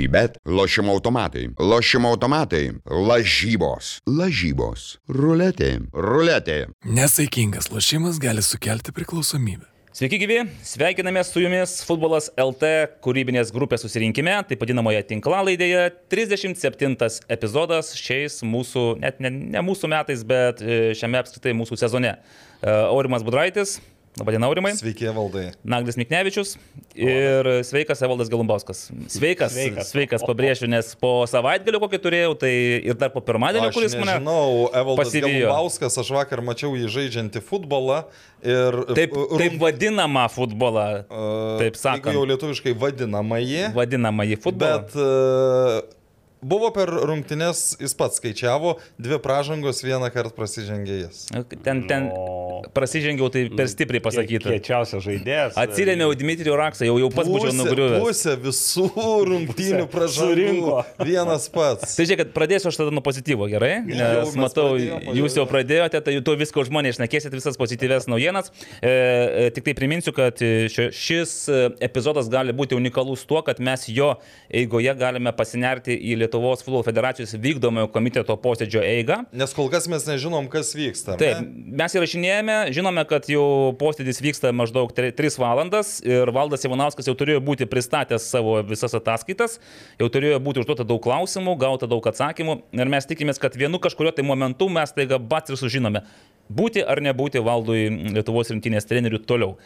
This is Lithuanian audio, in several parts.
Sybet, lošimo automatai, lošimo automatai, lažybos, lažybos, ruletė, ruletė. Nesaikingas lošimas gali sukelti priklausomybę. Sveiki gyvi, sveikiname su jumis Futbolas LT kūrybinės grupės susirinkime, taip vadinamoje tinklalaidėje. 37 epizodas šiais mūsų, net ne, ne mūsų metais, bet e, šiame apskritai mūsų sezone. E, Aurimas Budraitis, Labadiena, Aurimai. Sveiki, valdai. Naglis Miknevičius ir sveikas Evaldas Galumbauskas. Sveikas, sveikas, sveikas pabrėžiu, nes po savaitgalio kokį turėjau, tai ir dar po pirmadienio, Aš kuris mane... Žinau, Evaldas pasivijo. Galumbauskas, aš vakar mačiau jį žaidžiantį futbolą ir... Taip, rum- taip vadinamą futbolą, uh, taip sakant. Jau lietuviškai vadinamąjį. vadinamą į futbolą. Bet uh, buvo per rungtynes, jis pats skaičiavo, dvi pražangos vieną kartą prasižengė jis. Ten, ten No. prasižengiau, tai per stipriai pasakyta. Kiečiausias žaidėjas. Atsirėmiau Dmitrijų Raksą, jau, jau pats būčiau nugriuvęs. pusė visų rungtynių pražangų. Vienas pats. Tai žiūrėk, kad pradėsiu aš tada nuo pozityvo, gerai? Jau Nes mes matau, pradėjom, jūs jau- jau pradėjote, tai tu viską už mane išnekėsit, visas pozityves naujienas. E, e, tik tai priminsiu, kad e, ši- šis e, epizodas gali būti unikalus tuo, kad mes jo eigoje galime pasinerti į Lietuvos futbolo federacijos vykdomojo komiteto posėdžio eigą. Nes kol kas mes nežinom, kas vyksta. Taip, ne? mes įrašinėjame, žinome, kad jau posėdis vyksta maždaug 3 valandas ir Valdas Ivanauskas jau turėjo būti pristatęs savo visas ataskaitas, jau turėjo būti užduota daug klausimų, gauta daug atsakymų ir mes tikimės, kad vienu kažkurio tai momentu mes taiga bats ir sužinome, būti ar nebūti Valdui Lietuvos rinktinės treneriu toliau.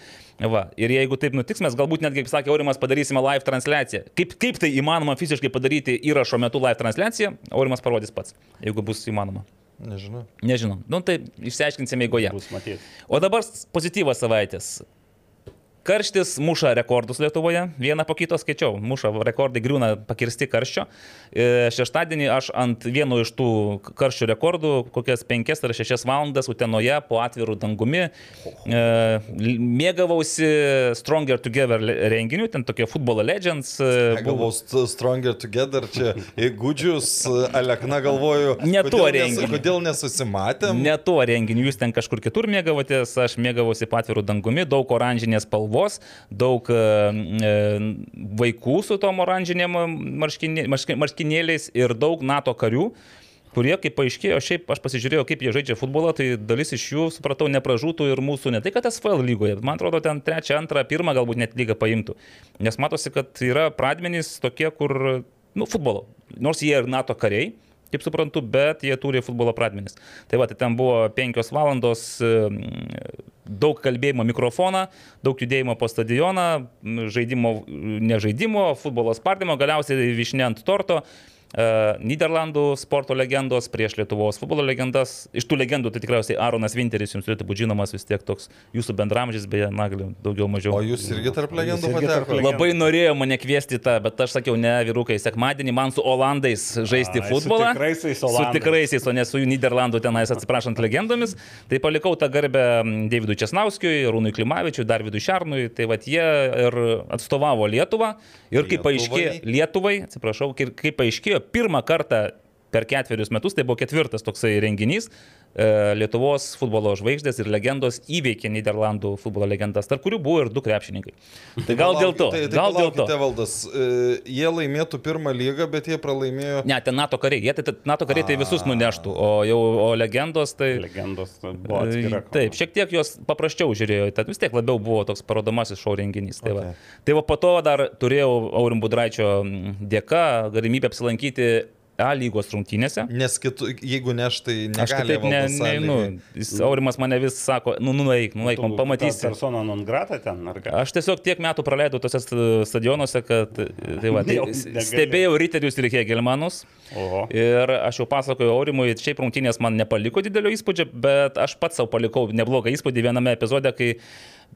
Va. Ir jeigu taip nutiks, mes galbūt netgi, kaip sakė Aurimas, padarysime live transliaciją. Kaip, kaip tai įmanoma fiziškai padaryti įrašo metu live transliaciją, Aurimas parodys pats, jeigu bus įmanoma. Nežinau. Nežinau. Nu, tai išsiaiškinsime eigoje. O dabar pozityvas savaitės. Karštis muša rekordus Lietuvoje, vieną po kito skaičiau, muša rekordai griūna pakirsti karščio. E, Šeštadienį aš ant vieno iš tų karščio rekordų, kokias 5 ar 6 valandas Utenoje po atvirų dangumi, e, mėgavausi Stronger Together renginiu, ten tokie futbolo legends. e, st- Stronger Together čia įgūdžius, Alekna galvoju. Ne tuo renginiu. Kodėl nesusimatėm? Ne tuo renginiu, jūs ten kažkur kitur mėgavotės, aš mėgavosi patvirų dangumi, daug oranžinės spalvos, daug e, e, vaikų su tom oranžinėm marškinė, marški- marškinėliais ir daug NATO karių. kurie, kaip paaiškėjo, šiaip aš pasižiūrėjau, kaip jie žaidžia futbolą, tai dalis iš jų, supratau, nepražūtų ir mūsų, ne tai kad SFL lygoje, man atrodo, ten trečią, antrą, pirmą galbūt net lygą paimtų. Nes matosi, kad yra pradmenys tokie, kur, nu, futbolo. Nors jie ir NATO kariai, kaip suprantu, bet jie turi futbolo pradmenis. Tai va, tai ten buvo penkios valandos, daug kalbėjimo mikrofoną, daug judėjimo po stadioną, žaidimo, nežaidimo, futbolo spardymo, galiausiai višnė ant torto. Uh, Niderlandų sporto legendos prieš Lietuvos futbolo legendas. Iš tų legendų tai tikriausiai Aronas Winteris jums turėtų būti žinomas vis tiek toks jūsų bendramžys, beje, nagli, daugiau mažiau. O jūs irgi tarp legendų irgi tarp pateko? legendų. Labai norėjo mane kviesti tą, bet aš sakiau, ne, vyrukai, sekmadienį man su Olandais žaisti Ai, su futbolą. tikraisiais Su Olandais. tikraisiais, o ne su jų Niderlandų tenais, atsiprašant, legendomis. Tai palikau tą garbę Davidui Česnauskijui, Rūnui Klimavičiui, Darvidui Šarnui. Tai vad jie ir atstovavo Lietuvą. Ir kaip Lietuvai. paaiškėjo, Lietuvai, atsiprašau, kaip paaiškėjo, pirmą kartą per ketverius metus, tai buvo ketvirtas toksai renginys, Lietuvos futbolo žvaigždės ir legendos įveikė Niderlandų futbolo legendas, tarp kurių buvo ir du krepšininkai. Tai gal dėl to, Tai, tai gal dėl to. Valdas, e, jie laimėtų pirmą lygą, bet jie pralaimėjo. Ne, ten NATO kariai, jie tai tai NATO kariai tai visus nuneštų, o jau o legendos tai... Legendos buvo atskira. E, Taip, šiek tiek jos paprasčiau žiūrėjo, tad vis tiek labiau buvo toks parodomasis šou renginys. Tai, va. Okay. tai va po to dar turėjau Aurim Budraičio dėka galimybę apsilankyti A lygos rungtynėse. Nes kitų, jeigu ne aš, tai Aš negali kitaip ne, ne, nu, jis, Aurimas mane vis sako, nu, nu, nueik, nueik, man pamatysi. Persona non grata ten, ar ką? Aš tiesiog tiek metų praleidau tose st- stadionuose, kad tai va, tai stebėjau Riterius ir Hegelmanus. Oho. Ir aš jau pasakoju Aurimui, šiaip rungtynės man nepaliko didelio įspūdžio, bet aš pats savo palikau neblogą įspūdį viename epizode, kai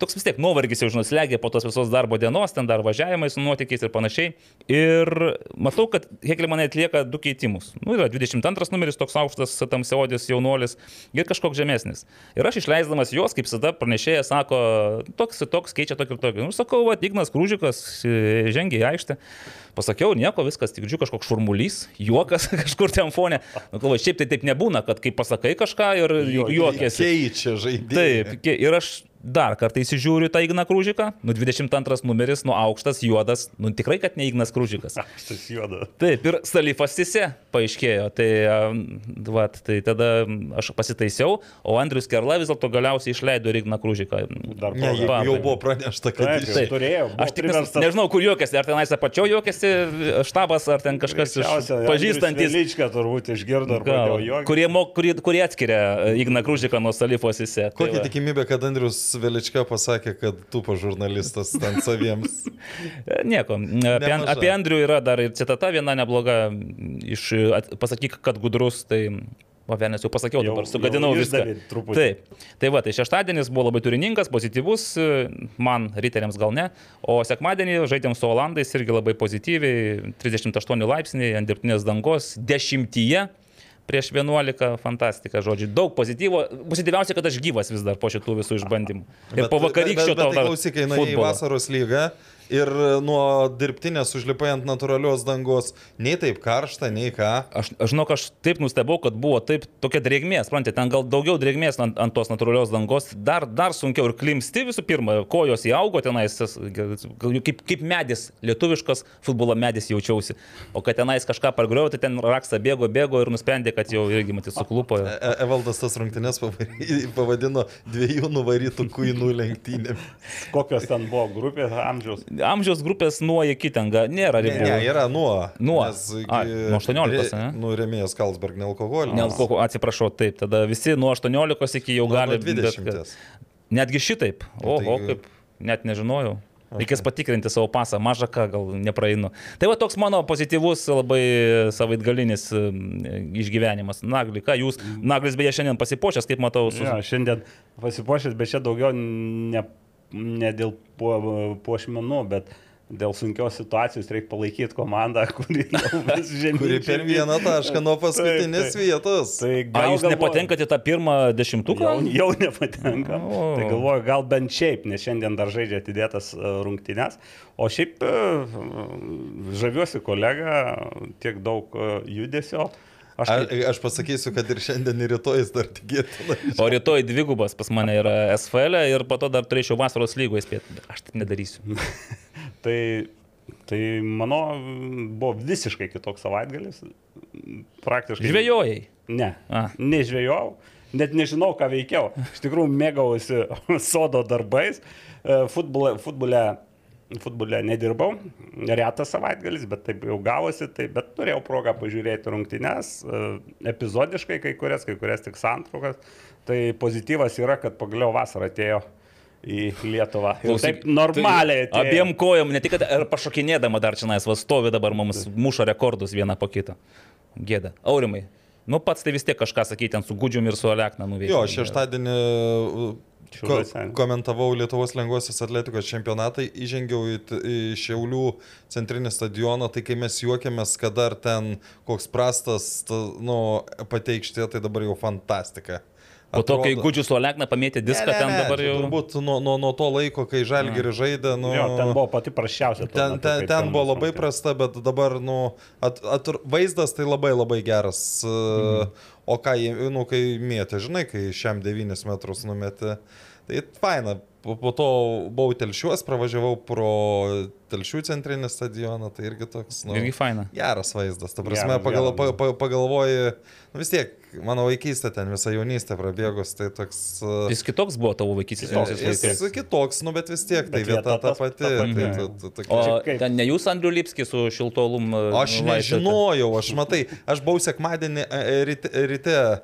toks vis tiek nuovargis jau žinuslegė po tos visos darbo dienos, ten dar važiavimai su nuotykiais ir panašiai. Ir matau, kad Hegelmanai atlieka du keitimus. Nu, yra 22 numeris toks aukštas, tamsiaodis jaunuolis ir kažkoks žemesnis. Ir aš išleisdamas juos, kaip visada pranešėjas sako, toks ir toks keičia tokį ir tokį. Nu, sakau, va, Ignas Krūžikas e, žengia į aikštę. Pasakiau, nieko, viskas, tik žiūrėjau kažkoks šurmulys, juokas kažkur ten fone. Nu, galvoju, šiaip tai taip nebūna, kad kai pasakai kažką ir Jo- juokiesi. Keičia žaidėjai. Taip, ir aš dar kartą įsižiūriu tą Igną Krūžiką, nu 22 numeris, nu aukštas, juodas, nu tikrai, kad ne Ignas Krūžikas. Šis juoda. Taip, ir Salifas Sise paaiškėjo, tai, vat, tai tada aš pasitaisiau, o Andrius Kerla vis dėlto galiausiai išleido Igną Krūžiką. Dar Ne, jau, jau buvo pranešta, kad Taip, jau turėjau. buvo Aš tik nes, nežinau, kur juokiasi, ar tenais apačio juokiasi štabas, ar ten kažkas iš pažįstantis. Lyčką turbūt išgirdo kurie, mo, kurie, kurie atskiria e, Igną Krūžiką nuo Salifos. Tai Kokia va. tikimybė, kad Andrius Velička pasakė, kad tu pa žurnalistas ten saviems. E, Nieko. Apie, Nemaža. apie Andrių yra dar ir citata viena nebloga. Iš, at, pasakyk, kad gudrus, tai... O vienas jau pasakiau, Jau- dabar sugadinau jau viską. truputį. Taip. Tai va, tai šeštadienis buvo labai turiningas, pozityvus, man, riteriams gal ne. O sekmadienį žaidėm su Olandais irgi labai pozityviai, 38 laipsniai ant dirbtinės dangos, dešimtyje. Prieš 11, fantastika, žodžiu. Daug pozityvo. Pozityviausia, kad aš gyvas vis dar po šitų visų išbandymų. Ir po vakarykščio to. Tai klausyk, eina į vasaros lygą ir nuo dirbtinės užlipai ant natūralios dangos. Nei taip karšta, nei ką. Aš, aš žinau, aš taip nustebau, kad buvo taip tokia drėgmė, suprantate, ten gal daugiau drėgmės ant, ant tos natūralios dangos, dar, dar sunkiau ir klimsti visų pirma, kojos įaugo tenais, kaip, kaip medis, lietuviškas futbolo medis jaučiausi. O kad tenais kažką pargriau, tai ten raksa bėgo, bėgo ir nusprendė, kad jau irgi matys suklupo. E- E- Evaldas tas rungtynės pavadino dviejų nuvarytų kuinų lenktynėmis. Kokios ten buvo grupės amžiaus? Amžiaus grupės nuo iki ten ga- nėra Ne, ribų. ne, yra nuo. Nuo. Nes Ai, nuo 18, ane? Nu, remėjas Kalsberg, nealkoholis. Ne, kokiu, atsiprašau, taip, tada visi nuo 18 iki jau Nuo- gali nuo bet 20. kad- Netgi šitaip. O, Tai- o kaip, net nežinojau. Reikės patikrinti savo pasą, mažą ką gal nepraeinu. Tai va toks mano pozityvus, labai savaitgalinis mm, išgyvenimas. Nagli, ką jūs, Naglis beje šiandien pasipošęs, kaip matau, su... Ja, šiandien pasipuošęs, bet čia daugiau ne, ne dėl po, puošmenų, bet dėl sunkios situacijos reikia palaikyti komandą, kuri jau vis žemyn. Kuri per vieną tašką nuo paskutinės Taip, taip. vietos. Tai A, gal jūs galvoju- nepatenkate tą pirmą dešimtuką? Jau, jau nepatenka. O. Tai galvoju, gal bent šiaip, nes šiandien dar žaidžia atidėtas e, rungtynes. O šiaip e, žaviuosi kolega, tiek daug e, judesio. Aš, kaip- aš pasakysiu, kad ir šiandien, ir rytoj jis dar tikėtina. O rytoj dvigubas pas mane yra SFL ir po to dar turėčiau vasaros lygoje spėti. Aš taip nedarysiu. tai, tai mano buvo visiškai kitoks savaitgalis. Praktiškai. Žvėjojai. Ne, A. nežvėjau, net nežinau, ką veikiau. Iš tikrųjų, mėgaujuosi sodo darbais. E, Futbole, futbole, futbole nedirbau, retas savaitgalis, bet taip jau gavosi, tai, bet turėjau progą pažiūrėti rungtynes, e, epizodiškai kai kurias, kai kurias tik santraukas. Tai pozityvas yra, kad pagaliau vasara atėjo į Lietuvą. Ir Klausyk, taip normaliai. Tai abiem kojom, ne tik kad ir pašokinėdama dar čia nais, va stovi dabar mums muša rekordus vieną po kitą. Gėda. Aurimai. Nu pats tai vis tiek kažką sakyti ten su Gudžium ir su Alekna nuveikti. Jo, šeštadienį ko, komentavau Lietuvos lengvosios atletikos čempionatą, įžengiau į, į Šiaulių centrinį stadioną, tai kai mes juokiamės, kad dar ten koks prastas, ta, nu, pateikštė, tai dabar jau fantastika. Po to, kai Atrodo- Gudžius su Alekna pamėtė diską, Ne, ne, ten dabar jau... Turbūt nuo, nuo, nuo to laiko, kai Žalgirį žaidė, nu, Jo, ten buvo pati prašiausia. tuo Ten, metu, ten, ten pirmas buvo labai prasta, bet dabar, nu, at, at, vaizdas tai labai labai geras. Mhm. O ką, nu, kai mėtė, žinai, kai šiam 9 metrus numetė, tai faina. Po, po to buvau telšiuos, pravažiavau pro telšių centrinį stadioną, tai irgi toks, nu, Irgi faina. geras vaizdas. Ta prasme, Geras, pagal, pa, geras. pa, pagalvoji, nu, vis tiek, mano vaikystė ten, visa jaunystė prabėgus, tai toks... uh, Jis kitoks buvo tavo vaikystės Kitoks, jaunystės Jis laikais. kitoks, nu, bet vis tiek, tai Bet vieta vieta ta tas- pati. ta pati. Tai, ta, ta, ta, O Čia kaip- ten ne jūs, Andriu Lipskis, su šiltolum. Aš nežinojau, aš matai, aš buvau sekmadienį e, e, ryte, ryte e,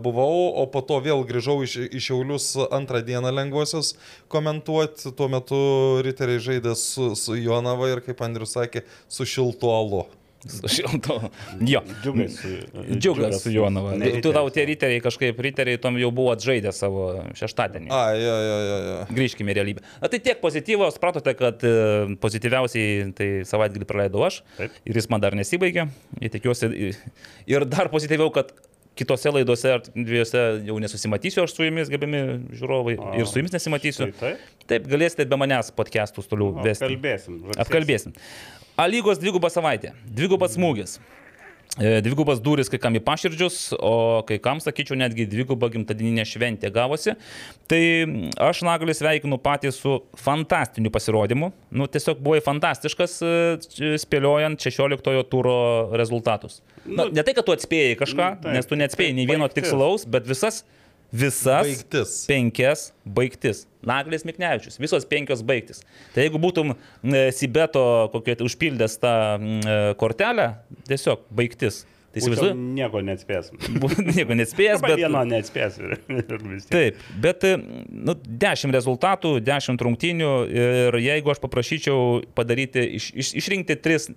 buvau, o po to vėl grįžau iš, iš Šiaulius antrą dieną lengvosios komentuoti. Tuo metu riteriai žaidė su, su Jonava ir, kaip Andrius sakė, su šiltu alu. Su šilto. Jo. Džiugas su, Džiugas su Jonava. Ne Tu, tau tie riteriai kažkaip, riteriai tom jau buvo atžaidę savo šeštadienį. A, jo, jo, jo, jo. Grįžkime į realybę. Na, tai tiek pozityvo, supratote, kad e, pozityviausiai tai savaitgalį praleidau aš. Taip. Ir jis man dar nesibaigė. Ir tikiuosi. Ir dar pozityviau, kad kitose laidose ar dviejose jau nesusimatysiu aš su jumis, gerbiami žiūrovai. A. Ir su jumis nesimatysiu. Tai taip. Galėsite be manęs podcastus toliau vesti. Apkalbėsim. Apkalbėsim. A lygos dvigubą savaitę. Dvigubas smūgis. E, Dvigubas duris kai kam į paširdžius, o kai kam, sakyčiau, netgi dviguba gimtadieninė šventė gavosi. Tai aš Nagalius sveikinu patį su fantastiniu pasirodymu. Nu, tiesiog buvai fantastiškas, e, spėliojant 16 turo rezultatus. Na, ne tai, kad tu atspėjai kažką, Nu, taip, nes tu neatspėjai nei vieno tikslaus, bet visas, visas Baigtis. penkias baigtis. Naglis Miknevičius, visos penkios baigtis. Tai jeigu būtum e, Sibeto kokią užpildęs tą e, kortelę, tiesiog baigtis. Tai įsivaizduoju, nieko neatspės. nieko Arba bet... vieno neatspės. Taip, bet e, nu, 10 rezultatų, 10 rungtynių ir jeigu aš paprašyčiau padaryti, iš, iš, išrinkti tris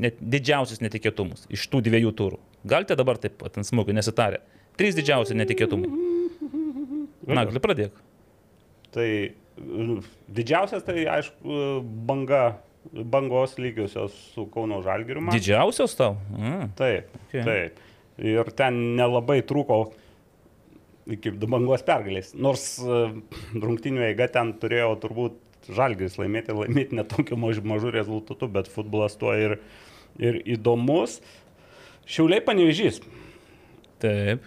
net, didžiausius netikėtumus iš tų dviejų turų, galite dabar taip pat ant smūgių nesitarę. Trys didžiausi netikėtumai. Na, gali pradėk. Tai mm, didžiausias tai aišku banga, bangos lygiosios su Kauno Žalgiriu. Didžiausios tau? Mm. Taip, Okay. taip. Ir ten nelabai trūko iki bangos pergalės. Nors e, rungtinių eiga ten turėjo turbūt Žalgiris laimėti, laimėti netokiu maž, mažu rezultatu, bet futbolas tuo ir, ir įdomus. Šiauliai panevežys. Taip.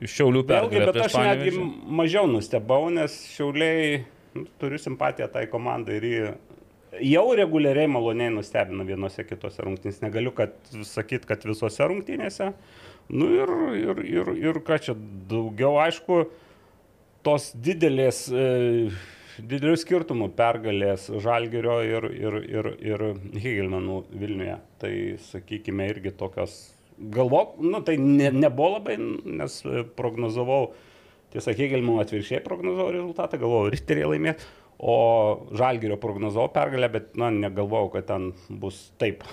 Šiaulių Vėlgi, pergalė bet prieš aš netgi mažiau nustebau, nes Šiauliai nu, turiu simpatiją tai komandai ir jį jau reguliariai maloniai nustebina vienose kitose rungtynėse. Negaliu kad, sakyti, kad visose rungtynėse. Nu ir, ir, ir, ir ką čia daugiau, aišku, tos didelės, e, didelių skirtumų pergalės Žalgerio ir, ir, ir, ir Hegelmanų Vilniuje. Tai sakykime irgi tokios, galvok, nu tai ne, nebuvo labai, nes e, prognozavau, tiesa, Hegelmanų atvirkščiai prognozavau rezultatą, galvojau, Richteriai laimės, o Žalgerio prognozavau pergalę, bet, na, negalvojau, kad ten bus taip.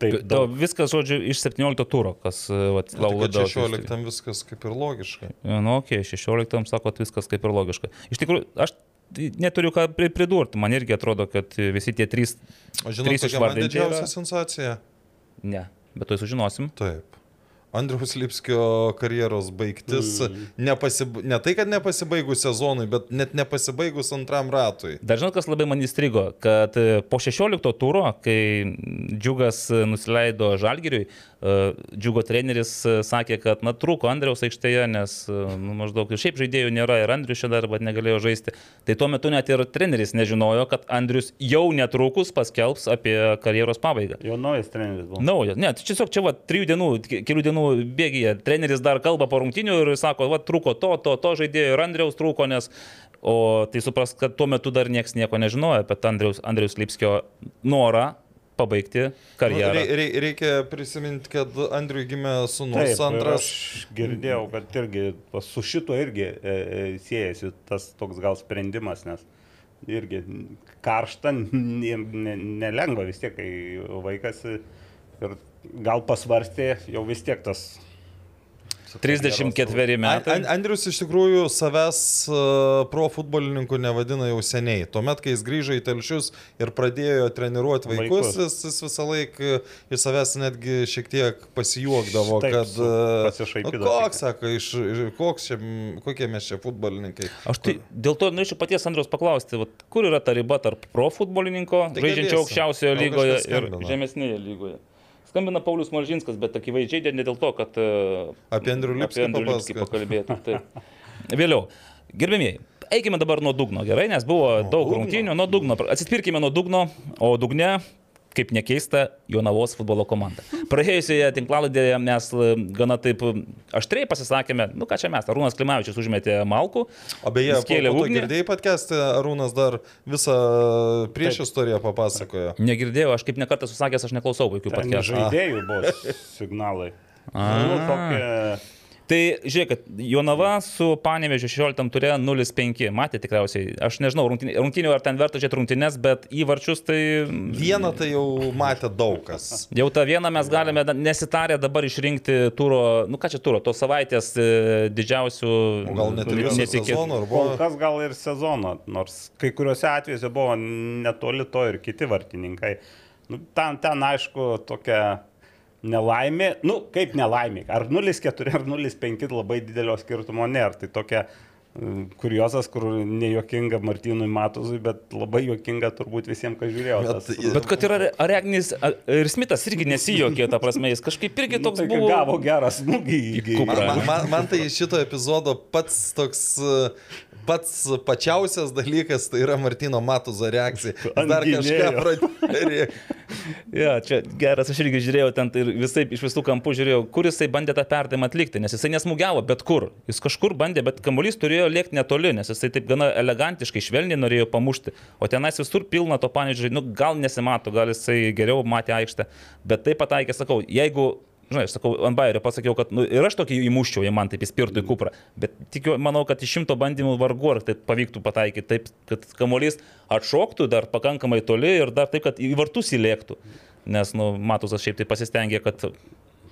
Taip, daug. viskas, žodžiu, iš 17 turo, kas vat, Tai laukia kad 16 viskas kaip ir logiška. Nu, ok, 16 sakot viskas kaip ir logiška. Iš tikrųjų, aš neturiu ką pri- pridurti, man irgi atrodo, kad visi tie trys... O žinot, Trys kokia man didžiausia yra- sensacija? Ne, bet to sužinosim. Taip. Andriaus Lipskio karjeros baigtis. Mm. Nepasib... Ne tai, kad nepasibaigus sezonui, bet net nepasibaigus antram ratui. Dar žinot, kas labai man įstrigo, kad e, po 16 turo, kai Džiugas e, nusileido Žalgiriui, e, Džiugo treneris sakė, kad, na, trūko Andriaus aikštėje, nes, nu, maždaug, ir šiaip žaidėjų nėra, ir Andrius čia dar, bet negalėjo žaisti. Tai tuo metu net ir treneris nežinojo, kad Andrius jau netrukus paskelbs apie karjeros pabaigą. Jo naujas treneris buvo. Naujo, ne, tai tiesiog čia va, trijų dienų, ke- kelių dienų bėgyje. Treneris dar kalba po rungtinių ir sako, va, trūko to, to, to žaidėjo ir Andriaus trūko, nes... O tai supras, kad tuo metu dar niekas nieko nežinojo apie Andriaus, Andriaus Lipskio norą pabaigti Nu, karjerą. rei- rei- reikia prisiminti, kad Andriui gimė sunus Taip, antras. Aš girdėjau, kad irgi su šito irgi e, e, siejasi tas toks gal sprendimas, nes irgi karšta, ne- ne- nelengva vis tiek, kai vaikas ir gal pasvarstė, jau vis tiek tas. 34 An, metai. An, Andrius iš tikrųjų savęs uh, pro futbolininku nevadina jau seniai. Tuomet, kai jis grįžo į telšius ir pradėjo treniruoti vaikus, Vaikus. jis, jis visą laiką iš savęs netgi šiek tiek pasijuokdavo, Taip, kad... uh, pasišaipydavo nu, Koks, sako, iš, koks čia, kokie mes čia futbolininkai. Aš tai dėl to norėčiau paties Andriaus paklausti, vat, kur yra ta riba tarp pro futbolininko, Tai žaidžiančio aukščiausioje lygoje ir žemesnėje lygoje. Skambina Paulius Malžinskas, bet akivaizdžiai ne dėl to, kad e, Apie Andrių Lipskį apie Andrių Lipskį pakalbėtų. Taip. Vėliau. Gerbėmiai, eikime dabar nuo dugno, gerai, nes buvo daug dugno? rungtynių, nuo dugno. Atsispirkime nuo dugno, o dugne, kaip nekeista, Jonavos futbolo komanda. Praėjusioje tinklaladėje mes e, gana taip e, aštriai pasisakėme, nu ką čia mes, Arūnas Klimavičius užmetė Malkų. O beje, kėlė ugnį. girdėjai podcast'e, Arūnas dar visą prieš istoriją papasakojo. Negirdėjau, aš kaip nekartą susakęs, aš neklausau vaikų patkestų. žaidėjų buvo signalai. A. Nu, tokie, Tai žiūrėkit, Jonava su Panevežiu 16 turė 0-5. Matė tikriausiai, aš nežinau, rungtynių, rungtynių ar ten verta žiūrėti rungtynės, bet įvarčius tai... Vieną tai jau matė daug kas. Jau tą vieną mes galime nesitarę dabar išrinkti turo, nu ką čia turo, tos savaitės e, didžiausių... O gal net ir netikėtų- sezono, buvo? kas gal ir sezono, nors kai kuriuose atvejuose buvo netoli to ir kiti vartininkai. Nu, ten, ten aišku, tokia nelaimė, nu kaip nelaimė, ar 0,4 ar 0,5 labai didelio skirtumo nėra. Tai tokia kuriozas, kur nejuokinga Martynui Matuzui, bet labai juokinga turbūt visiems, kas žiūrėjo. Bet- Tas, Bet kad ir Aregnis ir Smithas irgi nesijokė, ta prasme, jis kažkaip irgi toks tai, kai buvo. gavo gerą smūgį į Kuprą. Man, man, man, tai šito epizodo pats toks, e, pats pačiausias dalykas tai yra Martino Matuzo reakcija. Dar kažką pradėjo. Ja, čia geras, aš irgi žiūrėjau ten ir visai iš visų kampų žiūrėjau, kur jisai bandė tą perdavimą atlikti, nes jisai nesmugiavo bet kur. Jis kažkur bandė, bet kamuolys turėjo lėkti netoli, nes jisai taip gana elegantiškai, švelniai norėjo pamušti. O tenais visur pilna to panėdžiai, nu gal nesimato, gal jisai geriau matė aikštę, bet taip pataikė, sakau, jeigu Žinai, aš sakau, ant bairio pasakiau, kad nu, ir aš tokį įmuščiau, jei man taip įspirtų į kuprą. Bet tikiu, manau, kad iš šimto bandymų vargu ar taip pavyktų pataikyti, taip, kad kamuolys atšoktų dar pakankamai toli ir dar taip, kad į vartus įlėktų. Nes, nu, Matusas šiaip tai pasistengė, kad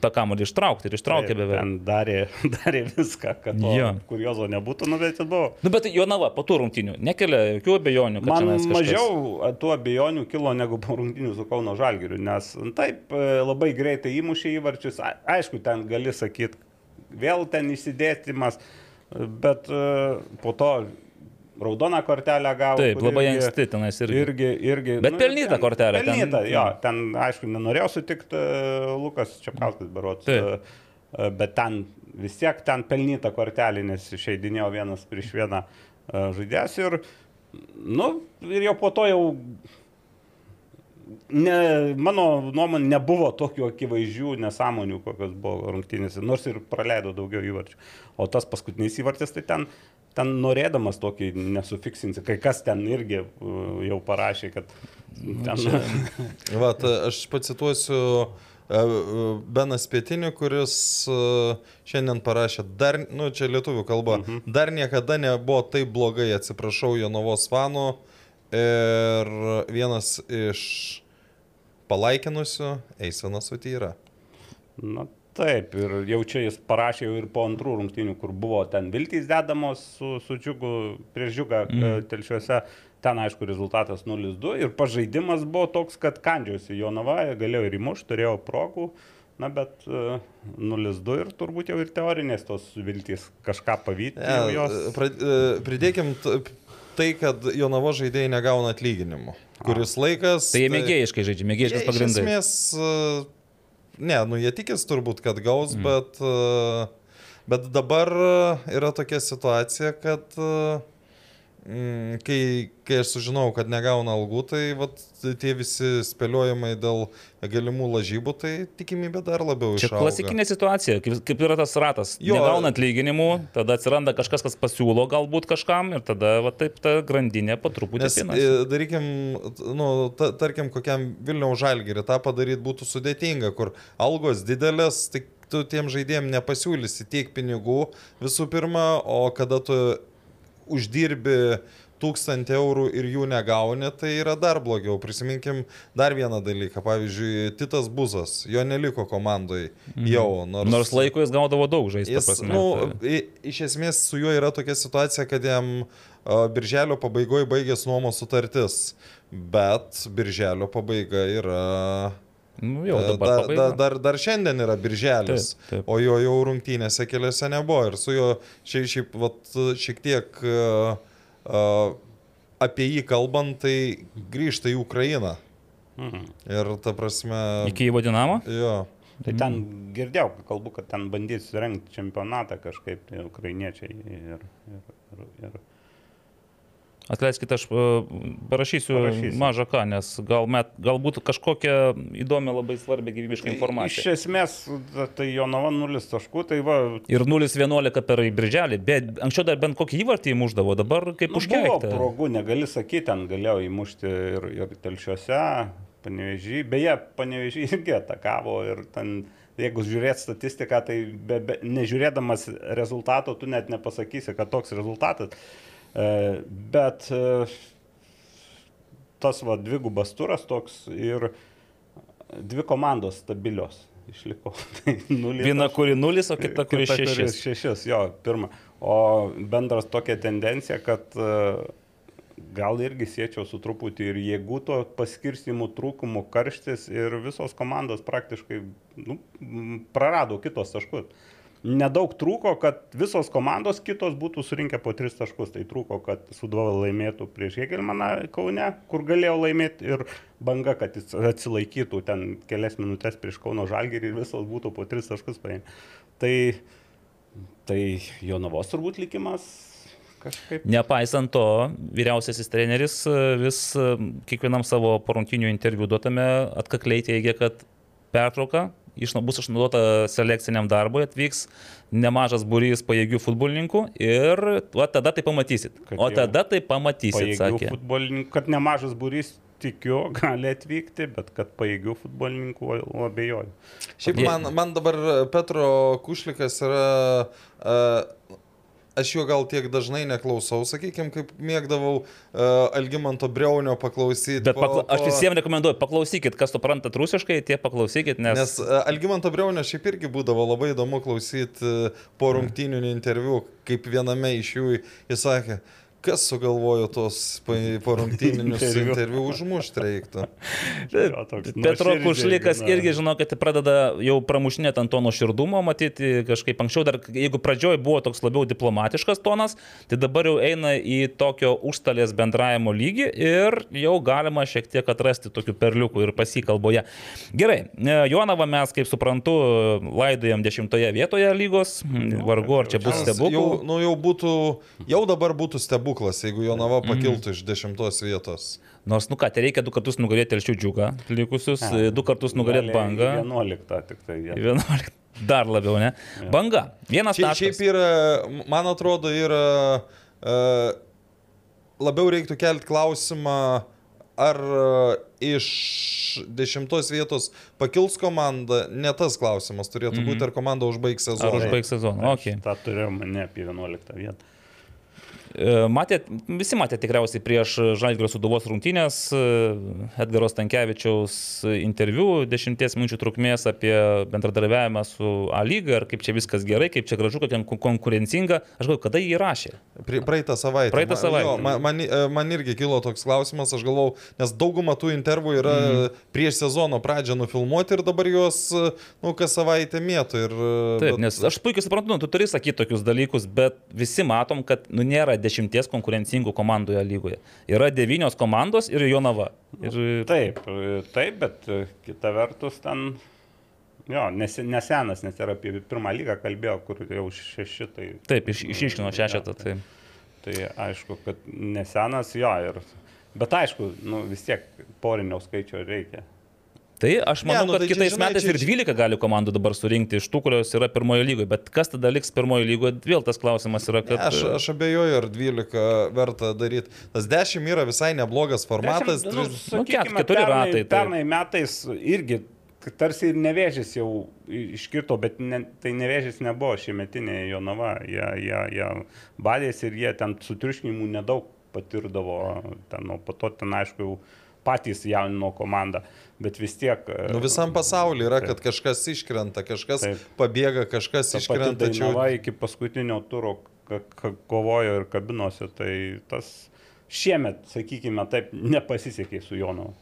tą kamuolį ištraukti ir ištraukė beveik. Ten darė, darė viską, kad Jo. kuriozo nebūtų, nu bet buvo. Nu, bet Jonava po tų rungtynių nekelia jokių abejonių, Man kažkas- mažiau tų abejonių kilo negu po rungtynių su Kauno Žalgiriu, nes nu, taip e, labai greitai įmušė įvarčius. Aišku, ten gali sakyti, vėl ten įsidėtimas, bet e, po to raudoną kortelę gavo. Taip, labai irgi- anksti tenais irgi. Irgi, irgi. Bet pelnyta ten- kortelė, ten- Pelnyta, ten, jo, ten, aišku, nenorėjau sutikti Lukas Čiapkauskas berots. Taip. e, e, Bet ten vis tiek ten pelnyta kortelė, nes išeidinėjo vienas prieš vieną e, žaidėjas ir, nu, ir jau po to jau ne, mano nuomonė nebuvo tokių akivaizdžių nesąmonių, kokios buvo rungtynėse, nors ir praleido daugiau įvarčių. O tas paskutinis įvartis, tai ten, ten norėdamas tokį nesufiksinsi, kai kas ten irgi uh, jau parašė, kad ten... Vat, aš pacituosiu e, e, Benas Pietinį, kuris šiandien parašė, dar, nu čia lietuvių kalba, mhm. dar niekada nebuvo taip blogai, atsiprašau, Jonavos fanų. Ir vienas iš palaikinusių Eisvinas Utyra. Na taip, ir jau čia jis parašė jau ir po antrų rungtynių, kur buvo ten viltys dedamos su, su džiugu prieš džiugą mm. telšiuose. Ten, aišku, rezultatas 0-2 ir pažaidimas buvo toks, kad kandžiausi Jonava, galėjo ir įmušti, turėjo progų, na bet uh, 0-2 ir turbūt jau ir teorinės tos viltys kažką pavyti. Ja, jos... e, pridėkim tai, kad Jonavo žaidėjai negauna atlyginimų. Kuris laikas. Tai jie mėgėjiškai žaidžia, mėgėjiškas Iš pagrindas. esmės, e, ne, nu jie tikės turbūt, kad gaus, mm. bet, e, bet dabar yra tokia situacija, kad e, kai, kai aš sužinau, kad negauna algų, tai vat, tie visi spėliojimai dėl galimų lažybų, tai tikimybė dar labiau Čia išauga. klasikinė situacija, kaip, kaip yra tas ratas. Jo. Negauna atlyginimų, tada atsiranda kažkas, kas pasiūlo galbūt kažkam ir tada va, taip ta grandinė po truputį e, darykim, nu, ta, tarkim, kokiam Vilniaus žalgerį tą padaryti būtų sudėtinga, kur algos didelės, tik tu tiem žaidėjim nepasiūlysi tiek pinigų visų pirma, o kada tu uždirbi tūkstantį eurų ir jų negauni, tai yra dar blogiau. Prisiminkim dar vieną dalyką. Pavyzdžiui, Titas Buzas, jo neliko komandai jau. Nors, Nors laiko jis gaudavo daug žaisti. Jis, nu, tai- iš esmės su juo yra tokia situacija, kad jam a, birželio pabaigoje baigės nuomos sutartis, bet birželio pabaiga yra... Nu, jau a, dabar. da, pabaiga. da, dar, dar šiandien yra birželis, Taip, taip. o jo jau rungtynėse keliose nebuvo ir su juo šiaip, šiaip vat, šiek tiek a, a, apie jį kalbant, tai grįžta į Ukrainą. Mhm. Ir ta prasme... Iki į vadinamą? Jo. Tai ten girdėjau, kalbu, kad ten bandys rengti čempionatą kažkaip, tai ukrainiečiai ir, ir, ir, ir Atleiskite, aš e, parašysiu Parašysi. mažą ką, nes gal met, galbūt kažkokią įdomią, labai svarbią gyvybišką Iš informaciją. esmės, ta- tai Jonava 0 taškų, tai va, Ir 0-11 per birželį, bet anksčiau dar bent kokį įvartį įmuždavo, dabar kaip nu, užkeikta. progų, negali sakyti, ten galėjo įmušti ir, ir telšiuose, panevežį, beje, panevežį irgi atakavo ir ten, jeigu žiūrėt statistiką, tai be, be, nežiūrėdamas rezultato, tu net nepasakysi, kad toks rezultatas. E, bet e, tas va dvigubas turas toks ir dvi komandos stabilios išliko. Tai nulis Viena, kuri 0, o kita, kuri Kita, kuri 6. šešis, jo, pirma. O bendras tokia tendencija, kad e, gal irgi siečiau su truputį ir jėgų to paskirstimų trūkumų karštis ir visos komandos praktiškai nu, prarado kitos taškus. Nedaug trūko, kad visos komandos kitos būtų surinkę po 3 taškus. Tai trūko, kad Sudova laimėtų prieš Hegelmaną Kaune, kur galėjo laimėti ir banga, kad jis atsilaikytų ten kelias minutės prieš Kauno Žalgirį ir visos būtų po 3 taškus paėmę. Tai, tai Jonavos turbūt likimas kažkaip. Nepaisant to, vyriausiasis treneris vis kiekvienam savo porungtinių interviu duotame atkakliai teigia, kad pertrauka išna, bus išnaudota selekciniam darbui, atvyks nemažas būrys pajėgių futbolininkų ir va, tada tai pamatysit. Kad O tada tai pamatysit, sakė. futbolininkų, kad nemažas būrys tikiu, gali atvykti, bet kad pajėgių futbolininkų abejoju. Šiaip man, man dabar Petro Kušlikas yra... Uh, aš jo gal tiek dažnai neklausau, sakykime, kaip mėgdavau uh, Algymanto Breunio paklausyti. Bet pakla... aš visiems rekomenduoju, paklausykit, kas suprantat rusiškai, tie paklausykit, nes... Nes uh, Algymanto Breunio šiaip irgi būdavo labai įdomu klausyti uh, po rungtynių interviu, kaip viename iš jų jis sakė, kas sugalvojo tos pa- porungtyninius Interviu. interviu užmušti reiktų. Petro Kušlikas irgi, žinokit, pradeda jau pramušinėti ant to nuoširdumo, matyti kažkaip anksčiau, dar jeigu pradžioj buvo toks labiau diplomatiškas tonas, tai dabar jau eina į tokio užstalės bendravimo lygį ir jau galima šiek tiek atrasti tokių perliukų ir pasikalboje. Gerai, e, Jonavą mes, kaip suprantu, laidojam dešimtoje vietoje lygos, vargu ar čia bus Nes Jau, stebuklų. nu, jau būtų, jau dabar būtų stebuklas, jeigu Jonava pakiltų iš dešimtos vietos. Nors, nu ką, tai reikia du kartus nugalėti Elšių džiugą, likusius, A, du kartus nugalėti bangą. 11 tik tai. vietą. 11. Dar labiau, ne? Banga. Vienas Šiaip, taškas. šiaip yra, man atrodo, yra uh, labiau reiktų kelti klausimą, ar uh, iš dešimtos vietos pakils komanda, ne tas klausimas turėtų būti, ar komanda užbaigs Ar sezoną. užbaigs sezoną? Aš Okay. tą turėjau ne apie 11 vietą. E, Matėt, visi matėte tikriausiai prieš Žalgirio suduvos rungtynės e, Edgaro Stankievičiaus interviu dešimties minučių trukmės apie bendradarbiavimą su A lyga ir kaip čia viskas gerai, kaip čia gražu, kon- konkurencinga. Aš galvoju, kada jį rašė. Praeitą savaitę. Praeitą savaitę. Jo, man, man, e, man irgi kilo toks klausimas, aš galvau, nes dauguma tų intervų yra mm. prieš sezono pradžią nufilmuoti ir dabar juos, nu, kas savaitę mėtų. Ir, Taip, bet- nes aš puikiai suprantu, nu, tu turi sakyti tokius dalykus, bet visi matom, kad nu, nėra dešimties konkurencingų komandoje lygoje. Yra devynios komandos ir Jonava. Ir, Taip, taip, bet e, kita vertus ten, jo, nes, nesenas, nes ir apie pirmą lygą kalbėjo, kur jau šeši, tai, Taip, iš, išiškino šešetą. Tai. tai aišku, kad nesenas, jo, ir, bet aišku, nu, vis tiek porinio skaičio reikia. Tai aš manau, Ne, nu, kad tai čia, kitais žinai, metais čia- ir 12 gali komandų dabar surinkti iš tų, kurios yra pirmojo lygoje. Bet kas tada liks pirmojo lygoje, vėl tas klausimas yra, Ne, kad... aš, aš abejoju, ar 12 verta daryti. Tas 10 yra visai neblogas formatas. Dešimt, nu, tris- Nu, sakykime, ket- keturi pernai, ratai, taip. Pernai metais irgi tarsi ir nevėžys jau iškirto, bet ne, tai nevėžys nebuvo šiemetinė Jonava. Jie, jie, jie badėsi ir jie ten sutriuškinimų nedaug patirdavo. Ten, o po to ten aišku jau patys jaunino komandą, bet vis tiek... e, Nu, visam pasauliu yra, Taip. kad kažkas iškrenta, kažkas Taip. pabėga, kažkas Ta iškrenta. Tačiau... iki paskutinio turo kovojo ir kabinosi, tai tas šiemet, sakykime, taip nepasisekė su Jonavu.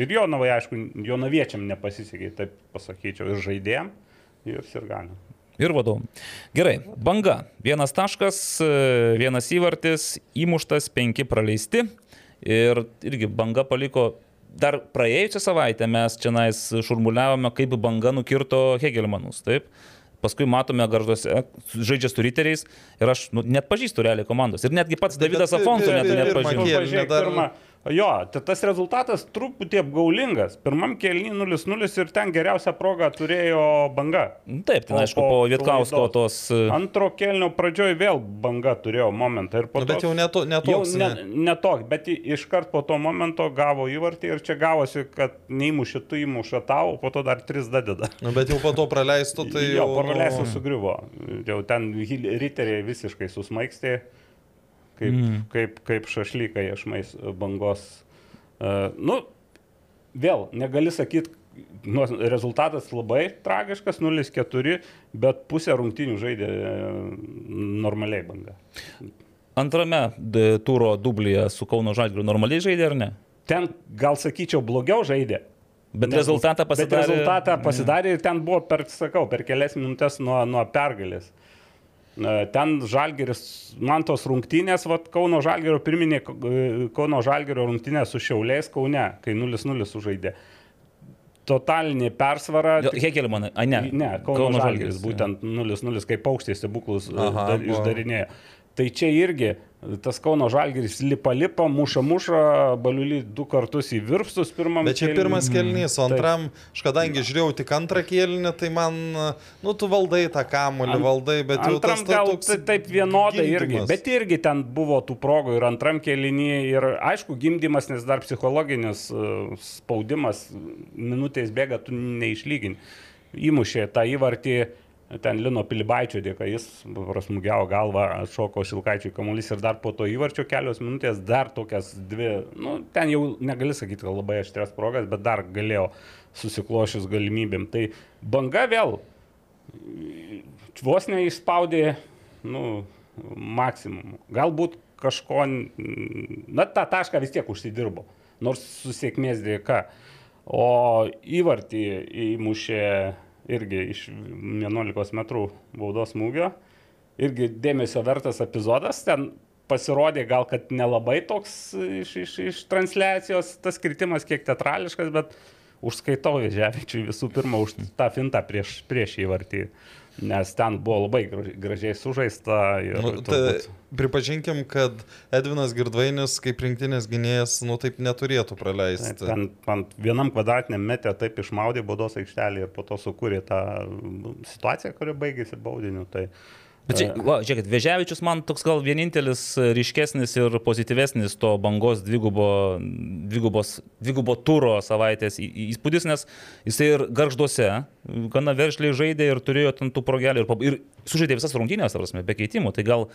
Ir Jonavai, aišku, Jonaviečiam nepasisekė, taip pasakyčiau, ir žaidėjim, ir sirganiam. Ir vadovom. Gerai, banga. Vienas taškas, e, vienas įvartis, įmuštas, penki praleisti. Ir irgi banga paliko. Dar praėjusią savaitę mes čia nais šurmuliavome, kaip banga nukirto Hegelmanus. Taip. Paskui matome garžduose, žaidžia su riteriais ir aš nu, net pažįstu realiai komandos. Ir netgi pats Davidas Afonso net nepažįstu. Jo, tai tas rezultatas truputį apgaulingas. Pirmam kelnį 0-0 ir ten geriausią progą turėjo banga. Taip, ten O aišku, po po Vietkausko tos... e, Antro kelnio pradžioj vėl banga turėjo momentą ir po Nu, to... bet jau ne to- ne jau Ne, ne. ne toks, bet iškart po to momento gavo įvartį ir čia gavosi, kad neįmuši tu įmuša tau, po to dar tris dadeda. Nu, bet jau po to praleistų, tai jo, jau... paraleisų nu, sugriuvo. Jau ten riteriai visiškai susmaigstė, kaip, mm. kaip, kaip šašlykai išmais bangos. Uh, nu, vėl, negali sakyti, nu, rezultatas labai tragiškas, 0-4, bet pusę rungtynių žaidė e, normaliai banga. Antrame turo dublyje su Kauno Žalgiriu normaliai žaidė ar ne? Ten gal sakyčiau blogiau žaidė, Bet Nes- rezultatą Bet pasidarė. rezultatą pasidarė ir ten buvo, per, sakau, per kelias minutės nuo, nuo pergalės. Ten Žalgeris, man tos rungtynės, vat, Kauno Žalgerio pirminė Kauno Žalgerio rungtynė su Šiauliais Kaune, kai 0-0 sužaidė. Totalinė persvara. tik- Hekelmanai, a ne. Ne, Kauno, Kauno Žalgeris, jo. būtent 0-0, kaip paukščiai stebuklus išdarinėjo. Tai čia irgi tas Kauno Žalgeris lipa lipa, muša muša, baliulį du kartus į virpstus pirmam. Bet čia kėliny. pirmas kelnys, o antram, aš kadangi žiūrėjau tik antrą kėlinį, tai man, nu, tu valdai tą kamuolį, Ant- valdai, bet jau tas Antram ta gal toks ta- taip vienodai irgi, bet irgi ten buvo tų progų ir antram kelinį ir aišku gimdymas, nes dar psichologinis uh, spaudimas, minutės bėga, tu neišlygini. Įmušė tą įvartį, ten Lino Pilibaičio dėka, jis prasmugiavo galvą, atšoko Šilkaičiui kamuolys ir dar po to įvarčio kelios minutės dar tokias dvi, nu, ten jau negali sakyti, kad labai aštrias progas, bet dar galėjo susiklošius galimybėm. Tai banga vėl vos neišspaudė, nu, maksimum. Galbūt kažko, na, tą tašką vis tiek užsidirbo, nors su sėkmės dėka. O įvartį įmušė irgi iš 11 metrų baudos smūgio. Irgi dėmesio vertas epizodas. Ten pasirodė gal, kad nelabai toks iš, iš, iš transliacijos tas kritimas kiek teatrališkas, bet užskaitau Ževičiui visų pirma už tą fintą prieš, prieš įvartį. Nes ten buvo labai graž- gražiai sužaista. Ir, Nu, tai turbūt- pripažinkim, kad Edvinas Girdvainis kaip rinktinės gynėjas, nu taip neturėtų praleisti. Ten ant vienam kvadratiniam metė taip išmaudė baudos aikštelį ir po to sukūrė tą situaciją, kuri baigėsi baudiniu. Tai, Bet čia, va, žiūrėkit, Veževičius man toks gal vienintelis ryškesnis ir pozityvesnis to bangos dvigubo, dvigubos, dvigubo turo savaitės įspūdis, nes jisai ir garžduose gana veržliai žaidė ir turėjo ten tų progelių ir, ir sužaidė visas rungtynės, prasme, be keitimų. Tai gal,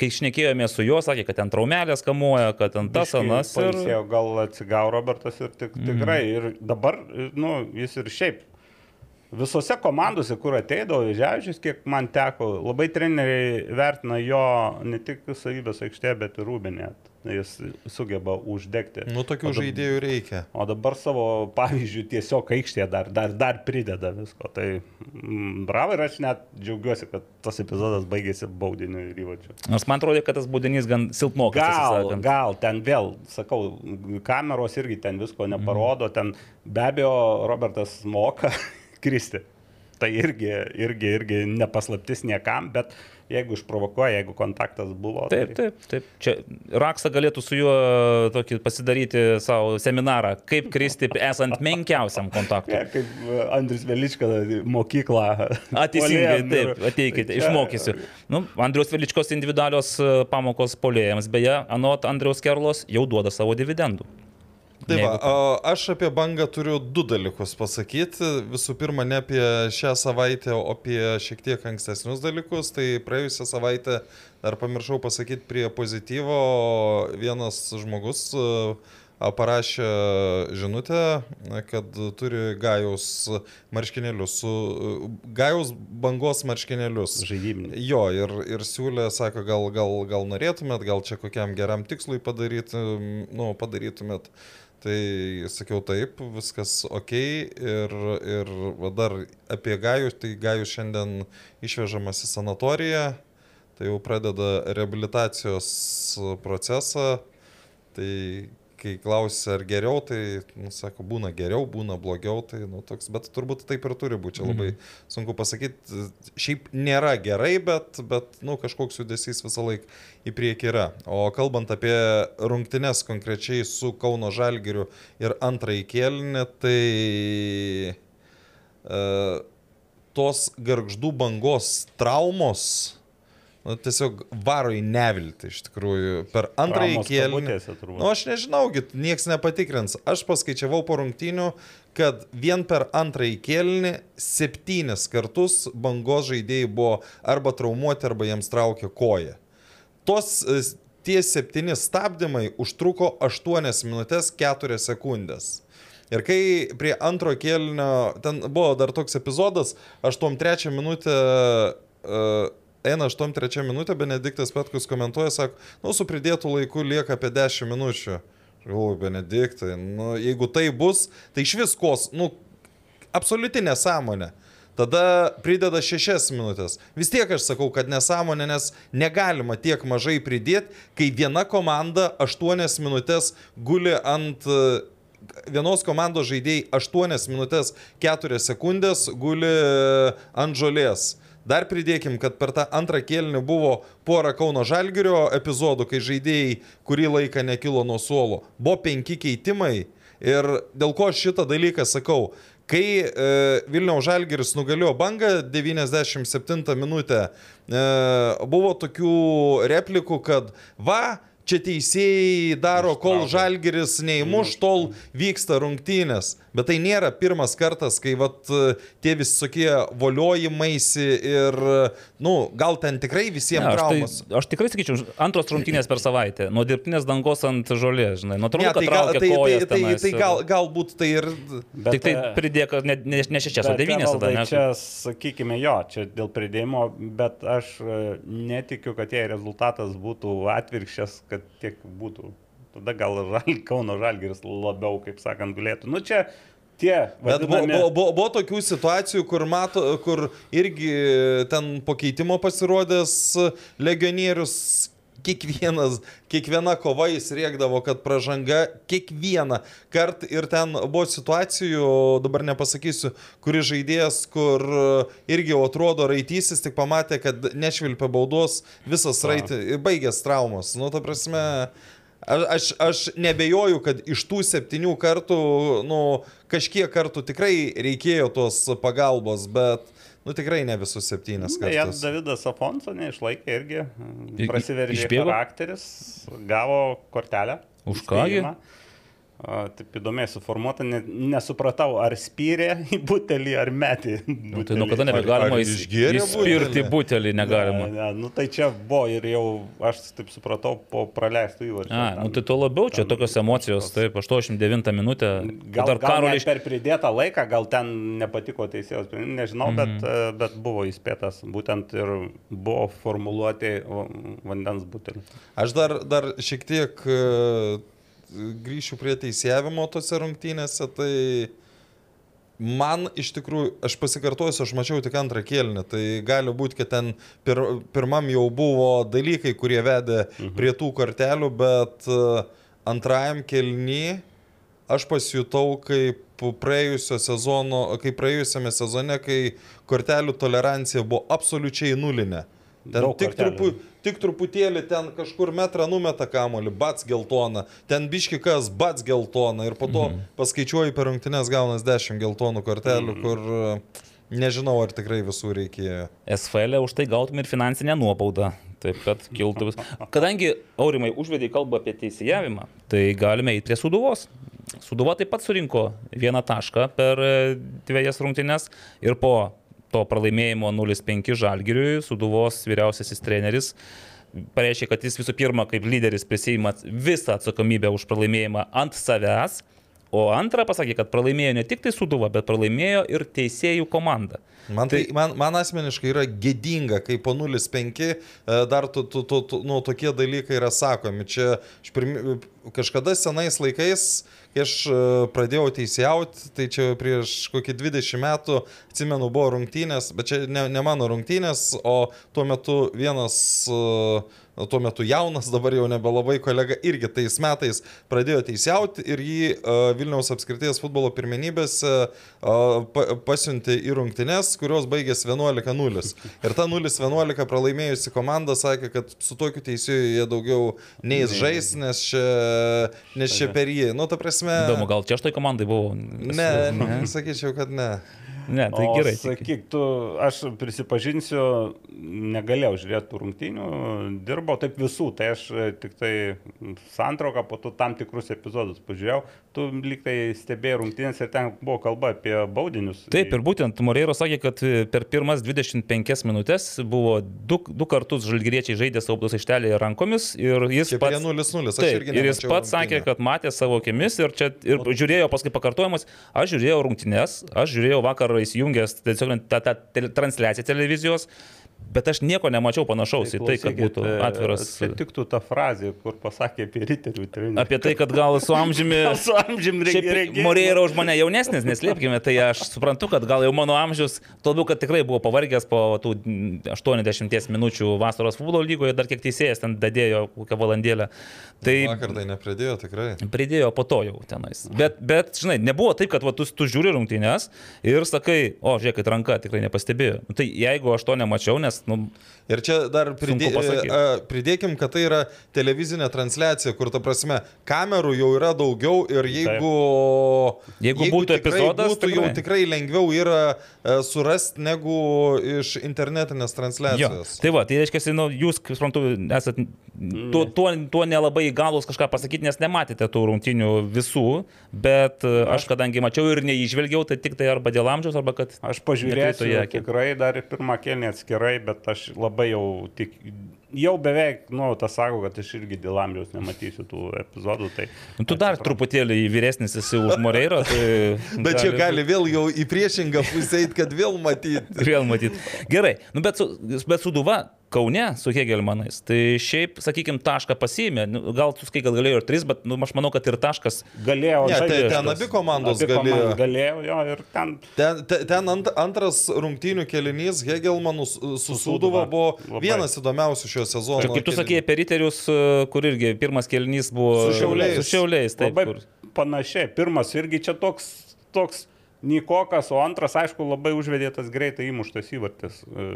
kai šnekėjome su juo, sakė, kad ten traumelės kamuoja, kad ten tas anas. Ir... Gal atsigavo Robertas ir tik, tikrai. Ir dabar, nu, jis ir šiaip. Visose komandose, kur ateidavo Ževičius, kiek man teko, labai treneriai vertina jo ne tik savybės aikštė, bet ir rūbinė. Jis sugeba uždegti. Nu, tokių dab- žaidėjų reikia. O dabar savo pavyzdžių tiesiog aikštėje dar, dar, dar prideda visko. Tai mm, bravo ir aš net džiaugiuosi, kad tas epizodas baigėsi baudiniu ir įvačiu. Nors man atrodo, kad tas būdinys gan silpnokas. Gal, gal ten vėl, sakau, kameros irgi ten visko neparodo, ten be abejo Robertas moka kristi. Tai irgi, irgi, irgi nepaslaptis niekam, bet jeigu išprovokuoja, jeigu kontaktas buvo. Taip, tai... taip, taip. Čia Raksa galėtų su juo tokį pasidaryti savo seminarą, kaip kristi esant menkiausiam kontaktui. Ja, kaip e, Andris Velička mokyklą. Ateisingai, taip, ateikite, išmokysiu. Nu, Andriaus Veličkos individualios e, pamokos polėjams, beje, anot Andriaus Kerlos jau duoda savo dividendų. Tai va, aš apie bangą turiu du dalykus pasakyti. Visų pirma, ne apie šią savaitę, o apie šiek tiek ankstesnius dalykus. Tai praėjusią savaitę dar pamiršau pasakyti prie pozityvo. Vienas žmogus e, parašė žinutę, kad turi gajaus marškinėlius, su gajaus bangos marškinėlius. Žaidybinį. Jo, ir, ir siūlė, sako, gal, gal, gal norėtumėt, gal čia kokiam geram tikslui padaryti, nu, padarytumėt. Tai sakiau taip, viskas ok. Ir, ir dar apie Gajų, tai Gajų šiandien išvežamas į sanatoriją, tai jau pradeda rehabilitacijos procesą. Tai kai klausia, ar geriau, tai, nu, sako, būna geriau, būna blogiau, tai, nu, toks, bet turbūt taip ir turi būti, čia labai sunku pasakyti. Šiaip nėra gerai, bet, bet, nu, kažkoks judesys visą laiką į priekį yra. O kalbant apie rungtynes konkrečiai su Kauno Žalgiriu ir antrąjį kėlinį, tai uh, tos garždų bangos traumos, nu, tiesiog varo į neviltį iš tikrųjų. Per antrąjį kėlinį. Nu, aš nežinau, nieks nepatikrins. Aš paskaičiavau po rungtynių, kad vien per antrąjį kėlinį septynis kartus bangos žaidėjai buvo arba traumuoti, arba jiems traukė koją. Tos e, tie septyni stabdymai užtruko 8 minutės 4 sekundės. Ir kai prie antro kėlinio, ten buvo dar toks epizodas, 8-3 minutę, uh, eina 8-3 minutė, Benediktas Petkus komentuoja, sako, nu su pridėtų laiku lieka apie 10 minučių. O, Benediktai, nu, jeigu tai bus, tai iš viskos, nu, absoliuti nesąmonė. Tada prideda šešias minutės. Vis tiek aš sakau, kad nesąmonė, nes negalima tiek mažai pridėti, kai viena komanda aštuonias minutės guli ant vienos komandos žaidėjai 8 minutės 4 sekundės guli e, ant žolės. Dar pridėkim, kad per tą antrą kėlinį buvo pora Kauno Žalgirio epizodų, kai žaidėjai kurį laiką nekilo nuo suolo. Buvo penki keitimai ir dėl ko šitą dalyką sakau. Kai e, Vilniaus Žalgiris nugalėjo bangą 97 minutę, e, buvo tokių replikų, kad va, čia teisėjai daro, kol žalgeris neįmuš, tol vyksta rungtynės. Bet tai nėra pirmas kartas, kai vat, tie visokie voliojimaisi ir, nu, gal ten tikrai visiems Ne, aš, traumas. tai, aš tikrai sakyčiau, antros rungtynės per savaitę. Nuo dirbtinės dangos ant žolės, žinai. Nuo trūko, tai, gal, traukia tai, tai, tai, tai gal, galbūt tai ir... Bet, Tik tai e, pridėk ne, ne, ne šešias, o Bet, devynės tada, ne? Čia, sakykime, jo, čia dėl pridėjimo, bet aš e, netikiu, kad jei rezultatas būtų atvirkščias, kad tiek būtų. Tada gal žal, Kauno Žalgiris labiau, kaip sakant, galėtų. Nu čia tie... Bet buvo, buvo, buvo, buvo tokių situacijų, kur, mato, kur irgi ten po keitimo pasirodęs legionierius kiekvienas, kiekviena kova jis rėkdavo, kad pražanga kiekvieną kartą ir ten buvo situacijų, dabar nepasakysiu, kuris žaidėjas, kur irgi jau atrodo raitysis, tik pamatė, kad nešvilpia baudos, visas raitį, baigęs traumas. Nu, ta prasme, aš, aš nebejoju, kad iš tų septynių kartų, nu, kažkiek kartų tikrai reikėjo tos pagalbos, bet, nu, tikrai ne visus septynis kartus. Davidas Afonso neišlaikė irgi. Prasiveržė charakteris, gavo kortelę. Už ką įspėjimą. A, Taip įdomiai suformuota, ne, nesupratau, ar spyrė į butelį, ar metė. Nu, tai nuo kada nebegalima įspirti butelį? butelį, negalima. Ne, ne, nu tai čia buvo ir jau, aš taip supratau, po praleistų įvarčių. A, ten- nu tai to labiau, čia ten tokios emocijos, taip, 89 minutę. Gal, Dar gal Karolį net per pridėtą laiką, gal ten nepatiko teisėjos, nežinau, mm. -hmm. bet, e, bet buvo įspėtas, būtent ir buvo formuluoti va- vandens butelį. Aš dar, dar šiek tiek e, grįšiu prie teisėjavimo tose rungtynėse, tai man iš tikrųjų, aš pasikartosiu, aš mačiau tik antrą kėlinį, tai gali būti, kad ten pir, pirmam jau buvo dalykai, kurie vedė prie tų kortelių, bet e, antrajam kėlinį aš pasijutau kaip praėjusio sezono, kaip praėjusiame sezone, kai kortelių tolerancija buvo absoliučiai nulinė. Ten Daug tik, kortelių. trupu, tik truputėlį ten kažkur metrą numeta kamolį, bats geltona, ten biškikas bats geltona ir po to Mhm. paskaičiuoji per rungtynes gaunas 10 geltonų kortelių, Mhm. kur e, nežinau, ar tikrai visų reikėjo. SFL už tai gautum ir finansinę nuobaudą. Taip, kad kiltų vis. Kadangi Aurimai užvedė kalbą apie teisėjavimą, tai galime eiti prie Suduvos. Suduva taip pat surinko vieną tašką per e, dviejas rungtynes ir po to pralaimėjimo 0-5 Žalgiriui Suduvos vyriausiasis treneris pareiškė, kad jis visų pirma kaip lyderis prisima visą atsakomybę už pralaimėjimą ant savęs, o antra pasakė, kad pralaimėjo ne tik tai Suduva, bet pralaimėjo ir teisėjų komanda. Man, tai, man, man asmeniškai yra gėdinga, kai po 0,5 e, dar tu, tu, tu, tu, nu, tokie dalykai yra sakomi. Čia pirmi, kažkada senais laikais, kai aš e, pradėjau teisėjauti, tai čia prieš kokį 20 metų, atsimenu, buvo rungtynės, bet čia ne, ne mano rungtynės, o tuo metu vienas e, tuo metu jaunas, dabar jau nebelabai kolega, irgi tais metais pradėjo teisiauti ir jį uh, Vilniaus apskrities futbolo pirmenybėse uh, pa, pasiuntė į rungtynes, kurios baigėsi 11-0. Ir ta 0-11 pralaimėjusi komanda sakė, kad su tokiu teisėju jie daugiau neįs žais, nes čia, nes čia per jį. Nu, ta prasme. Įdomu, gal čia aš toj komandai buvau? Ne, ne, sakyčiau, kad ne. Ne, tai O gerai. tik- Sakyk, tu, aš prisipažinsiu, negalėjau žiūrėti tų rungtynių, dirbau taip visų, tai aš e, tik tai santrauką, po to tam tikrus epizodus pažiūrėjau, tu liktai stebėjai rungtynės ir ten buvo kalba apie baudinius. Taip, ir būtent Moreiro sakė, kad e, per pirmas 25 minutės buvo du, du kartus žalgyriečiai žaidė savo baudos aikštelėje rankomis ir jis prie pats... 0-0. Aš Taip, irgi ir jis pats sakė, kad matė savo akimis ir, čia, ir žiūrėjo paskui pakartojimus. Aš žiūrėjau rungtynes, aš žiūrėjau vakar įsijungęs tiesiog tą, tą tele- transliaciją televizijos. Bet aš nieko nemačiau panašaus į tai, kad būtų e, atviras. Čia tiktų ta frazė, kur pasakė apie riterių trenerių. Apie tai, kad gal su amžiumi... Su amžiumi Šiaip reikia. Morė yra už mane jaunesnis, neslėpkime, tai aš suprantu, kad gal jau mano amžius, tuo labiau, kad tikrai buvo pavargęs po tų mm, 80 minučių vasaros futbolo lygoje, dar kiek teisėjas ten dadėjo kokią valandėlę. Tai Vakar tai nepridėjo tikrai. pridėjo po to jau tenais. Bet, bet žinai, nebuvo taip, kad va, tu, tu žiūri rungtynės ir sakai, o žiūrėk, ranka tikrai nepastebėjo. Nu, tai jeigu aš to nemačiau, nes, nu, Ir čia dar pridė, pasakyt. a, pridėkim, kad tai yra televizinė transliacija, kur, ta prasme, kamerų jau yra daugiau ir jeigu... Jeigu būtų tikrai epizodas, būtų jau tikrai. tikrai lengviau yra surasti negu iš internetinės Jo. transliacijos. Tai va, tai reiškia, nu, jūs, kaip suprantu, esat tuo, tuo, tuo nelabai įgalus kažką pasakyti, nes nematėte tų rungtinių visų, bet e, aš kadangi mačiau ir neižvelgiau, tai tik tai arba dėl amžiaus, arba kad... Aš pažiūrėsiu tikrai dar ir pirmą kelnį atskirai, bet aš labai jau tik, jau beveik, nu, tas sako, kad aš irgi dėl amžiaus nematysiu tų epizodų. Tai Nu, tu dar truputėlį vyresnis esi už Moreiro, tai... Bet čia gali vėl jau į priešingą pusę eiti, kad vėl matyti. Vėl matyti. Gerai, nu, bet, su, bet Suduva Kaune su Hegelmanais, tai šiaip, sakykime, tašką pasiėmė, nu, gal tu skai, gal galėjo ir tris, bet nu, aš manau, kad ir taškas galėjau. Ne, tai ten abi komandos Abi galėjo. komandos galėjo, jo, ir ten Ten, te- ten ant, antras rungtynių kelinys Hegelmanų su su Sūduva buvo Labai. vienas įdomiausių šio sezono. Ir kaip tu sakėjai apie riterius, e, kur irgi pirmas kelnys buvo Su Šiauliais. Su šiauliais taip, labai kur. panašiai. Pirmas irgi čia toks, toks Nikokas, o antras, aišku, labai užvedė tas greitai įmuštas įvartis. e,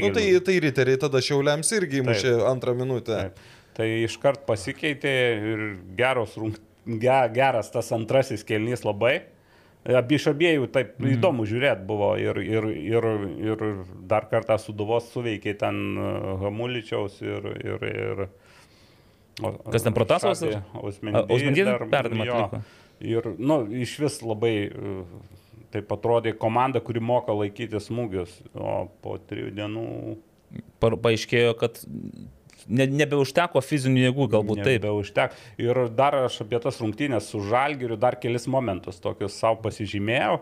Nu, tai, tai riteriai tada šiauliams irgi įmušė antrą minutę. Taip. Tai iškart pasikeitė ir geros, rung... ge, geras tas antrasis kelnys labai. Abi iš abiejų taip mm. įdomu žiūrėti buvo ir, ir, ir, ir dar kartą suduvos suveikė ten e, Hamuličiaus ir... ir, ir o- Kas ten, Protasovas? Šabė, A, Osmendy Osmendy dar- perdavimą. Ir, nu, iš vis labai e, taip atrodė komanda, kuri moka laikyti smūgius, o po trijų dienų Pa, paaiškėjo, kad ne, nebeužteko fizinių jėgų, galbūt taip. Užtek. Ir dar aš apie tas rungtynės su Žalgiriu dar kelis momentus tokius savo pasižymėjau.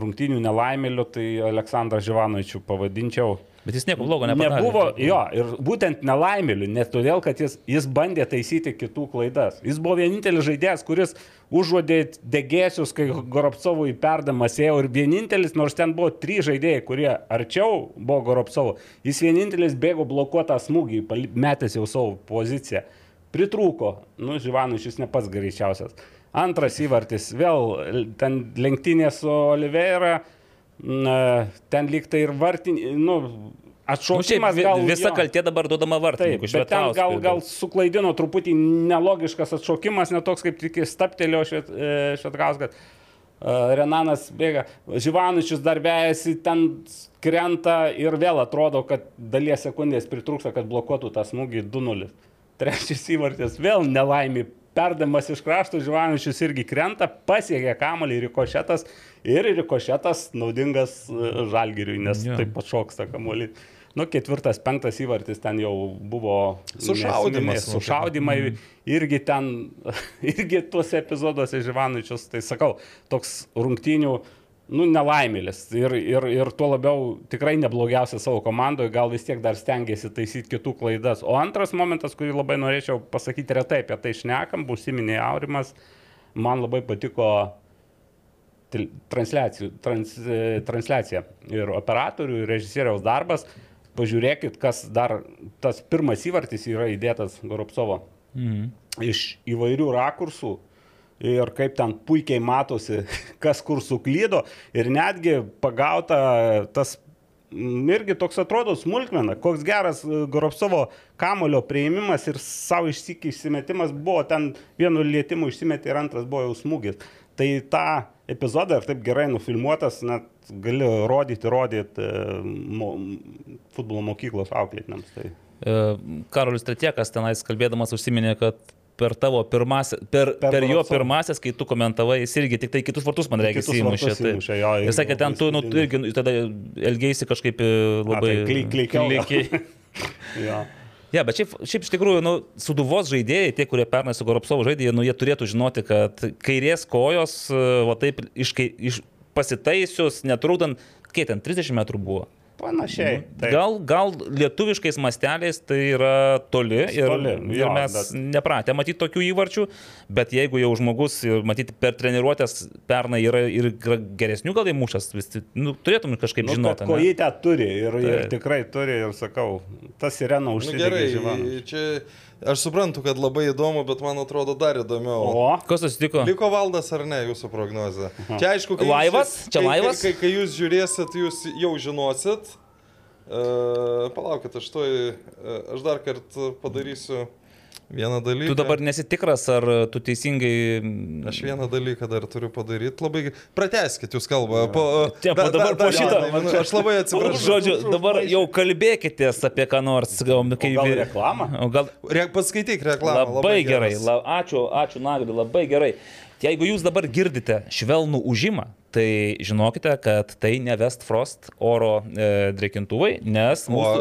Rungtynių nelaimėlių, tai Aleksandrą Živanovičių pavadinčiau. Bet jis nieko blogo nepadarė. Nebuvo, jo, ir būtent nelaimėlių, ne todėl, kad jis, jis bandė taisyti kitų klaidas. Jis buvo vienintelis žaidėjas, kuris užuodė degėsius, kai Goropsovui perdamas ėjo ir vienintelis, nors ten buvo trys žaidėjai, kurie arčiau buvo Goropsovo, jis vienintelis bėgo blokuotą smūgį, metęs jau savo poziciją. Pritrūko, nu, Živanovičius ne pats greičiausias. Antras įvartis, vėl ten lenktynė su Oliveira, na, ten lyg tai ir vartinė, nu, Nu, šiaip atšaukimas gal visa jo. kaltė dabar duodama Taip, vartininkui. bet ten gal, gal suklaidino truputį nelogiškas atšaukimas, netoks kaip tik staptelėjo šit, e, Šetkauskas. E, Renanas bėga, Živaničius dar vejasi, ten krenta ir vėl atrodo, kad dalies sekundės pritrūksta, kad blokuotų tą smūgį 2-0. Trečias įvartis vėl nelaimė. Perdamas iš krašto Živaničius irgi krenta, pasiekia kamalį rikošetas ir rikošetas naudingas e, žalgiriui, nes yeah. taip pat šoksta kamuolį. Nu, ketvirtas, penktas įvartis ten jau buvo Sušaudymas, nesminės Sušaudymai irgi ten, irgi tuose epizoduose Živaničius, tai sakau, toks rungtynių, nu, nelaimėlis. Ir, ir, ir tuo labiau tikrai neblogiausia savo komandoje, gal vis tiek dar stengiasi taisyti kitų klaidas. O antras momentas, kurį labai norėčiau pasakyti retai apie tai šnekam, būsiminė Aurimas, man labai patiko transliacijų- trans, e, transliacija ir operatorių, ir režisieriaus darbas. Pažiūrėkit, kas dar tas pirmas įvartis yra įdėtas Goropsovo Mhm. iš įvairių rakursų ir kaip ten puikiai matosi, kas kur suklydo ir netgi pagauta tas irgi toks atrodo smulkmena, koks geras e, Goropsovo kamulio prieimimas ir savo išsikį išsimetimas buvo, ten vienu lietimu išsimetė ir antras buvo jau smūgis. Tai tą epizodą ir taip gerai nufilmuotas, net gali rodyti, rodyti e, mo, futbolo mokyklos auklėtiniams. Tai. E, Karolis Tretiekas tenais kalbėdamas užsiminė, kad per tavo pirmasias, per, per, Per jo pirmasias, kai tu komentavai, jis irgi tik tai kitus vartus, man reikia, jo, Ir irgi sakė, ten tu nu, irgi tada elgėsi kažkaip e, labai tai kly- klykiau gal. klykiai. Jo. Ja, bet šiaip, šiaip iš tikrųjų, nu, suduvos žaidėjai, tie, kurie pernai su Goropsovu žaidė, nu, jie turėtų žinoti, kad kairės kojos, va taip, iš, iš pasitaisius, netrukdant, kiek ten 30 metrų buvo. Panašiai. taip. Gal, gal lietuviškais masteliais tai yra toli ir, Toli, ir jo, mes bet- nepratę matyti tokių įvarčių, bet jeigu jau žmogus, matyti, per treniruotės pernai yra ir geresnių gal įmušęs, vis tik, nu, turėtum kažkaip Nu, žinoti. kad ane? kojytę turi ir, ir Taip. tikrai turi ir sakau, tas sirena Nu, užsidegė gerai, žyvą. čia aš suprantu, kad labai įdomu, bet man atrodo dar įdomiau. O, Kas atsitiko? Liko valdas ar ne, jūsų prognozė? Čia aišku, kai Laivas? Jūs, Čia kai, laivas? Kai, kai, kai jūs žiūrėsit, jūs jau žinosit. Uh, palaukit, aš to, aš dar kartą padarysiu vieną dalyką. Tu dabar nesitikras, ar tu teisingai... Aš vieną dalyką dar turiu padaryti. Labai... Prateskit jūs kalbą. Po, Čia, po dabar po šito. vieną, aš labai atsiprašau. Žodžiu, dabar jau kalbėkitės apie ką nors. Gal, kai, gal reklamą? O gal, Re, paskaityk reklamą. Labai gerai, geras. la, ačiū, ačiū Nagri, labai gerai. Jeigu jūs dabar girdite švelnų užimą, tai žinokite, kad tai ne West Frost oro e, drėkintuvai, nes mūsų,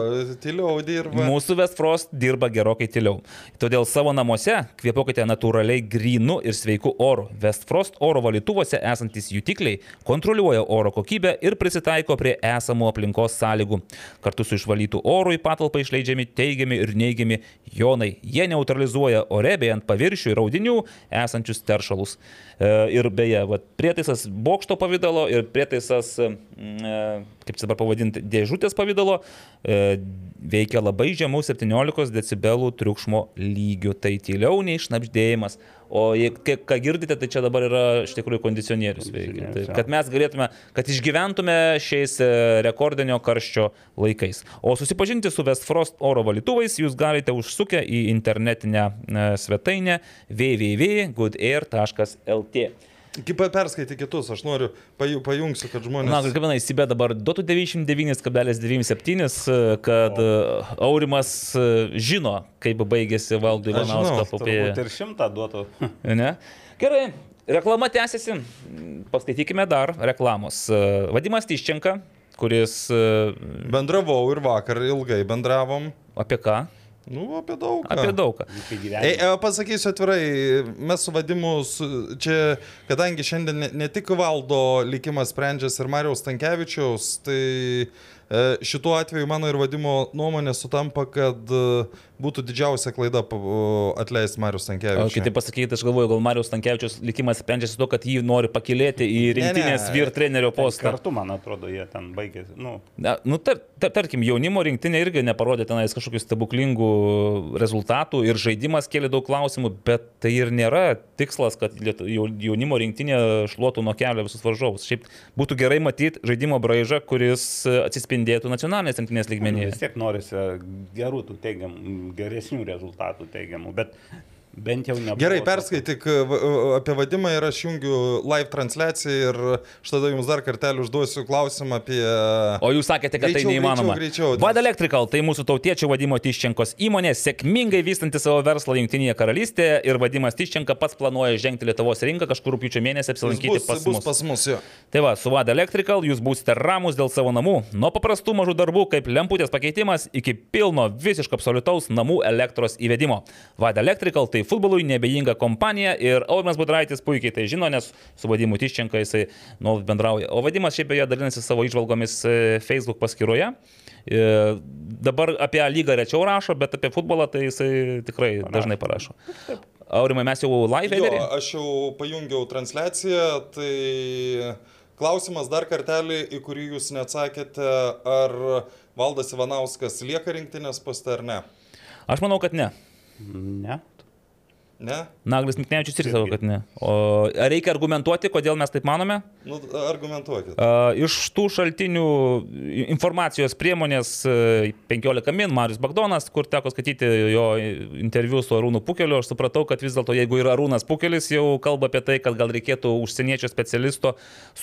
O, dirba. mūsų West Frost dirba gerokai tyliau. Todėl savo namuose kvėpuokite natūraliai grinu ir sveiku oru. West Frost oro valytuvuose esantis jutikliai kontroliuoja oro kokybę ir prisitaiko prie esamų aplinkos sąlygų. Kartu su išvalytų oru į patalpą išleidžiami teigiami ir neigiami jonai. Jie neutralizuoja ore bei ant paviršių ir audinių esančius teršalus. E, Ir beje, vat, prietaisas bokšto pavydalo ir prietaisas, e, kaip dabar pavadinti, dėžutės pavydalo e, veikia labai žemų 17 decibelų triukšmo lygių. Tai tyliau nei šnapždėjimas. O kai- ką girdite, tai čia dabar yra iš tikrųjų kondicionierius veikia. Tai, kad mes galėtume, kad išgyventume šiais e, rekordinio karščio laikais. O susipažinti su Westfrost oro valytuvais jūs galite užsukę į internetinę svetainę www.goodair.lt. Kaip perskaityti kitus, aš noriu, paju- pajungsiu, kad žmonės... Na, kaip vienai, įsibė dabar duotų 99,97, e, kad e, Aurimas e, žino, kaip baigėsi žinau, Ivanausko turbūt ir šimtą duotų. Ne? Gerai, reklama tęsiasi. Paskaitykime dar reklamos. Vadimas Tyščenka, kuris Bendravau ir vakar ilgai bendravom. apie ką? Nu, apie daug. Apie daug Ei, gyveni. e, pasakysiu atvirai, mes su vadimu, su, čia, kadangi šiandien ne, ne tik valdo likimas sprendžiasi ir Marijos Tankievičiaus, tai e, šituo atveju mano ir vadimo nuomonė sutampa, kad e, būtų didžiausia klaida atleisti Marijos O Tankievičiaus. kitaip pasakyti, aš galvoju, gal Marijos Tankievičius likimas sprendžiasi to, kad jį nori pakilėti į rinktinės vyr trenerio postą. Kartu, man atrodo, jie ten baigėsi. Nu, Na, nu, tar, tar, tarkim, jaunimo rinktinė irgi neparodė tenais kažkokių stebuklingų rezultatų ir žaidimas kėlė daug klausimų, bet tai ir nėra tikslas, kad jaunimo rinktinė šluotų nuo kelio visus varžovus. Šiaip būtų gerai matyti žaidimo braižą, kuris e, atsispindėtų nacionalinės rinktinės lygmenyje. vis tiek norisi gerų tų teigiamų, geresnių rezultatų teigiamų, bet bent jau ne. Gerai, perskaityk e, e, apie vadimą ir aš jungiu live transliaciją ir aš tada jums dar kartelį užduosiu klausimą apie... O jūs sakėte, kad Greičiau, tai neįmanoma. greičiau, greičiau. Vad Electrical tai mūsų tautiečio vadimo Tiščenkos įmonė, sėkmingai vystanti savo verslą Junktinėje karalystėje ir vadimas Tiščenka pats planuoja žengti Lietuvos rinką kažkur rūpiučio mėnesį apsilankyti bus, pas mus. pas mus, jo. Tai va, su Vad Electrical jūs būsite ramus dėl savo namų. Nuo paprastų mažų darbų kaip lemputės pakeitimas iki pilno visiško absoliutaus namų elektros įvedimo. Vad Electrical tai futbolui nebejinga kompanija ir Aurimas Budraitis puikiai tai žino, nes su Vadimu Tiščenka jisai nuolat bendrauja. O Vadimas šiaip beje dalinasi savo išvalgomis e, Facebook paskyroje. E, Dabar apie A lygą rečiau rašo, bet apie futbolą tai jisai tikrai dažnai parašo. Aurimai, mes jau live Jo, eterį? aš jau pajungiau transliaciją, tai klausimas dar kartelį, į kurį jūs neatsakėte, ar Valdas Ivanauskas lieka rinktinės poste ar ne? Aš manau, kad ne. Ne. Ne? Naglis Miknevičius irgi sako, kad ne. O ar reikia argumentuoti, kodėl mes taip manome? Nu, argumentuokit. A, Iš tų šaltinių informacijos priemonės e, 15 min, Marius Bagdonas, kur teko skaityti jo interviu su Arūnu Pukeliu, aš supratau, kad vis dėlto jeigu yra Arūnas Pukelis, jau kalba apie tai, kad gal reikėtų užsieniečio specialisto,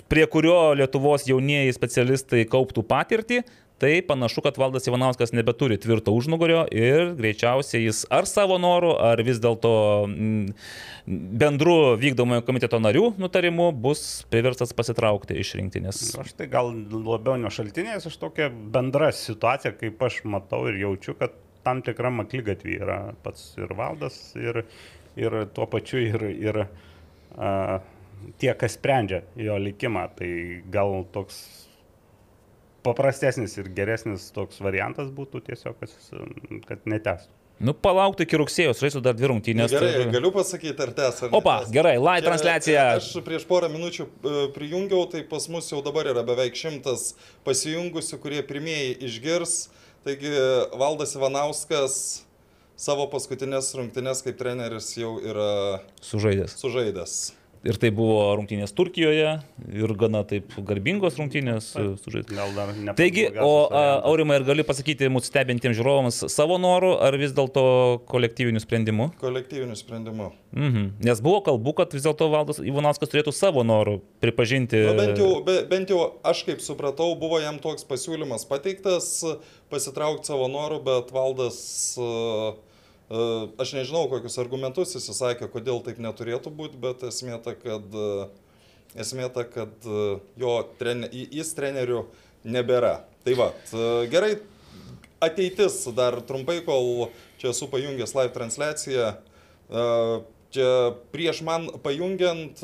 prie kurio Lietuvos jaunieji specialistai kauptų patirtį. Tai panašu, kad Valdas Ivanauskas nebeturi tvirto užnugario ir greičiausiai jis ar savo noru, ar vis dėlto mm, bendru vykdomojo komiteto narių nutarimu bus priverstas pasitraukti iš rinktinės. Aš tai gal labiau ne šaltinės, aš tokia bendra situacija, kaip aš matau ir jaučiu, kad tam tikra maklygatvė yra pats ir valdas, ir, ir tuo pačiu ir, ir a, tie, kas sprendžia jo likimą. Tai gal toks paprastesnis ir geresnis toks variantas būtų tiesiog, kad, kad netestų. Nu, palaukti iki rugsėjo, žaisiu dar dvi rungtynės. Gerai, ir- galiu pasakyti, ar tęs. Opa, gerai, live Čia, transliacija. Aš prieš porą minučių e, prijungiau, tai pas mus jau dabar yra beveik šimtas pasijungusių, kurie pirmieji išgirs. Taigi Valdas Ivanauskas savo paskutinės rungtynės kaip treneris jau yra Sužaidęs. sužaidęs. Ir tai buvo rungtynės Turkijoje ir gana taip garbingos rungtynės sužaidęs. Gal dar ne. Taigi, o a. Aurimai, ar gali pasakyti mūsų stebintiems žiūrovams savo norų, ar vis dėlto kolektyvinių sprendimų? Kolektyviniu sprendimu. Mhm. Nes buvo kalbų, kad vis dėlto Valdas Ivanauskas turėtų savo norų pripažinti. Nu, bent, jau, be, bent jau aš kaip supratau, buvo jam toks pasiūlymas pateiktas pasitraukti savo norų, bet valdas, uh, aš nežinau, kokius argumentus jis įsakė, kodėl taip neturėtų būti, bet esmė ta, kad, uh, esmė ta, kad uh, jo trene, jis trenerių nebėra. Tai va, gerai, ateitis dar trumpai, kol čia esu pajungęs live transliaciją. Čia prieš man pajungiant,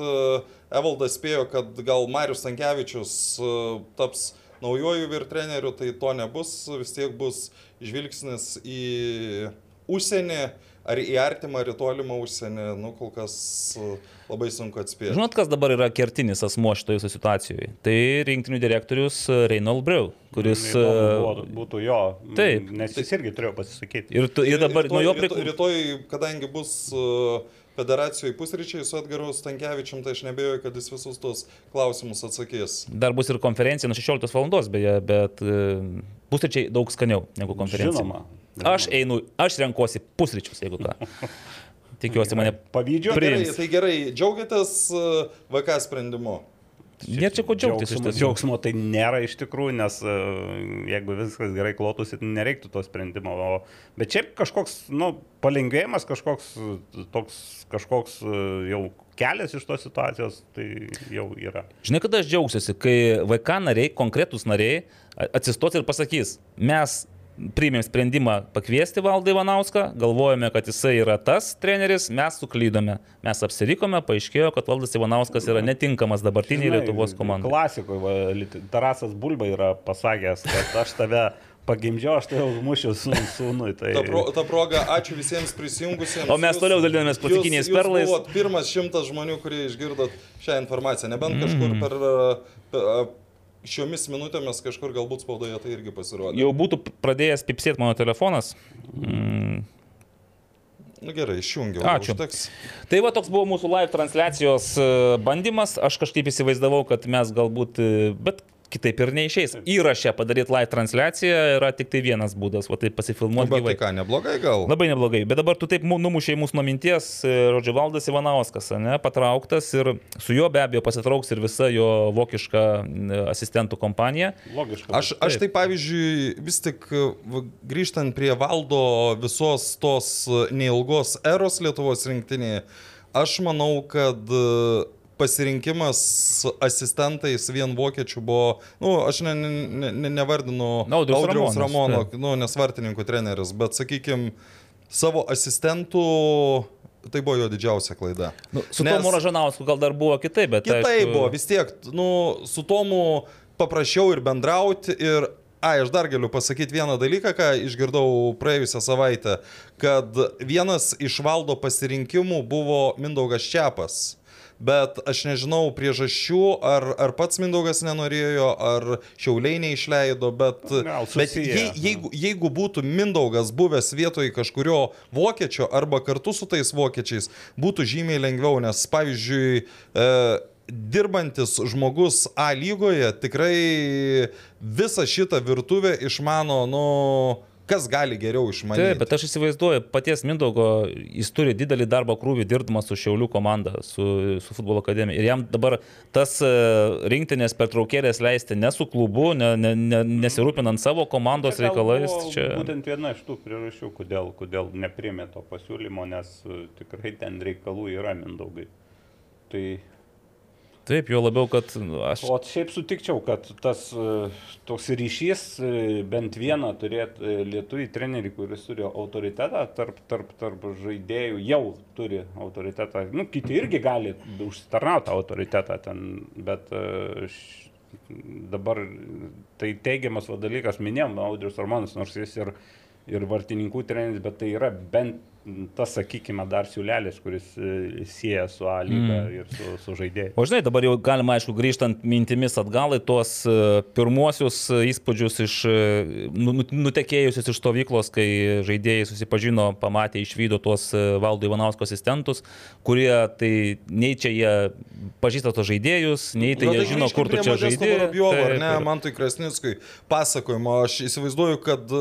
Evaldas spėjo, kad gal Marius Tankievičius uh, taps naujoju vyr treneriu, tai to nebus, vis tiek bus žvilgsnis į užsienį, ar į artimą, ar į tolimą užsienį, nu kol kas uh, labai sunku atspėti. Žinot, kas dabar yra kertinis asmo šitoje situacijoje? Tai rinktinių direktorius Reinald Breu, kuris... Įdomu e, buvo- būtų jo. Taip. Nes jis irgi turėjo pasisakyti. Ir, tu, ir dabar nuo jo rytoj, priklauso. rytoj, kadangi bus uh, federacijoje pusryčiai su Edgaru Stankievičium, tai aš nebejoju, kad jis visus tos klausimus atsakys. Dar bus ir konferencija nuo 16 val. beje, bet e, pusryčiai daug skaniau negu konferencija. Žinoma. Aš einu, aš renkuosi pusryčius, jeigu ką. Tikiuosi mane. Pavydžiu. Gerai, tai gerai, džiaugiatės uh, VK sprendimu. Nėra čia ko džiaugtis iš Džiaugsmo, tiesų. džiaugsmo tai nėra iš tikrųjų, nes e, jeigu viskas gerai klotųsi, tai nereiktų to sprendimo. O, bet šiaip kažkoks, nu, palengvėjimas, kažkoks, e, toks, kažkoks e, jau kelias iš tos situacijos, tai jau yra. Žinai, kada aš džiaugsiuosi, kai VK nariai, konkretūs nariai atsistos ir pasakys, mes priėmėm sprendimą pakviesti Valdą Ivanauską, galvojame, kad jisai yra tas treneris, mes suklydome, mes apsirikome, paaiškėjo, kad Valdas Ivanauskas yra netinkamas dabartiniai Žinai, Lietuvos komandai. Klasikoje, Tarasas Bulba yra pasakęs, kad aš tave pagimdžiau, aš tave užmušiu su sūnui. Tai... Ta, pro, ta proga, ačiū visiems prisijungusiems. O mes toliau dalinamės platikiniais jūs- perlais. Jūs buvot pirmas šimtas žmonių, kurie išgirdot šią informaciją. Nebent Mm. kažkur per, uh, per šiomis minutėmis kažkur galbūt spaudoje tai irgi pasirodė. Jau būtų pradėjęs pipsėti mano telefonas. Mm. Nu gerai, išjungiau. Ačiū. Užteks. Tai va toks buvo mūsų live transliacijos e, bandymas. Aš kažkaip įsivaizdavau, kad mes galbūt, e, bet kitaip ir neišeis. Įrašę padaryti live transliaciją yra tik tai vienas būdas, o tai Nu, pasifilmuoti bet gyvai. tai ką, neblogai gal? Labai neblogai, bet dabar tu taip mu- numušėjai mūsų nuo minties, e, Rodžio Valdas Ivanauskas, ne, patrauktas ir su juo be abejo pasitrauks ir visa jo vokiška e, asistentų kompanija. Logiška. Aš, aš tai pavyzdžiui, vis tik va, grįžtant prie valdo visos tos neilgos eros Lietuvos rinktinėje, aš manau, kad e, pasirinkimas asistentais vien vokiečių buvo, nu, aš ne, ne, ne, nevardinu Na, Audriaus Ramono, nu, nesvartininkų treneris, bet sakykime, savo asistentų tai buvo jo didžiausia klaida. Nu, su Nes- Tomu Ražanausku gal dar buvo kitaip, bet... Kitai aišku, buvo, vis tiek, nu, su Tomu paprašiau ir bendrauti ir... Ai, aš dar galiu pasakyti vieną dalyką, ką išgirdau praėjusią savaitę, kad vienas iš valdo pasirinkimų buvo Mindaugas Čiapas. Bet aš nežinau priežasčių, ar, ar pats Mindaugas nenorėjo, ar šiauliai neišleido, bet, Gal bet jei, jeigu, jeigu būtų Mindaugas buvęs vietoj kažkurio vokiečio arba kartu su tais vokiečiais, būtų žymiai lengviau, nes pavyzdžiui, e, dirbantis žmogus A lygoje tikrai visą šitą virtuvę išmano, nu, kas gali geriau išmanyti. Taip, bet aš įsivaizduoju, paties Mindaugo, jis turi didelį darbo krūvį dirbdamas su Šiaulių komanda, su, su futbolo akademija. Ir jam dabar tas e, rinktinės pertraukėlės leisti ne su klubu, ne, ne, ne, nesirūpinant savo komandos gal reikalais. Čia... Būtent viena iš tų priežasčių, kodėl, kodėl neprimė to pasiūlymo, nes e, tikrai ten reikalų yra mindaugai. Tai, Taip, jo labiau, kad nu, aš... o šiaip sutikčiau, kad tas e, toks ryšys, e, bent vieną turėti lietuvių trenerį, kuris turi autoritetą tarp, tarp, tarp žaidėjų, jau turi autoritetą. Nu, kiti irgi gali užsitarnauti autoritetą ten, bet e, dabar tai teigiamas dalykas, minėjom, Audrius Armanas, nors jis ir, ir vartininkų treneris, bet tai yra bent tas, sakykime, dar siūlelis, kuris e, sieja su A lyga mm. ir su, su žaidėjai. O žinai, dabar jau galima, aišku, grįžtant mintimis atgal į tuos e, pirmuosius e, įspūdžius iš nu, nu, nutekėjusius iš stovyklos, kai žaidėjai susipažino, pamatė, išvydo tuos valdo Ivanausko asistentus, kurie tai nei čia jie pažįsta tos žaidėjus, nei tai, tai jie žino, kur tu čia žaidėjai. Tai, ne, man tai Krasnickui pasakojimo, aš įsivaizduoju, kad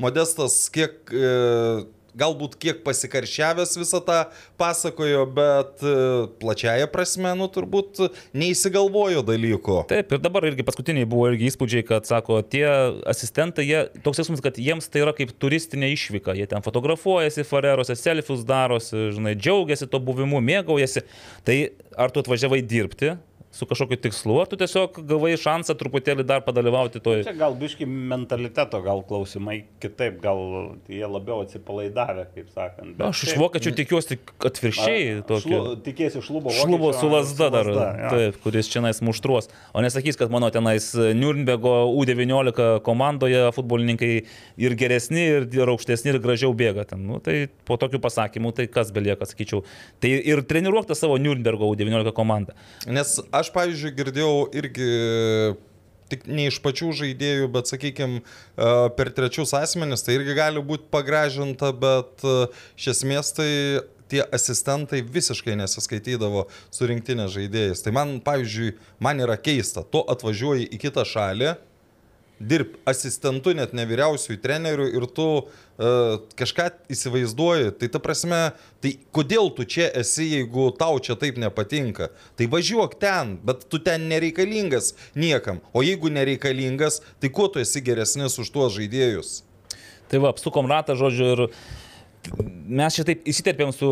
Modestas kiek uh, galbūt kiek pasikaršiavęs visą tą pasakojo, bet e, plačiaja prasme, nu turbūt neįsigalvojo dalykų. Taip, ir dabar irgi paskutiniai buvo irgi įspūdžiai, kad sako, tie asistentai, jie, toks jausmas, kad jiems tai yra kaip turistinė išvyka, jie ten fotografuojasi, farerose, selfius darosi, žinai, džiaugiasi to buvimu, mėgaujasi. Tai ar tu atvažiavai dirbti, su kažkokiu tikslu, ar tu tiesiog gavai šansą truputėlį dar padalyvauti toje. Čia gal biški mentaliteto, gal klausimai kitaip, gal jie labiau atsipalaidavę, kaip sakant. Bet Aš iš vokiečių tikiuosi atvirkščiai. Šlu, tikėsi šlubo. Šlubo su lasda dar, lasda, ja. taip, kuris čia nais muštruos. O nesakys, kad mano tenais Nürnbergo U19 komandoje futbolininkai ir geresni, ir, ir aukštesni, ir gražiau bėga ten. Nu, tai po tokių pasakymų, tai kas belieka, sakyčiau. Tai ir treniruokite savo Nürnbergo U19 komandą. Nes aš aš, pavyzdžiui, girdėjau irgi tik ne iš pačių žaidėjų, bet, sakykime, per trečius asmenis, tai irgi gali būti pagražinta, bet e, iš esmės tai tie asistentai visiškai nesiskaitydavo su rinktinės žaidėjais. Tai man, pavyzdžiui, man yra keista, tu atvažiuoji į kitą šalį, dirb asistentu, net ne vyriausiųjų trenerių ir tu uh, kažką įsivaizduoji, tai ta prasme, tai kodėl tu čia esi, jeigu tau čia taip nepatinka? Tai važiuok ten, bet tu ten nereikalingas niekam. O jeigu nereikalingas, tai kuo tu esi geresnis už tuos žaidėjus? Tai va, apsukom ratą, žodžiu, ir mes šitaip įsiterpėm su,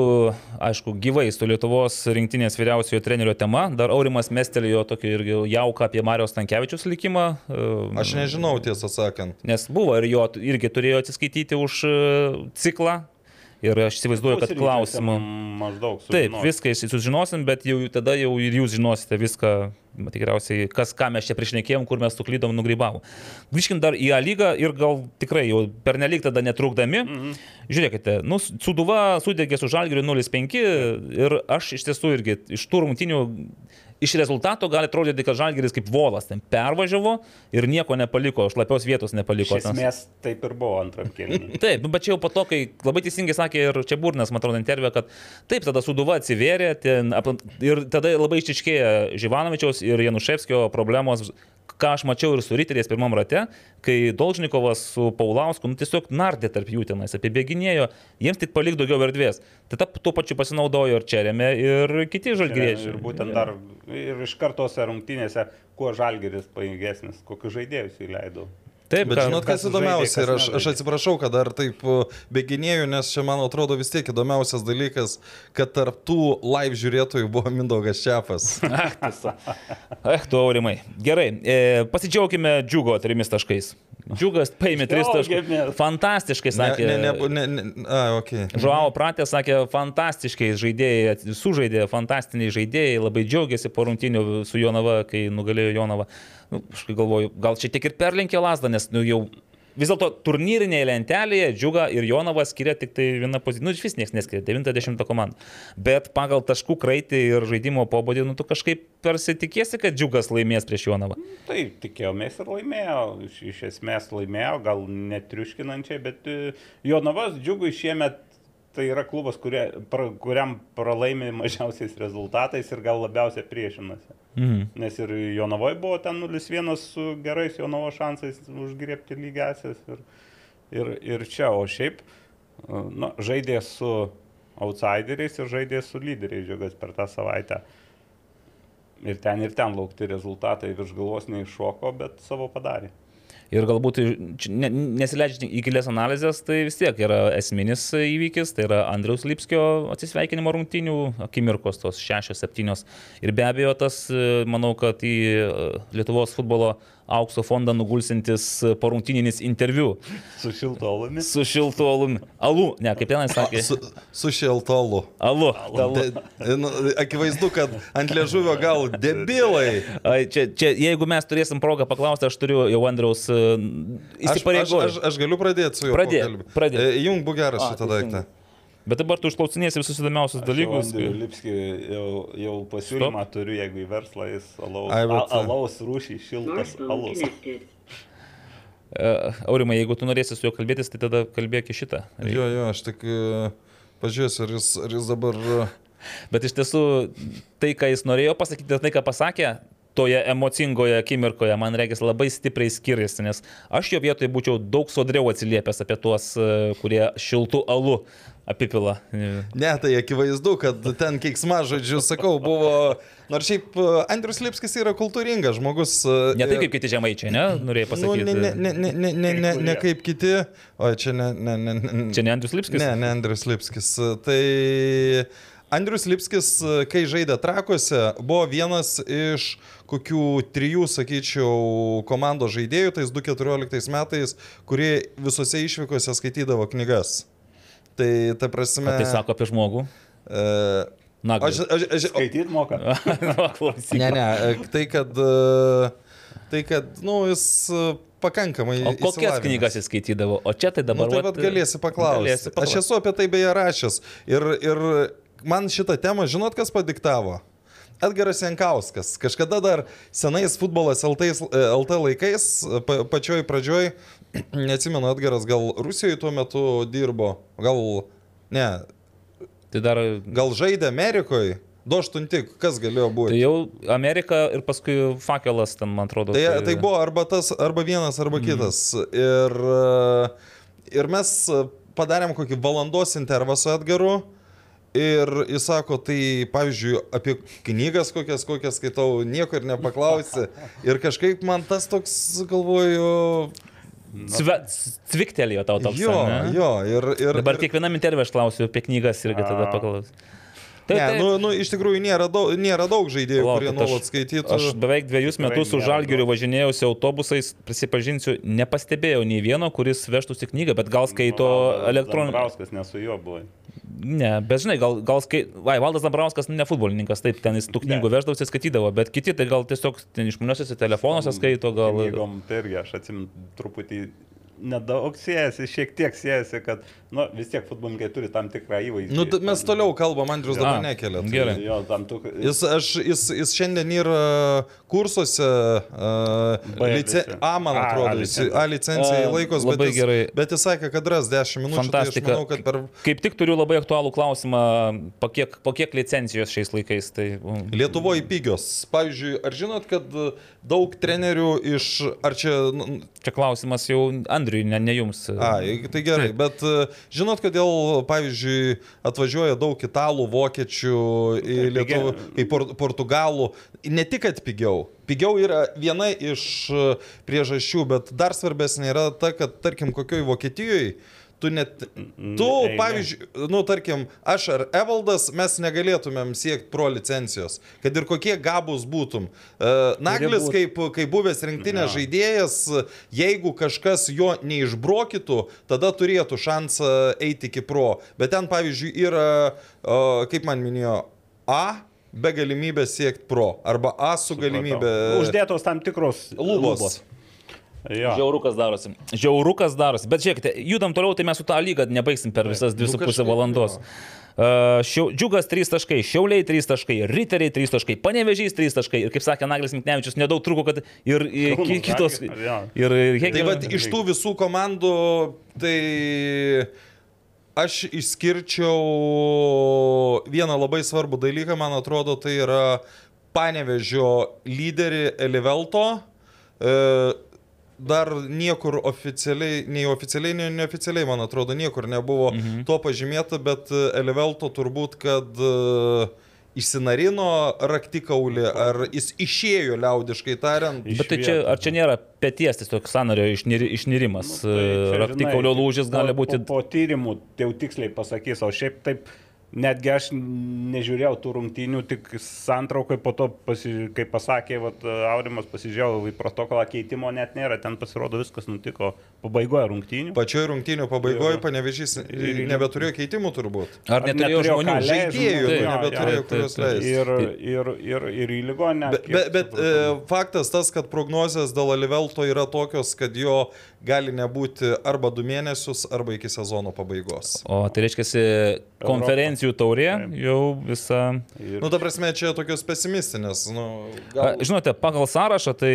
aišku, gyvai su Lietuvos rinktinės vyriausiojo trenerio tema. Dar Aurimas mestelėjo tokį irgi jauką apie Marijos Tankievičius likimą. Aš nežinau, tiesą sakant. Nes buvo ir jo irgi turėjo atsiskaityti už e, ciklą Ir aš įsivaizduoju, kad klausimų. Maždaug. Sužinos. Taip, viską sužinosim, bet jau tada jau ir jūs žinosite viską, tikriausiai, kas, ką mes čia priešnekėjom, kur mes suklydom, nugrybavom. Grįžkim dar į A lygą ir gal tikrai jau pernelyg tada netrukdami. Mhm. Žiūrėkite, nu, Suduva sudegė su Žalgiriu 0,5 ir aš iš tiesų irgi iš tų rungtinių iš rezultato gali atrodyti, kad Žalgeris kaip volas ten pervažiavo ir nieko nepaliko, šlapios vietos nepaliko. Iš esmės taip ir buvo antram kėlinį. taip, bet čia jau po to, kai labai teisingai sakė ir čia Burnas, man atrodo, intervė, kad taip, tada Suduva atsivėrė ten, ir tada labai ištiškėja Živanovičiaus ir Januševskio problemos ką aš mačiau ir su Ryteriais pirmam rate, kai Dolžnikovas su Paulausku nu, tiesiog nardė tarp jų tenais, apibėginėjo, jiems tik palik daugiau erdvės. Tai tuo pačiu pasinaudojo ir Čerėme, ir kiti žalgyriečiai. Ir būtent dar ir iš kartose rungtynėse, kuo žalgyris paėgesnis, kokius žaidėjus įleido. Taip, bet žinot, kas įdomiausia, ir aš, aš atsiprašau, kad dar taip uh, beginėjau, nes čia man atrodo vis tiek įdomiausias dalykas, kad tarp tų live žiūrėtojų buvo Mindaugas Čiapas. Ach, tu aurimai. Gerai, e, pasidžiaugime džiugo trimis taškais. Džiugas paėmė tris taškus. Fantastiškai sakė. Ne, ne, ne, ne, ne, a, okay. Žuavo Pratė sakė, fantastiškai žaidėjai, sužaidė, fantastiniai žaidėjai, labai džiaugiasi po rungtinių su Jonava, kai nugalėjo Jonava. Nu, aš galvoju, gal čia tik ir perlinkė lasdą, nes nu, jau vis dėlto turnyrinėje lentelėje Džiuga ir Jonava skiria tik tai vieną poziciją. Nu, vis niekas neskiria, 90 komanda. Bet pagal taškų kraitį ir žaidimo pobūdį, nu, tu kažkaip persitikėsi, kad Džiugas laimės prieš Jonavą. Tai tikėjomės ir laimėjo. Iš, iš esmės laimėjo, gal netriuškinančiai, bet e, Jonavas Džiugui šiemet tai yra klubas, kurie, pra, kuriam pralaimi mažiausiais rezultatais ir gal labiausiai priešinasi. Mhm. Nes ir Jonavoje buvo ten 0-1 su gerais Jonavo šansais užgriepti lygiasias ir, ir, ir čia, o šiaip nu, žaidė su outsideriais ir žaidė su lyderiais žiūrės per tą savaitę. Ir ten ir ten laukti rezultatai virš galvos neiššoko, bet savo padarė ir galbūt ne, nesileidžiant į gilės analizės, tai vis tiek yra esminis įvykis, tai yra Andriaus Lipskio atsisveikinimo rungtinių akimirkos, tos šešios, septynios. Ir be abejo, tas, manau, kad į Lietuvos futbolo aukso fondą nugulsintis porungtininis interviu Su šiltu alumi. su šiltu alumi. Alu, ne, kaip tenai sakė. Su, su šeltolu. Alu. alu. De, nu, akivaizdu, kad ant liežuvio gal debilai. Ai, Čia, čia, jeigu mes turėsim progą paklausti, aš turiu jau Andriaus Aš, aš, įsipareigojimą. aš, aš galiu pradėti su juo. Pradėk, pradėk. E, Jung buvo geras šitą teisingai. Bet dabar tu išklausinėsi visus įdomiausius dalykus. Andriu Lipski jau, jau pasiūlymą turiu, jeigu į verslą jis alaus, Ai, bet- a, alaus rūšį šiltas alus. E, Aurimai, jeigu tu norėsi su juo kalbėtis, tai tada kalbėk į šitą. Jo, jo, aš tik e, pažiūrėsiu, ar jis, ar jis dabar... e, Bet iš tiesų, tai, ką jis norėjo pasakyti, tai, ką pasakė, toje emocingoje akimirkoje, man reikia, labai stipriai skiriasi, nes aš jo vietoje būčiau daug sodriau atsiliepęs apie tuos, kurie šiltų alų apipila. E, Ne, tai akivaizdu, kad ten keiksmažodžių, sakau, buvo... Nors šiaip e, Andrius Lipskis yra kultūringas žmogus. e, Ne taip kaip kiti žemaičiai, ne? Norėjai Nu, pasakyti. ne, ne, ne, ne, ne, ne, ne, ne kaip kiti. O čia ne, ne, ne, ne. Čia ne Andrius Lipskis? Ne, ne Andrius Lipskis. Tai Andrius Lipskis, kai žaidė trakuose, buvo vienas iš kokių trijų, sakyčiau, komandos žaidėjų, tais 2014 metais, kurie visose išvykose skaitydavo knygas. Tai ta prasme... Tai sako apie žmogų. E, Na, aš, aš, aš, Skaityt moka. klausyk. ne, ne, e, tai kad, e, tai kad, nu, jis pakankamai. O kokias knygas jis skaitydavo? O čia tai Nu, dabar... tai vat, galėsi paklausti. galėsi Aš paklausti. esu apie tai beje rašęs. Ir, ir man šitą temą, žinot, kas padiktavo? Edgaras Jankauskas. Kažkada dar senais futbolas LT, LT laikais, pa, pačioj pradžioj, neatsimenu, Edgaras gal Rusijoje tuo metu dirbo, gal, ne, Tai dar... gal žaidė Amerikoje. 28, kas galėjo Tai būti. jau Amerika ir paskui fakelas ten, man atrodo. Tai, tai buvo arba tas, arba vienas, arba kitas. Ir, ir mes padarėm kokį valandos intervą su Edgaru. Ir jis sako, tai pavyzdžiui, apie knygas kokias, kokias skaitau, nieko ir nepaklausi. Ir kažkaip man tas toks, galvoju, Cve- Cviktelėjo tau toks. jo, ane? jo. Ir, ir, Dabar ir, kiekvienam interviu aš klausiu apie knygas irgi tada A. paklausiu. ne, Tai, nu, nu, iš tikrųjų nėra daug, nėra daug žaidėjų, Palaukit, kurie nuolat skaitytų. Aš beveik dviejus metus su Žalgiriu važinėjausi autobusais, prisipažinsiu, nepastebėjau nei vieno, kuris vežtųsi knygą, bet gal skaito elektroninį. Dambrauskas nesu juo buvo. Ne, bet žinai, gal, gal skaito. Vai, Valdas Dabrauskas ne futbolininkas, taip, ten jis tų knygų veždavosi, skaitydavo, bet kiti tai gal tiesiog ten išmaniosiuose telefonuose skaito, gal... Knygom tai irgi aš atsimenu truputį nedaug siejasi, šiek tiek siejasi, kad nu, vis tiek futbolininkai turi tam tikrą įvaizdį. Nu, mes toliau kalbam, Andrius A, dabar nekelia. tai- gerai. Jo, tam tu... Jis, aš, jis, jis šiandien yra kursuose uh, lice. A, man atrodo, A licencija. A licencijai A, laikos, labai bet jis, gerai. bet jis sakė, kad ras 10 minučių. Fantastika. Tai manau, kad per Kaip tik turiu labai aktualų klausimą, po kiek, po kiek licencijos šiais laikais. Tai, um, Lietuvoje pigios. Pavyzdžiui, ar žinot, kad daug trenerių iš... Ar čia... čia klausimas jau Andriui, ne, ne jums. A, tai gerai, bet e, žinot, kodėl, pavyzdžiui, atvažiuoja daug italų, vokiečių, kaip por, portugalų. Ne tik, kad pigiau. Pigiau yra viena iš e, priežasčių, bet dar svarbesnė yra ta, kad, tarkim, kokioj Vokietijoje tu net, tu, eilė. pavyzdžiui, nu, tarkim, aš ar Evaldas, mes negalėtumėm siekti pro licencijos, kad ir kokie gabus būtum. E, Naglis, kaip, kaip buvęs rinktinės Jo. žaidėjas, jeigu kažkas jo neišbrokytų, tada turėtų šansą eiti iki pro. Bet ten, pavyzdžiui, yra, kaip man minėjo, A be galimybės siekti pro arba A su galimybė. Uždėtos tam tikros lubos. Jo. Žiaurukas darosi. Žiaurukas darosi. Bet žiūrėkite, judam toliau, tai mes su tą lygą nebaigsim per visas Nu, 2,5 kažkaip, valandos. Uh, šiau, džiugas 3 taškai, šiauliai 3 taškai, riteriai 3 taškai, panevežys 3 taškai ir kaip sakė Naglis Miknevičius, nedaug truko, kad ir, ir Kauno ki- kitos. Jo. Ir, ir Tai vad iš tų visų komandų, tai aš išskirčiau vieną labai svarbų dalyką, man atrodo, tai yra Panevežio lyderį Elivelto. E, Dar niekur oficialiai, nei oficialiai, nei neoficialiai, man atrodo, niekur nebuvo mhm. to pažymėta, bet Elivelto turbūt, kad e, išsinarino raktikaulį, ar jis išėjo liaudiškai tariant. Bet tai čia, ar čia nėra pėties tiesiog sanario išniri, išnirimas? Nu, tai čia, Raktikaulio lūžis gali būti. Po, po tyrimų tai jau tiksliai pasakys, o šiaip taip netgi aš nežiūrėjau tų rungtynių, tik santraukai po to, pasi, kaip pasakė, vat, Aurimas pasižiūrėjau į protokolą, keitimo net nėra, ten pasirodo viskas nutiko pabaigoje rungtynių. Pačioje rungtynių pabaigoje panevežys nebeturėjo keitimų turbūt. Ar neturėjo neturėjo žmonių? Žaidėjų Taip, jo, nebeturėjo, jo, kuriuos taip, taip. leisti. Ir, ir, ir, ir į ligonę. Bet, bet, bet e, faktas tas, kad prognozijas dėl Alivelto yra tokios, kad jo gali nebūti arba du mėnesius, arba iki sezono pabaigos. O tai reiškia, konferencijų taurė jau visa. Nu, ta prasme, čia tokios pesimistinės. Nu, A, gal... Žinote, pagal sąrašą tai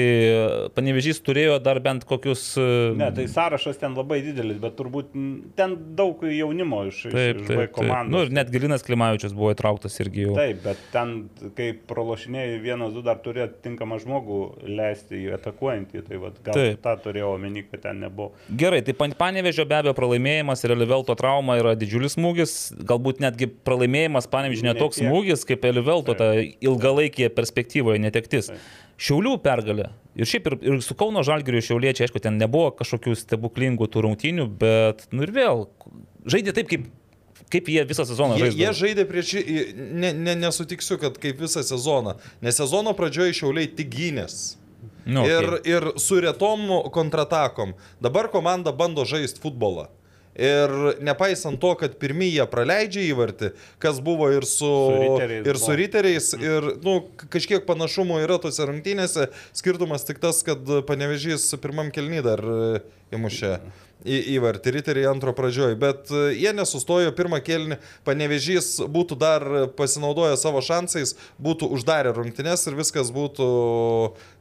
panevežys turėjo dar bent kokius... e, Ne, tai sąrašas ten labai didelis, bet turbūt ten daug jaunimo iš, iš, Taip, iš taip, B taip. komandos. Nu, ir net Gilinas Klimavičius buvo įtrauktas irgi jau. Taip, bet ten, kai pralošinėjai vienas, du, dar turėjo tinkamą žmogų leisti į atakuojantį, tai vat, gal Taip. tą turėjau omeny, kad ten nebuvo. Gerai, tai pan- Panevežio be abejo pralaimėjimas ir Elivelto trauma yra didžiulis smūgis, galbūt netgi pralaimėjimas Panevežio Ne netoks tiek. smūgis kaip Elivelto, ta ilgalaikėje perspektyvoje netektis. Taip. Šiaulių pergalė. Ir šiaip ir, ir su Kauno Žalgiriu šiauliečiai, aišku, ten nebuvo kažkokių stebuklingų tų rungtynių, bet, nu ir vėl, žaidė taip, kaip, kaip jie visą sezoną žaidė. jie žaidė prieš... Ne, ne, nesutiksiu, kad kaip visą sezoną. Nes sezono pradžioje šiauliai tik gynės. Nu, ir, okay. ir su retom kontratakom. Dabar komanda bando žaisti futbolą. Ir nepaisant to, kad pirmie jie praleidžia įvartį, kas buvo ir su, Su riteriais ir su riteriais, ir nu, kažkiek panašumų yra tose rungtynėse, skirtumas tik tas, kad panevežys pirmam kelny dar e, įmušė į, įvartį, riteriai antro pradžioj, bet e, jie nesustojo pirmą kelnį, panevežys būtų dar pasinaudoję savo šansais, būtų uždarę rungtynės ir viskas būtų,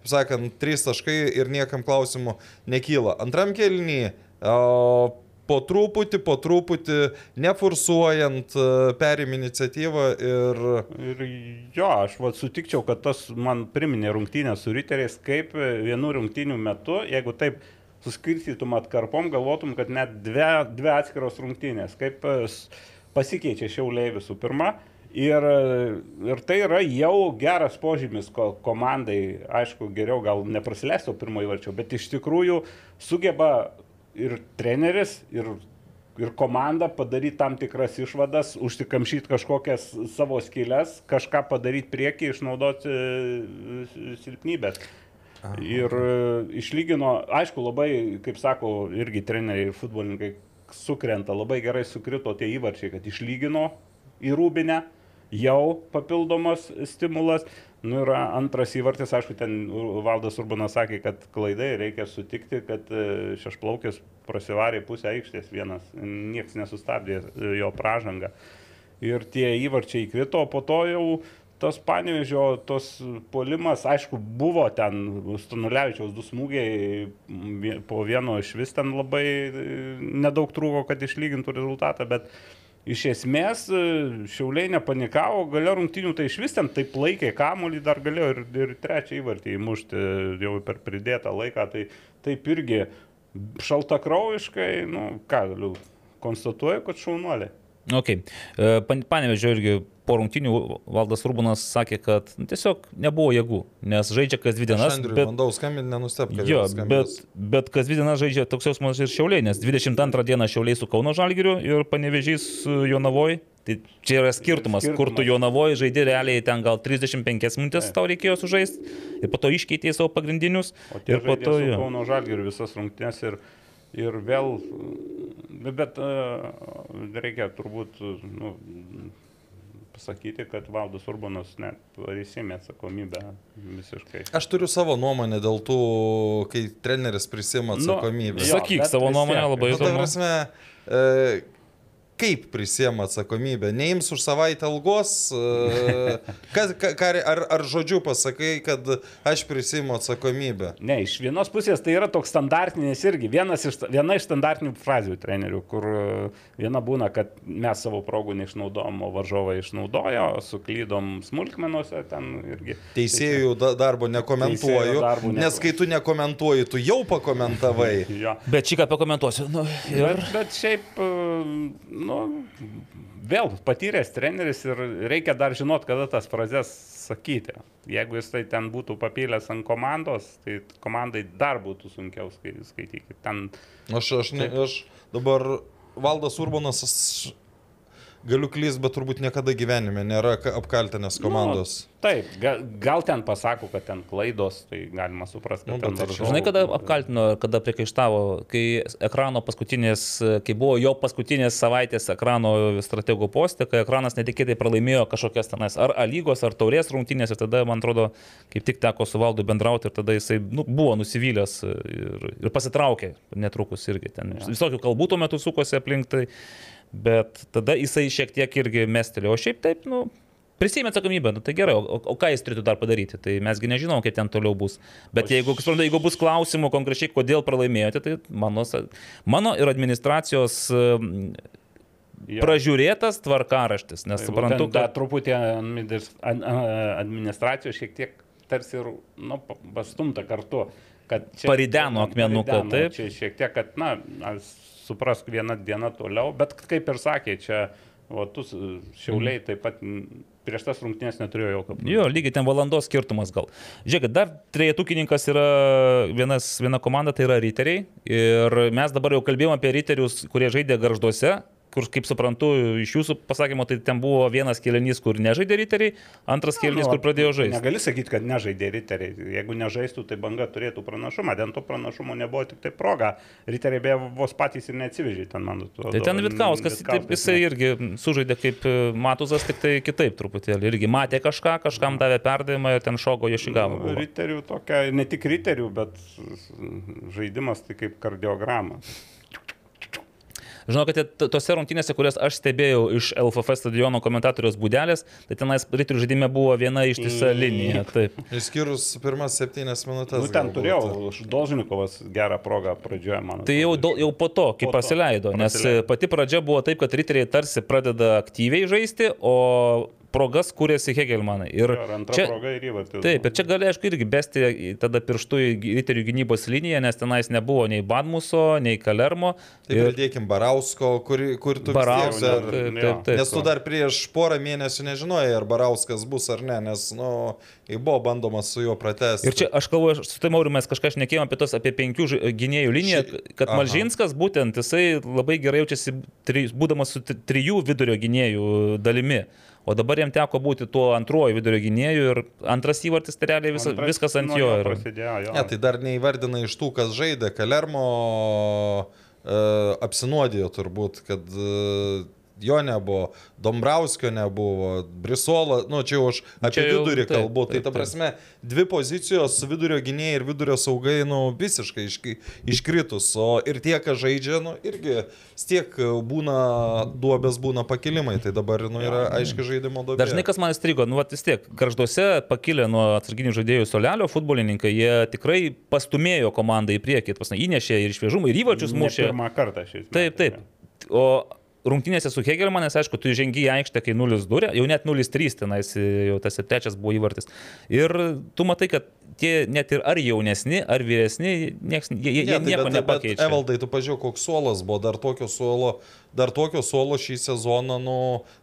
sakant, trys taškai ir niekam klausimų nekyla. Antram kelnį o, po truputį, po truputį, neforsuojant, perim iniciatyvą ir Ir jo, aš vat, sutikčiau, kad tas man priminė rungtynę su riteriais, kaip vienų rungtynių metu, jeigu taip suskirstytum atkarpom, galvotum, kad net dvi, dvi atskiros rungtynės, kaip e, pasikeičia šiauliai visų pirma. Ir, ir tai yra jau geras požymis ko, komandai, aišku, geriau gal neprasileisto pirmo įvarčio, bet iš tikrųjų sugeba ir treneris, ir ir komanda padaryti tam tikras išvadas, užsikamšyti kažkokias savo skylės, kažką padaryti priekį, išnaudoti e, silpnybės. Ir e, išlygino, aišku, labai, kaip sako, irgi treneriai ir futbolininkai sukrenta, labai gerai sukrito tie įvarčiai, kad išlygino į rūbinę, jau papildomas stimulas. Nu ir antras įvartis, aišku, ten Valdas Urbanas sakė, kad klaidai reikia sutikti, kad e, šešplaukis prasivarė pusę aikštės vienas, niekas nesustabdė e, jo pražangą. Ir tie įvarčiai įkrito, po to jau tas panevežio, tos polimas, aišku, buvo ten Stanulevičiaus du smūgiai, po vieno iš vis ten labai e, nedaug trūko, kad išlygintų rezultatą, bet iš esmės e, šiauliai nepanikavo, galėjo rungtinių tai iš vis ten taip laikė kamuolį, dar galėjo ir, ir trečią įvartį įmušti jau per pridėtą laiką, tai taip irgi šaltakraujiškai, nu ką galiu, konstatuoju, kad šaunuoliai. Okay. Panevežio irgi po rungtinių Valdas Urbanas sakė, kad nu, tiesiog nebuvo jėgų, nes žaidžia kas dvi dienas. Andriui Bet, bandau skambinti, nenustep, kad jo, bet, bet kas dvi dienas žaidžia toks jausmas ir šiauliai, nes 22 dieną šiauliai su Kauno Žalgiriu ir Panevežys Jonavoj. Tai čia yra skirtumas, skirtumas. kur tu. Jonavoje žaidži realiai ten gal 35 minutės tau reikėjo sužaisti ir po to iškeitė savo pagrindinius. Ir po to jo. Kauno Žalgiriu visas rungtynės ir, ir vėl, nu, bet uh, reikia turbūt nu, pasakyti, kad Valdas Urbanas net prisėmė atsakomybę visiškai. Aš turiu savo nuomonę dėl tų, kai treneris prisima Nu, atsakomybę. jo, Sakyk savo nuomonę, labai Nu, ta įdomu. prasme, e, kaip prisėma atsakomybę? Neims už savaitę algos? E, kas, ka, ar, ar žodžiu pasakai, kad aš prisimu atsakomybę? Ne, iš vienos pusės tai yra toks standartinis irgi, vienas iš, viena iš standartinių frazių trenerių, kur e, viena būna, kad mes savo progų neišnaudojom, o varžovai išnaudojo, suklydom smulkmenuose ten irgi. Teisėjų da- darbo nekomentuoju, darbo nes kai tu nekomentuoji, tu jau pakomentavai. Jo. Bet šį ką pakomentuosiu. Nu, ir... Bet, bet šiaip, e, nu, vėl patyręs treneris ir reikia dar žinot, kada tas frazes sakyti. Jeigu jis tai ten būtų papylęs ant komandos, tai komandai dar būtų sunkiau skai- skaityti. Ten Aš, aš, ne, aš dabar Valdas Urbanas, galiu klysti, bet turbūt niekada gyvenime nėra ka- apkaltinęs komandos. Nu, taip, gal, gal ten pasako, kad ten klaidos, tai galima suprasti, kad Nu, ten bet varžovų- Žinai, kada apkaltino, kada priekaištavo, kai ekrano paskutinės, kai buvo jo paskutinės savaitės ekrano strategų postė, kai ekranas netikėtai pralaimėjo kažkokias tenais ar A lygos, ar taurės rungtynės ir tada, man atrodo, kaip tik teko su valdu bendrauti ir tada jisai nu, buvo nusivylęs ir, ir pasitraukė netrukus irgi ten. Visokių kalbų tuo metu sukosi aplink tai, bet tada jisai šiek tiek irgi mestelė, o šiaip taip, nu, Prisėmė atsakomybę, nu, tai gerai, o, o ką jis turėtų dar padaryti, tai mesgi nežinom, kaip ten toliau bus. Bet jeigu, suprantu, jeigu bus klausimų konkrečiai, kodėl pralaimėjote, tai mano, mano ir administracijos Jo. pražiūrėtas tvarkaraštis, nes Tai suprantu, kad... truputį administracijos šiek tiek tarsi ir nu, pa- pastumta kartu. kad čia- Parideno akmenuką, parideno, taip. Čia šiek tiek, kad, na, suprask vieną dieną toliau, bet kaip ir sakė, čia, o tu šiauliai taip pat prieš tas rungtynės neturėjo jokio. Jo, lygiai ten valandos skirtumas gal. Žiūrėkit, dar trejetukininkas yra vienas, viena komanda, tai yra riteriai. Ir mes dabar jau kalbėjome apie riterius, kurie žaidė garžduose. Kur, kaip suprantu, iš jūsų pasakymo, tai ten buvo vienas kėlinys, kur nežaidė riteriai, antras kėlinys, kur pradėjo žaisti. Negali sakyti, kad nežaidė riteriai. Jeigu nežaistų, tai banga turėtų pranašumą. Dėl to pranašumo nebuvo tik tai proga. Riteriai beje vos patys ir neatsivežė ten, man atrodo. Tai ten Vitkauskas, taip, jisai irgi sužaidė kaip e, Matuzas, tik tai kitaip truputėlį. Irgi matė kažką, kažkam davė perdavimą ir ten šoko Jošigavo. buvo. Riterių tokia, ne tik riterių, bet žaidimas tai kaip kardiograma. Žinau, kad tose rungtynėse, kurias aš stebėjau iš LFF stadiono komentatorius būdelės, tai tenais ryterių žaidime buvo viena ištisa linija. Taip. Išskyrus pirmas septynias minutės. Nu, ten turėjau, Dolžinikovas gerą progą pradžioje, man. Tai jau, dol- jau po to, kai Po to pasileido, nes praleido. pati pradžia buvo taip, kad riteriai tarsi pradeda aktyviai žaisti, o progas kūrėsi Hegelmanai. Ir Ir antra čia, proga ir įvartis. Taip, ir čia gali, aišku, irgi besti tada pirštų į riterių gynybos liniją, nes tenais nebuvo nei Badmuso, nei Kalermo. Tai pridėkim Barausko, kur, kur tu Barausko. dar- Taip, jo. taip, taip. Nes tu dar prieš porą mėnesių nežinojai, ar Barauskas bus ar ne, nes, nu, buvo bandoma su juo pratesti. Ir čia aš kalbu, aš su tai Mauriu mes kažką šnekėjome apie tos, apie penkių gynėjų liniją, Ši- kad Aha. Malžinskas būtent, jisai labai gerai jaučiasi, tri, būdamas su tri- trijų vidurio gynėjų dalimi. O dabar jam teko būti tuo antruoju vidurio gynėju ir antras įvartis, tai realiai visa, Antras viskas ant jo. yra. Prasidėjo, jo. Ne, tai dar neįvardina iš tų, kas žaidė. Kalermo uh, apsinuodijo turbūt, kad uh, jo nebuvo, Dombrauskio nebuvo, Brisola, nu čia jau aš apie Čia jau vidurį taip, kalbu. Tai taip, ta prasme, dvi pozicijos vidurio gynėjai ir vidurio saugai, nu visiškai iški, iškritus. O ir tie, kas žaidžia, nu irgi tiek būna duobės, būna pakilimai. Tai dabar, nu, yra aiški žaidimo duobė. Dažnai kas man įstrigo, nu vat vis tiek, garžduose pakilę nuo atsarginių žaidėjų solelio futbolininkai, jie tikrai pastumėjo komandą į priekį, pasna, įnešė ir šviežumą, ir įvačius mušė. Pirmą kartą šiais Taip, taip. O rungtynėse su Hegelmanas, aišku, tu žengi į aikštę, kai 0-2, jau net 0-3 tenais, jau tas trečias buvo įvartis. Ir tu matai, kad tie net ir ar jaunesni, ar vyresni, nieks, jie, jie, jie Ne, tai nieko bet- bet, nepakeičia. Evaldai, tu pažiūrėk, koks suolas buvo, dar tokio suolo, dar tokio suolo šį sezoną, nu,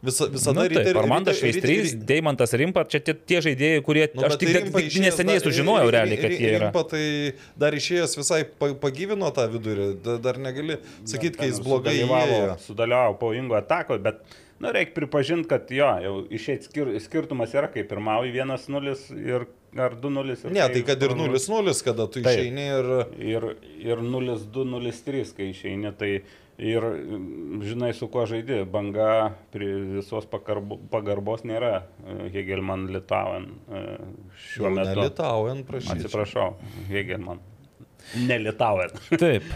visa, visada Na, taip, riteriai- Armandas Šveistrys, Deimantas Rimpa, čia tie, tie žaidėjai, kurie, Nu, aš bet tik, tai tik, tik neseniai dar- sužinojau Ri- realiai, kad Ri- jie yra. Rimpa tai dar išėjęs visai pa- pagyvino tą vidurį, da- dar negali sakyti, kai jis blogai įėjo. Sudalyvavo pavojingo atako, bet, na, reikia pripažinti, kad jo, jau išėjti skir, skirtumas yra, kai pirmauji 1-0 ir ar 2-0. ir Ne, tai kad ir pralaimi. 0-0, kada tu Taip. išeini ir... Ir, ir 0-2-0-3, kai išeini, tai ir žinai, su kuo žaidži. Banga prie visos pagarbo, pagarbos nėra e, Hegelman Litauen e, šiuo Jau metu. Nelitaujant, prašau. Atsiprašau, Hegelman. Ne Litauen. Taip.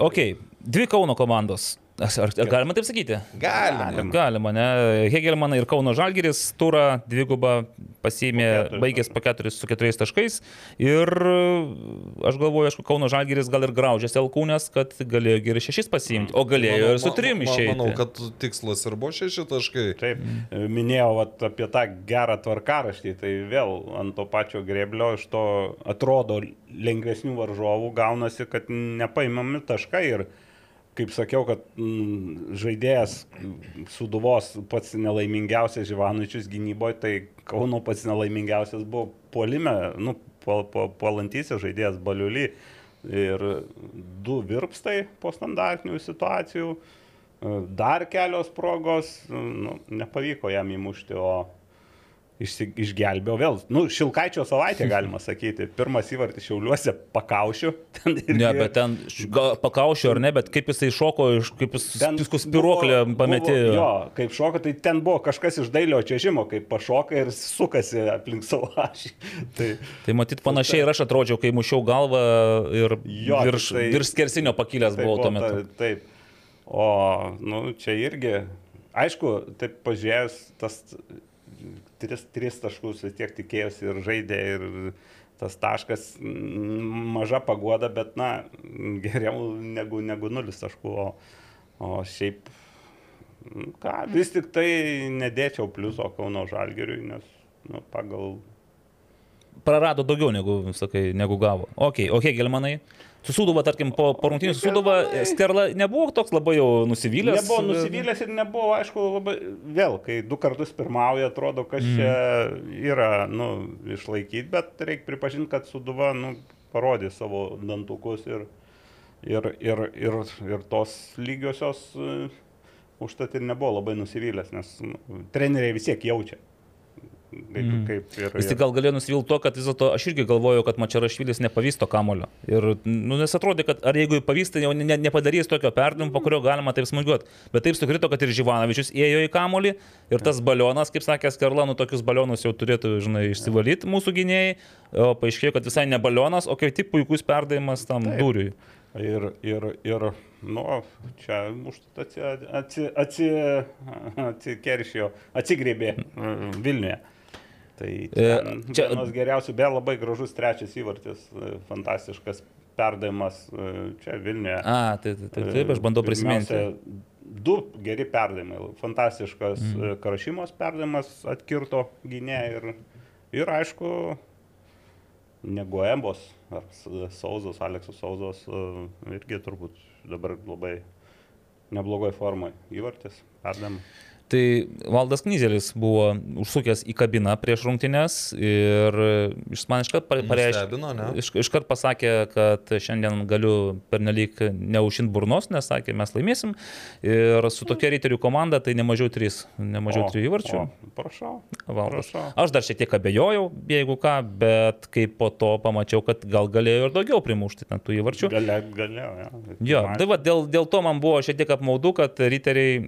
Ok, dvi Kauno komandos. Ar, ar galima taip sakyti? Galima. Galima, ne? Hegelmaną ir Kauno Žalgiris turą dvigubą pasiėmė, Po baigęs po keturis su keturiais taškais. Ir aš galvoju, aišku, Kauno Žalgiris gal ir graužėsi Alkūnės, kad galėjo ir šešis pasiimti, o galėjo ir su trim išeiti. Manau, kad tikslas ir buvo šeši taškai. Taip, minėjau vat, apie tą gerą tvarkaraštį, tai vėl ant to pačio greblio iš to atrodo lengvesnių varžovų gaunasi, kad nepaimami taškai ir kaip sakiau, kad mm, žaidėjas Suduvos pats nelaimingiausias Živanučius gynyboje, tai Kauno pats nelaimingiausias buvo puolime, nu, puolantysis žaidėjas Baliuly ir du virpstai po standartinių situacijų. dar kelios progos, nu, nepavyko jam įmušti, o išsi, išgelbėjo vėl. Nu, Šilkaičio savaitė, galima sakyti. Pirmas įvartis šiauliuose pakaušiu. Irgi... Ne, bet ten gal pakaušiu ar ne, bet kaip jisai šoko, kaip jis viskų spiruoklę pametė. Buvo, jo, kaip šoka, tai ten buvo kažkas iš dailio čiažimo, kaip pašoka ir sukasi aplink savo ašį. Tai, Tai matyt panašiai ir aš atrodžiau, kai mušiau galvą ir Jo, virš, tai- virš skersinio pakilęs tai buvau tuo metu. ta- Taip. O, nu, čia irgi, aišku, taip pažiūrėjus, tas tris, tris taškus vis tiek tikėjosi ir žaidė, ir tas taškas mm, maža pagoda, bet, na, geriau negu, negu nulis taškų. O, o šiaip, ką, vis tik tai nedėčiau pliuso Kauno Žalgiriui, nes, nu, pagal Prarado daugiau negu, sakai, negu gavo. Ok, ok, Gelmanai. Susūduva, tarkim, po, po rungtynių susūduva, Skerla nebuvo toks labai jau nusivylęs. Nebuvo nusivylęs ir nebuvo, aišku, labai vėl, kai du kartus pirmauja, atrodo, kas Mhm. čia yra, nu, išlaikyti, bet reikia pripažinti, kad Suduva, nu, parodė savo dantukus ir, ir, ir, ir, ir tos lygiosios e, užtat ir nebuvo labai nusivylęs, nes nu, treneriai vis tiek jaučia. Kaip, Mhm. kaip ir, Vis tik gal galėjo nusivilti to, kad vis dėlto aš irgi galvoju, kad Mačerašvilis nepavysto kamulio. Ir, nu, nes atrodė, kad ar jeigu pavysta, jau ne, nepadarys tokio perdavimo, po kurio galima taip smūgiuoti. Bet taip sukrito, kad ir Živanovičius ėjo į kamulį ir tas balionas, kaip sakė Skarla, nu tokius balionus jau turėtų, žinai, išsivalyti mūsų gynėjai. O paaiškėjo, kad visai ne balionas, o kaip tik puikus perdavimas tam Taip. dūriui. Ir, ir, ir nu, čia užtat atsi, atsi, atsi, atsikeršijo, atsigrėbė mm, Vilniuje. Tai E, čia- vienas geriausių, be labai gražus trečias įvartis, e, fantastiškas perdavimas e, čia Vilniuje. A, tai taip, taip, taip, aš bandau prisiminti. Du geri perdavimai. Fantastiškas mm. Karašymos perdavimas atkirto gynė ir, ir aišku, negu Embos ar Sauzos, Aleksas Sauzos irgi turbūt dabar labai neblogoj formai įvartis, perdavimai. Tai Valdas Knyzelis buvo užsukęs į kabiną prieš rungtynes ir jis man iškart pa- pareiškė. Iš, iškart pasakė, kad šiandien galiu pernelyg neužšint burnos, nes sakė, mes laimėsim. Ir su tokia reiterių komanda tai nemažiau 3, nemažiau 3 įvarčių. o, Prašau. Valdas. prašau. Aš dar šiek tiek abejojau, jeigu ką, bet kai po to pamačiau, kad gal galėjo ir daugiau primušti ten tų įvarčių. Galia, galėjo, ja. Jo, tai va, dėl, dėl to man buvo šiek tiek apmaudu, kad riteriai,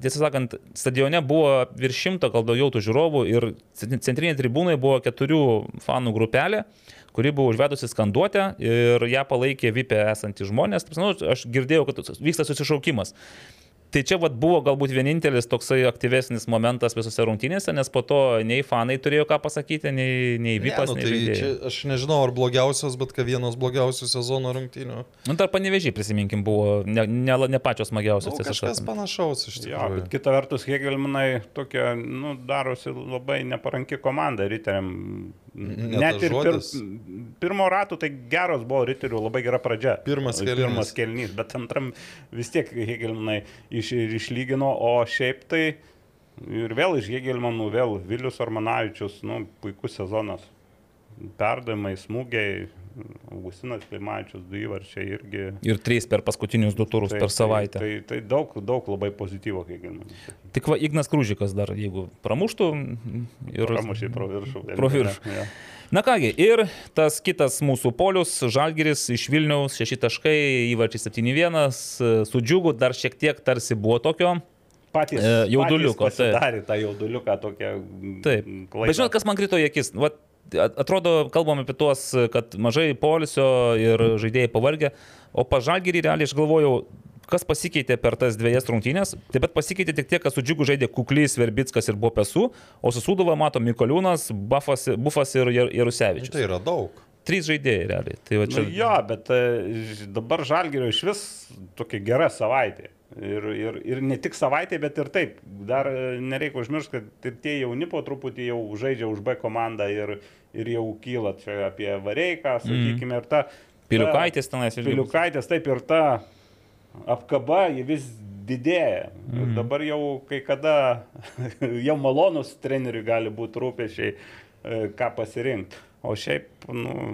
tiesą sakant, stadione buvo virš šimto, gal daugiau tų žiūrovų ir centrinėje tribūnoje buvo keturių fanų grupelė kuri buvo užvedusi skanduotę ir ją palaikė Vipė esantys žmonės. Nu, aš girdėjau, kad vyksta susišaukimas. Tai čia vat, buvo galbūt vienintelis toksai aktyvesnis momentas visose rungtynėse, nes po to nei fanai turėjo ką pasakyti, nei, nei Vipas, ne, nu, tai čia, aš nežinau, ar blogiausios, bet kad vienos blogiausių sezono rungtynių. Nu, dar panevežiai, prisiminkim, buvo ne, ne, ne pačios smagiausios. Nu, kažkas panašaus iš tikrųjų. bet kita vertus, Hegelmanai tokia, nu, darosi labai neparanki komanda riteriam. Ne Net tas ir pir, pirmo rato tai geros buvo riterių, labai gera pradžia. Pirmas kėlinys. Pirmas kelnys, bet antram vis tiek Hegelmanai iš, išlygino, o šiaip tai ir vėl iš Hegelmanų, vėl Vilius Armanavičius, nu, puikus sezonas. Perdavimai, smūgiai, Augustinas Klimavičius, du įvarčiai irgi. Ir trys per paskutinius du turus per savaitę. Tai, tai, tai daug, daug labai pozityvo, kiek galima. Tik va, Ignas Krūžikas dar, jeigu pramuštų ir... Pramušiai pro viršų. Pro viršų. Ja. Na kągi, ir tas kitas mūsų polius, Žalgiris iš Vilniaus, 6 taškai, įvarčiai 7-1, su džiugu dar šiek tiek tarsi buvo tokio. Patys, E, jauduliuko, patys pasidarė tą jauduliuką tokią. Taip. klaidą. Bet žinot, kas man krito į akis? Vat, at- atrodo, kalbam apie tuos, kad mažai polisio ir žaidėjai pavargę, o pažalgyrį realiai aš galvojau, kas pasikeitė per tas dviejas rungtynės. Taip pat pasikeitė tik tiek, kad su džiugu žaidė Kuklys, Verbickas ir Bopesu, o su Sudova mato Mikoliūnas, Bufas, Bufas ir Jar- Jarusevičius. Tai yra daug. Trys žaidėjai realiai. Tai va Nu, čia... jo, bet e, dabar Žalgirio iš vis tokia gera savaitė. Ir, ir, ir ne tik savaitė, bet ir taip. Dar e, nereikia užmiršti, kad ir tie jauni po truputį jau žaidžia už B komandą ir, ir jau kyla čia apie Vareiką, sakykime, ir ta... Piliukaitis tenais bus. Piliukaitės taip ir ta apkaba, ji vis didėja. Ir dabar jau kai kada, jau malonus treneriui gali būti rūpešiai, e, ką pasirinkti. O šiaip, nu,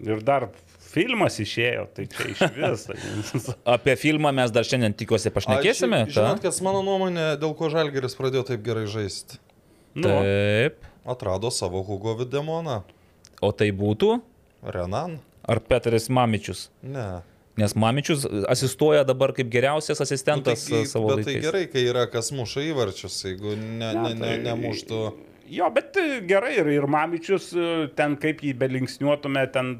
ir dar filmas išėjo, tai čia iš vis. Apie filmą mes dar šiandien tikiuosi pašnekėsime. A, šiaip, Žinot, kas mano nuomonė, dėl ko Žalgeris pradėjo taip gerai žaisti? nu, Taip. Atrado savo Hugo Videmoną. O tai būtų? Renan? Ar Petras Mamičius? Ne. Nes Mamičius asistuoja dabar kaip geriausias Nu, asistentas tai, nu, savo bet tai laikais. gerai, kai yra kas muša įvarčius, jeigu ne, ne, ne, tai- nemuštų. Jo, bet e, gerai ir, ir Mamičius, e, ten kaip jį belinksniuotume, ten,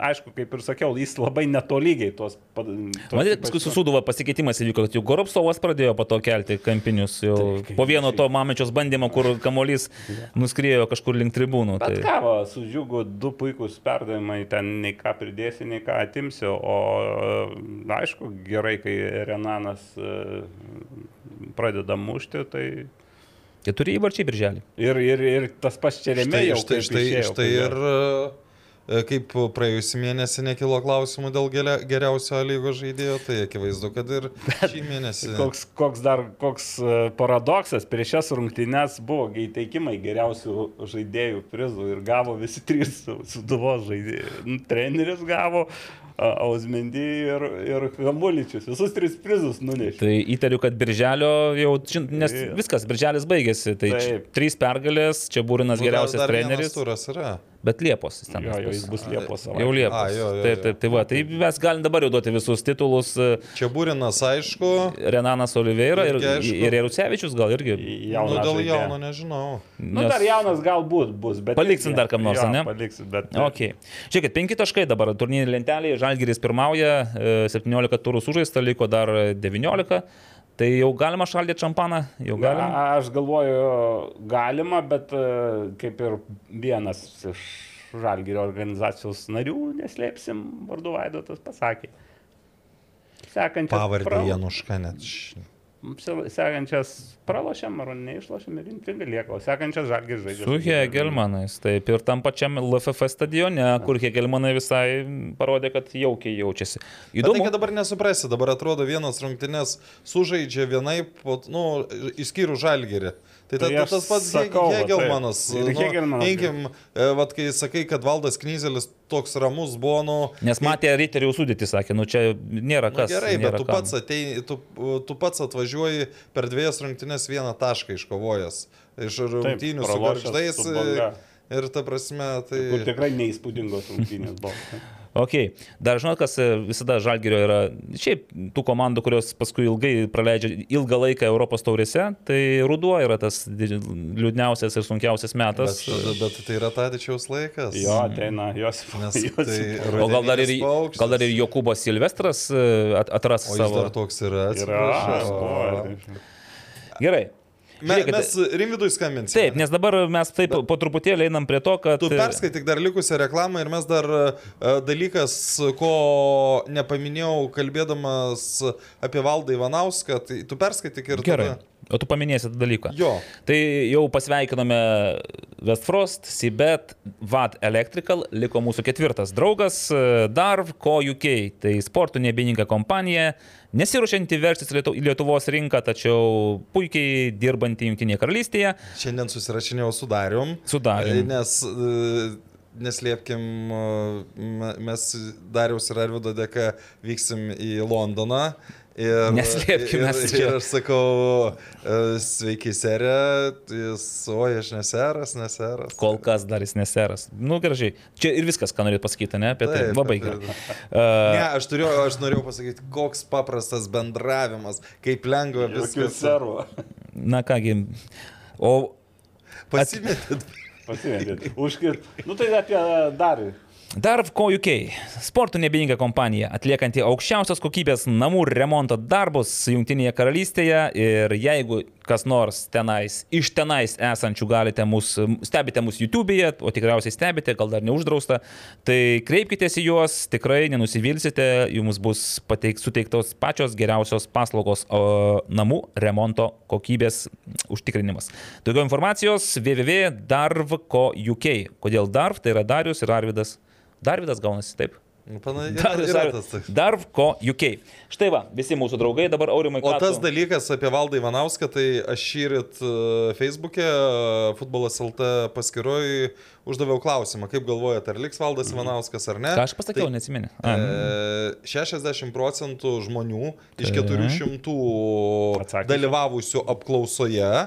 aišku, kaip ir sakiau, jis labai netolygiai tos... tos Matyt, paskui su Suduva pasikeitimas įvyko, kad jau Goropsovas pradėjo po to kelti kampinius, jau Taip, po vieno to Mamičios bandymo, kur kamolys nuskriejo kažkur link tribūnų. Bet Tai... ką, su džiugu du puikūs perdavimai, ten nei ką pridėsi, nei ką atimsi, o aišku, gerai, kai Renanas e, pradeda mušti, tai Keturi įvarčiai birželį. ir, ir, ir tas pats čia remė Štai, jau. štai, štai, išėjo, štai ir e, kaip praėjusį mėnesį nekilo klausimų dėl geriausio lygos žaidėjo, tai akivaizdu, kad ir šį mėnesį. Koks, koks dar koks e, paradoksas, prieš šias rungtynes buvo įteikimai geriausių žaidėjų prizų ir gavo visi trys su- suduvos žaidėjai. Nu, Treneris gavo, Ausmendy ir, ir Hamuličius, visus tris prizus nunešė. Tai įtariu, kad birželio jau, žin- nes viskas, birželis baigėsi. Tai čia Taip. trys pergalės, čia Būrinas Nu, geriausias dar treneris, turas yra. Bet Liepos jis ten. Jo, jo, jis bus Liepos Jau savaitę. Liepos. A, jo, jo, taip, jo. taip, tai va, tai mes galim dabar jau duoti visus titulus. e, Čia Būrinas, aišku, Renanas Oliveira ir, aišku. ir Jarusevičius gal irgi. nu, Jaunas dėl žaidėjas. jauno nežinau. Nu, dar jaunas galbūt bus, bet... Paliksim dar kam nors, jo, ane? Paliksim, bet... Ok. Žiūrėkit, penki taškai dabar turnyrinė lentelė, Žalgiris pirmauja, e, 17 turų sužaista, liko dar 19. Tai jau galima šaldyti šampaną, jau galima. A, aš galvoju, galima, bet e, kaip ir vienas iš Žalgirio organizacijos narių, neslėpsim, vardu Vaidotas pasakė. Sekančias Pavardė pra- Januška net. Sekančias pralošiam ar neišlošiam ir intriga lieka, o sekančias Žalgiris žaidžia. Su Hegelmanais, taip ir tam pačiam LFF stadione, kur Hegelmanai visai parodė, kad jaukiai jaučiasi. Bet tai, Įdomu. kad dabar nesuprasi, dabar atrodo vienas rungtynės sužaidžia vienaip, po- nu, išskyrus žalgerį. Tai, ta, Tai tas pats Hegelmanas. taip. Ir Hegelmanas. Imkim, e, vat, kai sakai, kad valdas Knyzelis toks ramus buvo, nu... Nes matė riterių sudėtį, sakė, nu čia nėra Nu, kas. gerai, nėra bet tu kam. pats, ateini, tu, tu pats atvažiuoji per dviejas rungtynės vieną tašką iškovojęs. Iš rungtynių su garždais. su Banga. Ir ta prasme, tai... Kur tikrai neįspūdingos rungtynės buvo. Ok, dar žinot, kas e, visada Žalgirio yra, šiaip tų komandų, kurios paskui ilgai praleidžia ilgą laiką Europos taurėse, tai ruduo yra tas liūdniausias ir sunkiausias metas. Bet, bet tai yra Tadičiaus laikas. Jo, ateina Josifas. Nes tai O gal dar ir, paukštis. gal dar ir Jokūbas Silvestras e, at- atras O jis savo. dar toks yra. Yra. atsiprašau. Gerai. Me, Žiūrėkit, mes Rimvidui skambinsime. Taip, nes dabar mes taip po truputėlį einam prie to, kad... Tu perskaityk dar likusią reklamą ir mes dar e, dalykas, ko nepaminėjau kalbėdamas apie Valdą Ivanauską, tai tu perskaityk ir Gerai. tada. O tu paminėsi tą dalyką. Jo. Tai jau pasveikinome Westfrost, Sibet, VAT Electrical, liko mūsų ketvirtas draugas, e, Darv Co UK, tai sportų nebeininga kompanija, nesiruošianti verštis į Lietu- į Lietuvos rinką, tačiau puikiai dirbanti Junktinėje karalystėje. Šiandien susirašinėjau su Darium. Su Darium. E, Nes e, neslėpkim, me- mes Dariaus ir Arvido dėka vyksim į Londoną. Ir, Neslėpkim, ir, ir, aš sakau, e, sveiki, serė, jis, oi, aš neseras, neseras. Kol kas dar jis neseras. Nu, gražiai. Čia ir viskas, ką norėt pasakyti, ne? Apie tai. Labai gerai. Uh, Ne, aš, turėjau, aš norėjau pasakyti, koks paprastas bendravimas, kaip lengva Jokių viskas. servų. na kągi. O Pasimetėt. Pasimetėt. Užkit. Nu tai apie dar. Co UK - sportų nebeininga kompanija, atliekanti aukščiausios kokybės namų remonto darbus Junktinėje karalystėje ir jeigu kas nors tenais, iš tenais esančių galite mus, stebite mus YouTube'e, o tikriausiai stebite, gal dar neuždrausta, tai kreipkitės į juos, tikrai nenusivilsite, jums bus pateik, suteiktos pačios geriausios paslaugos o, namų remonto kokybės užtikrinimas. Daugiau informacijos www.darv.co.uk. Kodėl Darv? Tai yra Darius ir Arvidas. Darvidas gaunasi taip. Nu, pana- Darius yra Ar- tas toks. Darv.co UK. Štai va, visi mūsų draugai dabar aurimai. O tas dalykas apie Valdą Ivanauską, tai aš šįryt uh, Facebook'e uh, futbolas LT paskiroj uždaviau klausimą, kaip galvojate, ar liks Valdas Ivanauskas ar ne. Ką aš pasakiau, Tai, neatsimeni. E, 60 procentų žmonių iš Taip. 400 Atsakysiu. dalyvavusių apklausoje e,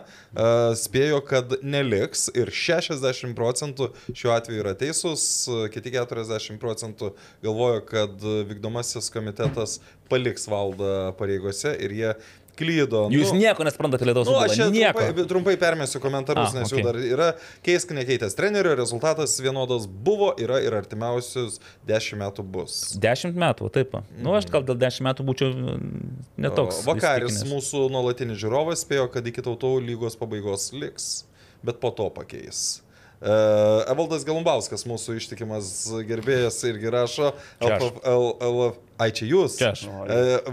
spėjo, kad neliks ir 60 procentų šiuo atveju yra teisūs, kiti 40 procentų galvoja, kad vykdomasis komitetas paliks valdą pareigose ir jie klydo. Jūs Nu, nieko nesprantate Lietuvos Nu, aš futbolo. Nieko. trumpai, trumpai permėsiu komentarus, A, nes okei. jų dar yra. Keisk nekeitęs trenerio, rezultatas vienodas buvo, yra ir artimiausius 10 metų bus. Dešimt metų, taip. Nu, aš gal dėl dešimt metų būčiau mm, netoks. Vakaris, mūsų nuolatinis žiūrovas, spėjo, kad iki tautų lygos pabaigos liks, bet po to pakeis. Evaldas Galumbauskas, mūsų ištikimas gerbėjas, irgi rašo, Čia aš. LF, L, L, ai čia jūs. Čia aš.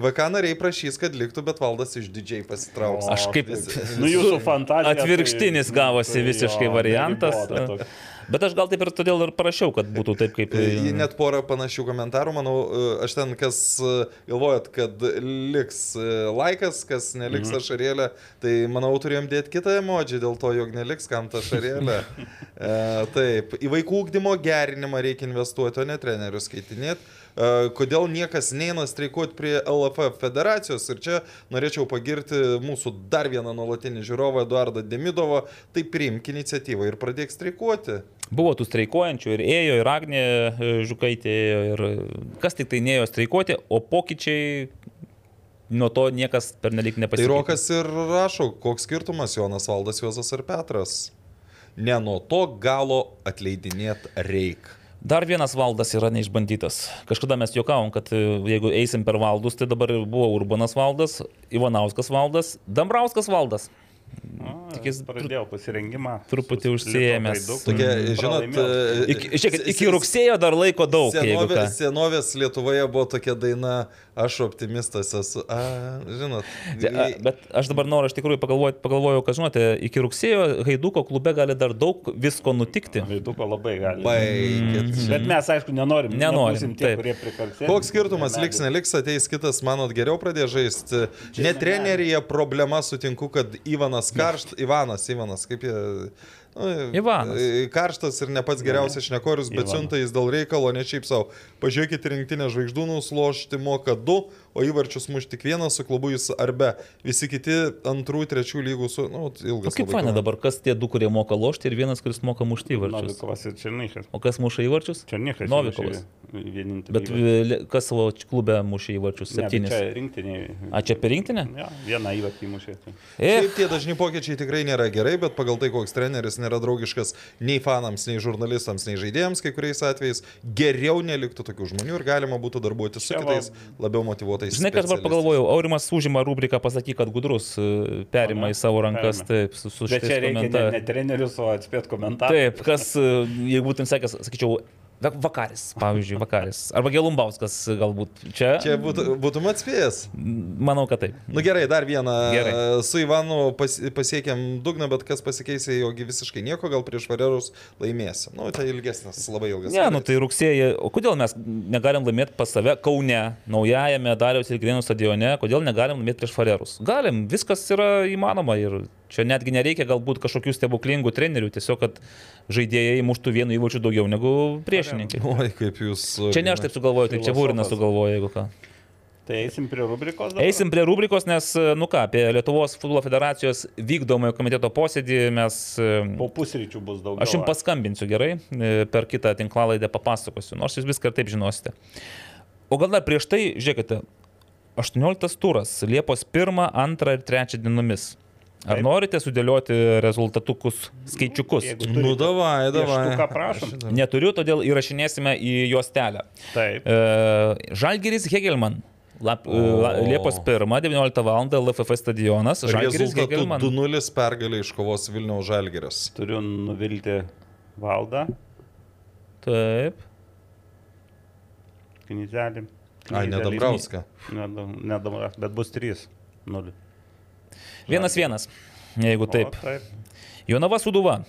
VK nariai prašys, kad liktų, bet valdas iš didžiai pasitrauks. Aš kaip Nu, jūsų fantazija. atvirkštinis gavosi visiškai variantas. Bet aš gal taip ir todėl ir parašiau, kad būtų taip kaip... Į net porą panašių komentarų, manau, e, aš ten, kas e, galvojat, kad liks e, laikas, kas neliks Mhm. ašarėlė, tai manau, turėjom dėti kitą emodžią dėl to, jog neliks kam ta ašarėlė. E, taip, į vaikų ūkdymo gerinimą reikia investuoti, o ne trenerius skaitinėti. E, kodėl niekas neina streikuoti prie LFF federacijos ir čia norėčiau pagirti mūsų dar vieną nuolatinį žiūrovą Eduardą Demidovą, tai priimk iniciatyvą ir pradėk streikuoti. Buvo tų streikuojančių ir ėjo, ir Agnė e, Žukaitė ir kas tik tai neėjo streikuoti, o pokyčiai nuo to niekas per nelik Tai nepasikeitė. Rokas ir rašo, koks skirtumas Jonas Valdas, Juozas ar Petras. Ne nuo to galo atleidinėt reik. Dar vienas valdas yra neišbandytas. Kažkada mes juokavom, kad e, jeigu eisim per valdus, tai dabar buvo Urbanas valdas, Ivanauskas valdas, Dambrauskas valdas. Tik jis Pradėjau pasirengimą. truputį liko Tokia, žinot, e, Iki, žiūrėkit, iki rugsėjo dar laiko daug. Senovė, senovės Lietuvoje buvo tokia daina, aš optimistas esu. A, žinot. A, Bet aš dabar noriu, iš tikrųjų pagalvojau, pagalvojau kad žinote, iki rugsėjo Haiduko klube gali dar daug visko nutikti. Gaiduko labai gali. Baigit. Bet mes, aišku, nenorim. Nenorim, tie. Koks skirtumas liks, neliks, ateis kitas, manot, geriau pradės žaisti. Ne treneryje problema, sutinku, kad Ivanas karšt, Ivanas, Ivanas, kaip jie... Nu, Ivanas. Karštas ir ne pats geriausias šnekorius, bet Ivanas. siunta jis dėl reikalo, ne šiaip savo. Pažiūrėkite, rinktinė žvaigždūnus lošti moka du, o įvarčius muš tik vienas, su klubu jis arbe. Visi kiti antrų, trečių lygų su... Nu, O ilgas. kaip faina dabar, kas tie du, kurie moka lošti ir vienas, kuris moka mušti įvarčius. Novikovas ir Černychas. O kas muša įvarčius? Černychas. Novikovas. Vienintelis. Bet e, kas savo klube muša įvarčius? Septynis. Čia rinktiniai. A čia per rinktinę? Ja, vieną įvartį įmušė. tai. E, Šiaip tie dažni pokyčiai tikrai nėra gerai, bet pagal tai, koks treneris nėra draugiškas nei fanams, nei žurnalistams, nei žaidėjams, kai kuriais atvejais geriau neliktų tokių žmonių ir galima būtų darbuotis su kitais labiau motivuotais. Žinai, ką aš dabar pagalvojau, Aurimas užima rubriką pasakyk, kad gudrus e, perima Ane? į savo rankas, Perima. taip, su, su Bet čia šitais reikia ne, ne komentarais. trenerius, o atspėt komentarą. Taip, kas, e, jeigu būtum sakęs, sakyčiau, Vakaris, pavyzdžiui, Vakaris. Arba Gelumbauskas galbūt. Čia, Čia būtų, būtum atspėjęs. manau, kad taip. Na nu, gerai, dar vieną. Gerai. Su Ivanu pas, pasiekėm dugną, bet kas pasikeisė, jogi visiškai nieko, gal prieš varerus laimėsim. Nu, tai ilgesnis, labai ilgas. Ne, nu tai rugsėjai, o kodėl mes negalim laimėti pas save Kaune, naujajame Dariaus ir Grinų stadione, kodėl negalim laimėti prieš Farerus? Galim, viskas yra įmanoma ir čia netgi nereikia galbūt kažkokių stebuklingų trenerių, tiesiog kad žaidėjai muštų vienu įvarčiu daugiau negu priešininkai. Oi, kaip jūs. Čia ne aš taip sugalvoju, tai čia Būrinas sugalvojo, jeigu ką. Tai eisim prie rubrikos. dabar? Eisim prie rubrikos, nes, nu ką, apie Lietuvos futbolo federacijos vykdomojo komiteto posėdį mes... Po pusryčių bus daugiau. Aš jums paskambinsiu gerai, e, per kitą tinklalaidę papasakosiu, nors jūs viską ir taip žinosite. O gal dar prieš tai, žiūrėkite, 18 turas, Liepos 1, 2 ir 3 dienomis. Ar Taip. norite sudėlioti rezultatukus, skaičiukus? Nu, davai, davai. Ką prašom? Neturiu, todėl įrašinėsime į juostelę. Taip. E, Žalgiris Hegelman. Lap, o. Liepos 1, 19 val. LFF stadionas. Žalgiris Rezultatų Hegelman. 2-0 pergalė iškovos Vilniaus Žalgeris. Turiu nuvilti valdą, Taip. knyzelį. Ai, ne Dambrauską. Nedambrauską, bet bus 3. 0. Vienas vienas. Jeigu taip. O, taip. Jonava Suduva.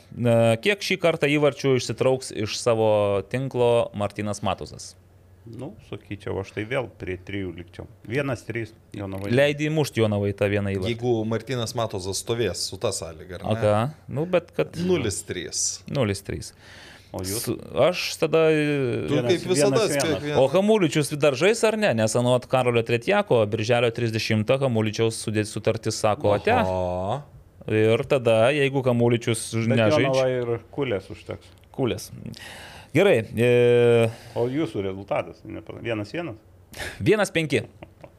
Kiek šį kartą įvarčių išsitrauks iš savo tinklo Martinas Matuzas? Nu, sakyčiau, aš tai vėl prie 3 likčiau. 1-3, jo navai. Leidai mušti Jonavai tą vieną įvartį. Jeigu Martinas Matozas stovės su O ne? ką? Nu, bet kad... 0-3. 0-3. O jūs? Su- Aš tada... Tu Vienas- kaip visada vienas- vienas. spėk O vieną. Hamuličius dar žais ar ne? Nes anuot Karolio Tretjako, birželio 30 Hamuličiaus sudė- sutartis sako ate. O, Ir tada, jeigu Hamuličius nežaidžia, ir kulės užteks. kulės. Gerai, e, O jūsų rezultatas? nepa- Vienas vienas? 1-5.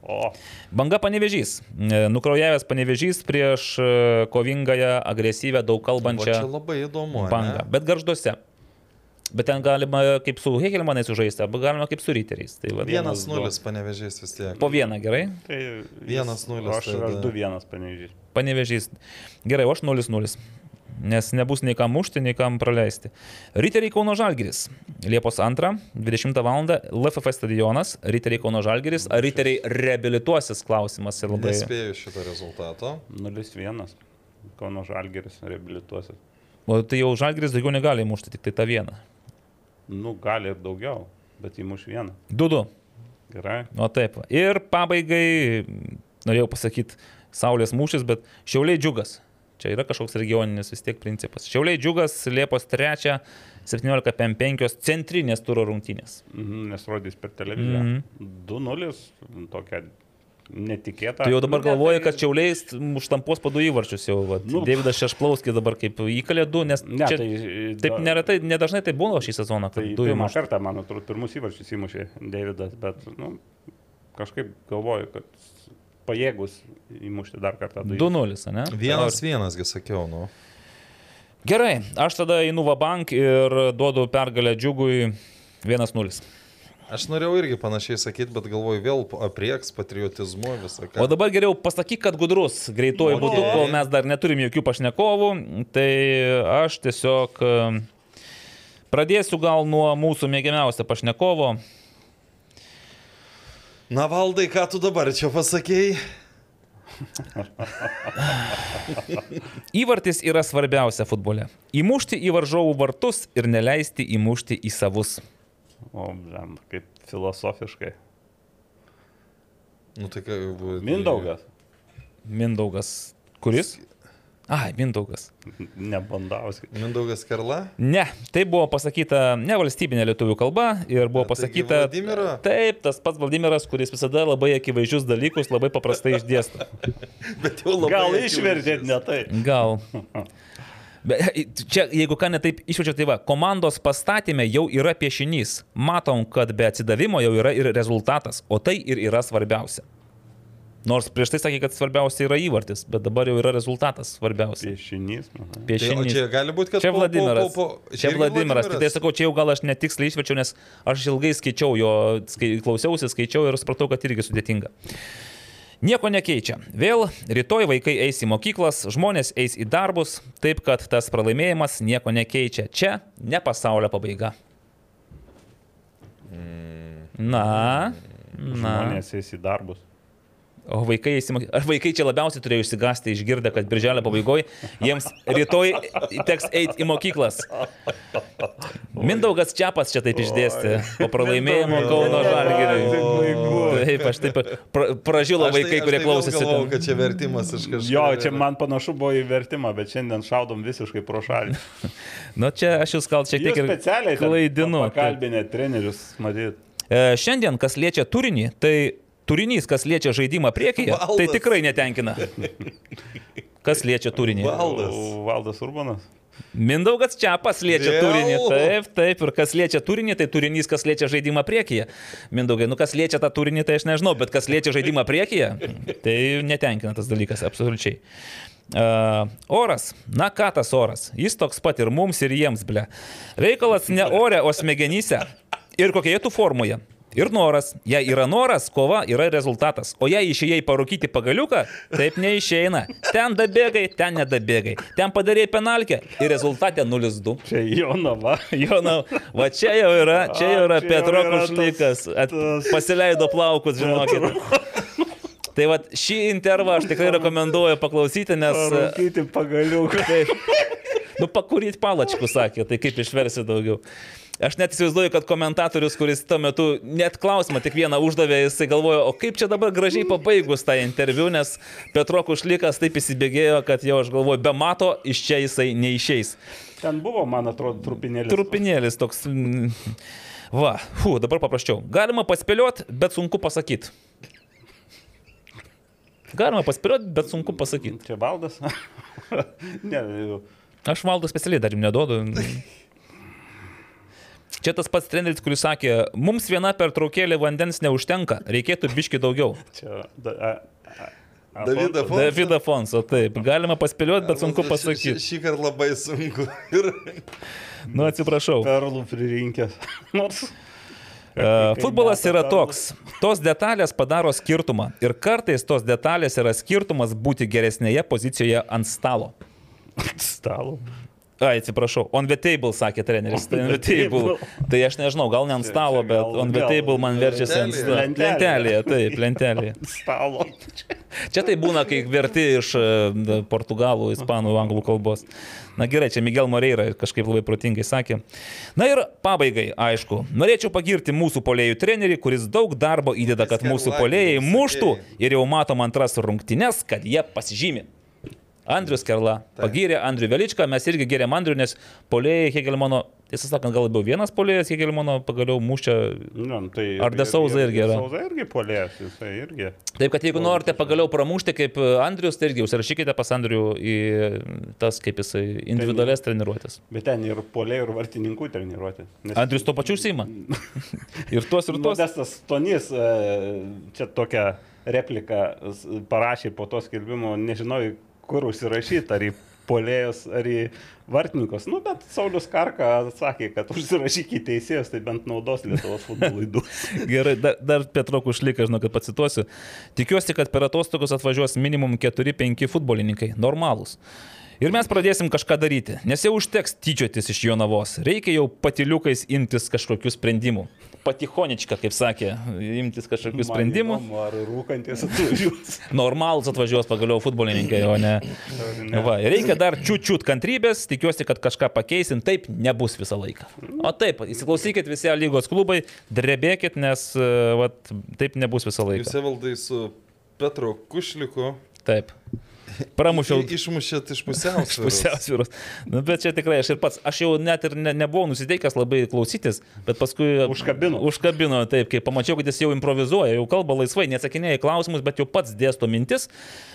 O, Banga panevežys. E, Nukraujavęs panevežys prieš e, kovingąją, agresyvę, daug va čia kalbančią labai įdomu. bangą. Bet garžduose. Bet ten galima kaip su Hegelmanais sužaisti, arba galima kaip su riteriais. Tai Vienas nulis panevežės vis tiek. Po vieną, gerai? tai tai Vienas nulis Aš, tada. aš du vienas panežiai. Panevežys. Gerai, o aš 0-0. Nes nebus nei kam mušti, nei kam praleisti. Riteriai Kauno Žalgiris. Liepos 2, 20 val. LFF stadionas. Riteriai Kauno Žalgiris. Ar riteriai reabilituosis klausimas ir labai. Nespėjau šito rezultato. 0-1. Kauno Žalgeris reabilituosis. O tai jau Žalgiris daugiau negali mušti, tik tai tą vieną. Nu, gali ir daugiau, bet įmuš vieną. 2-2. Gerai. O taip. Ir pabaigai, norėjau pasakyti, Saulės mūšis, bet Šiauliai džiugas. Čia yra kažkoks regioninis vis tiek principas. Šiauliai džiugas Liepos 3, 17.5 centrinės turo rungtynės. Mhm, Nes rodys per televiziją. Mhm. 2-0, tokia netikėta. Tu jau dabar Nu, galvoji, tai- kad Šiauliais užtampos po du įvarčius jau. Va. Nu. Davidas Šešplauskis dabar kaip įkalė du, nes Ne, čia, tai, taip neretai, nedažnai tai būna šį sezoną, Tai du pirmą įmuš. kartą, man atrodo, pirmus įvarčius įmušė Davidas, bet nu, kažkaip galvoju, kad pajėgus įmušti dar kartą. du 2-0, ne? Vienas vienasgi sakiau, nu. Gerai, aš tada einu Vabank ir duodu pergalę džiugui 1-0. Aš norėjau irgi panašiai sakyti, bet galvoju vėl aprieks patriotizmu visą ką. O dabar geriau pasakyk, kad gudrus, greituoju Ok. būdu, kol mes dar neturim jokių pašnekovų, tai aš tiesiog pradėsiu gal nuo mūsų mėgiamiausio pašnekovo. Na valdai, ką tu dabar čia pasakėjai? Įvartis yra svarbiausia futbole. Įmušti į varžovų vartus ir neleisti įmušti į savus. O, žem, kaip filosofiškai. Nu tai ką. Mindaugas. Mindaugas. Kuris? Ai, Mindaugas. Nebandauski. Mindaugas Karla? Ne, tai buvo pasakyta ne valstybinė lietuvių kalba ir buvo pasakyta... Vladimiro? Taip, tas pats Vladimiras, kuris visada labai akivaizdžius dalykus labai paprastai išdėsto. Bet jau labai. Gal išvertėt ne tai? Gal. Bet čia, jeigu ką netaip išvečiau, tai va, komandos pastatymė jau yra piešinys. Matom, kad be atsidavimo jau yra ir rezultatas, o tai ir yra svarbiausia. Nors prieš tai sakė, kad svarbiausia yra įvartis, bet dabar jau yra rezultatas svarbiausia. Piešinys. aha. Tai, Piešinys. čia gali būti, kad Čia po- po- Vladimiras. po- po- Čia irgi Vladimiras. Tik tai sakau, čia jau gal aš netiksliai išvečiau, nes aš ilgai skaičiau jo, skai, klausiausi, skaičiau ir supratau, kad irgi sudėtinga. Nieko nekeičia. Vėl rytoj vaikai eis į mokyklas, žmonės eis į darbus, taip kad tas pralaimėjimas nieko nekeičia. Čia ne pasaulio pabaiga. Na. Na. Žmonės eis į darbus. O vaikai, ar vaikai čia labiausiai turėjo išsigasti išgirdę, kad birželio pabaigoje jiems rytoj teks eiti į mokyklas. Mindaugas Čiapas čia taip išdėstė po pralaimėjimo Kauno Žalgiriui. Taip, aš taip pra, pražilo Aš tai- vaikai, aš kurie tai vėl klausėsi. galvojau, ten. kad čia vertimas iš kažko. Jo, čia man panašu buvo į vertimą, bet šiandien šaudom visiškai pro šalį. Nu, čia aš jūs gal šiek tiek ir specialiai klaidinu. Pakalbinę trenerius, matyt. E, šiandien, kas liečia turinį, tai turinys, kas liečia žaidimą priekyje, tai Valdas. tikrai netenkina. Kas liečia turinį? Valdas. Valdas Urbanas. Mindaugas čia pasliečia Vėl? turinį. Taip, taip. Ir kas liečia turinį, tai turinys, kas liečia žaidimą priekyje. Mindaugai, nu kas liečia tą turinį, tai aš nežinau, bet kas liečia žaidimą priekyje, tai netenkina tas dalykas, absoliučiai. Uh, oras. Na ką tas oras? Jis toks pat ir mums, ir jiems, ble. Reikalas ne ore, o smegenyse. Ir kokioje tu formoje? Ir noras. Jei yra noras, kova yra rezultatas. O jei išėjai parūkyti pagaliuką, taip neišeina. Ten dabėgai, ten nedabėgai. Ten padarėjai penalkę ir rezultate 0-2. Čia Jonava. Jonau, va čia jau yra, čia jau yra Petro Kušlykas. At, pasileido plaukus, žinokit. Tai va šį intervą aš tikrai rekomenduoju paklausyti, nes... Rūkyti pagaliuką. Taip. Nu, pakuryt palačkų sakė, tai kaip išversi daugiau. Aš net įsivaizduoju, kad komentatorius, kuris tuo metu net klausimą tik vieną uždavė, jisai galvojo, o kaip čia dabar gražiai pabaigus tą interviu, nes Petro Kušlikas taip įsibėgėjo, kad jau aš galvoju, be mato, iš čia jisai neišeis. Ten buvo, man atrodo, trupinėlis. Trupinėlis toks. mm, Va, fu, dabar paprasčiau. Galima paspėlioti, bet sunku pasakyti. Galima paspėlioti, bet sunku pasakyti. Čia baldas. ne, jau. Aš valdo specialiai dar jums neduodu. Čia tas pats treneris, kuris sakė, mums viena pertraukėlė vandens neužtenka, reikėtų biški daugiau. Čia. Da, a, a, a, Davidą Fonso. David Afonso, taip. Galima paspėlioti, bet sunku Šį, pasakyti. šį kartą labai sunku. Ir Nu, atsiprašau. Perlų pririnkęs. Nors. E, Futbolas yra toks. Tos detalės padaro skirtumą. Ir kartais tos detalės yra skirtumas būti geresnėje pozicijoje ant stalo. Stalo. Ai, atsiprašau, on the table, sakė treneris. Tai, on the table. tai aš nežinau, gal ne ant stalo, bet on the table man verčiasi ant stalo. lentelėje. Taip, lentelėje. Stalo. Čia tai būna, kai verti iš e, portugalų, ispanų, anglų kalbos. Na gerai, čia Miguel Moreira kažkaip labai protingai sakė. Na ir pabaigai, aišku, norėčiau pagirti mūsų polėjų trenerį, kuris daug darbo įdeda, kad mūsų polėjai muštų ir jau matom antras rungtynes, kad jie pasižymi. Andrius Kerla pagyrė Andrių Veličką, mes irgi geriam Andrių, nes polėjai Hegelmano, tiesą sakant, gal labiau vienas polėjas Hegelmano pagaliau mušė. Nu, tai Ar De Souza irgi yra? Sauza irgi polės, jisai irgi. Taip, kad jeigu norite pagaliau pramušti kaip Andrius, tai irgi užsirašykite pas Andrių į tas, kaip jisai, individualias treniruotės. Bet ten ir polėjų, ir vartininkų treniruoti. Nes Andrius to pačiu užsima. ir tuos, ir tuos. Modestas Tonys e, čia tokią repliką s- parašė po to skelbimo, nežinau, kur užsirašyti, ar į polėjus, ar į vartininkus. Nu, bet Saulis Karka sakė, kad užsirašyk į teisėjus, tai bent naudos Lietuvos futbolui du. Gerai, dar, dar Petro Kušliką, žinau, kad pacituosiu. Tikiuosi, kad per atostogus atvažiuos minimum 4-5 futbolininkai. Normalūs. Ir mes pradėsim kažką daryti, nes jau užteks tyčiotis iš jo navos. Reikia jau patiliukais imtis kažkokių sprendimų. Patihonička, kaip sakė, imtis kažkokių sprendimų. Įdomu, Ar rūkantis atvažiuos. Normalūs atvažiuos pagaliau futbolininkai, o ne. Va, reikia dar čiut-čiut kantrybės, tikiuosi, kad kažką pakeisim, taip nebus visą laiką. O taip, įsiklausykit visi lygos klubai, drebėkit, nes e, vat, taip nebus visą jūs laiką. evaldai su Petro Kušliku Taip. Pramušiau išmušėt iš pusiausvėros. pusiausvyrus. Nu, bet čia tikrai aš ir pats, aš jau net ir ne, nebuvau nusiteikęs labai klausytis, bet paskui... Užkabino. Užkabino, taip, kai pamačiau, kad jis jau improvizuoja, jau kalba laisvai, neatsakinėja į klausimus, bet jau pats dėsto mintis.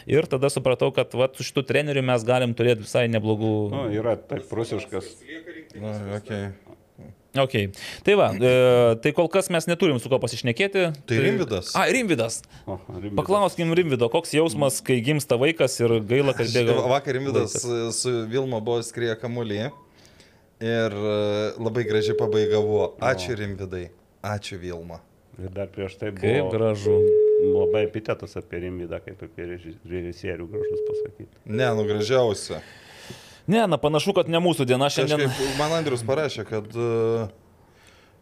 Ir tada supratau, kad vat, su šitu treneriu mes galim turėti visai neblogų... Nu, yra taip rusiškas. Na, okay. Ok. Tai va, e, tai kol kas mes neturim su ko pasišnekėti. Tai Rimvydas. A, Rimvidas. O, Rimvydas. Paklauskim Rimvido, koks jausmas, kai gimsta vaikas ir gaila, kad bėga. Vakar Rimvidas vaikas. su Vilma buvo skrieję kamuolį ir e, labai gražiai pabaiga buvo. Ačiū Rimvidai, ačiū Vilma. Ir dar prieš tai Kaip buvo gražu. labai epitetas apie Rimvydą, kaip apie reži- režisierių gražus pasakyti. Ne, nu gražiausia. Ne, na panašu, kad ne mūsų diena šiandien. Kažkaip man Andrius parašė, kad, e,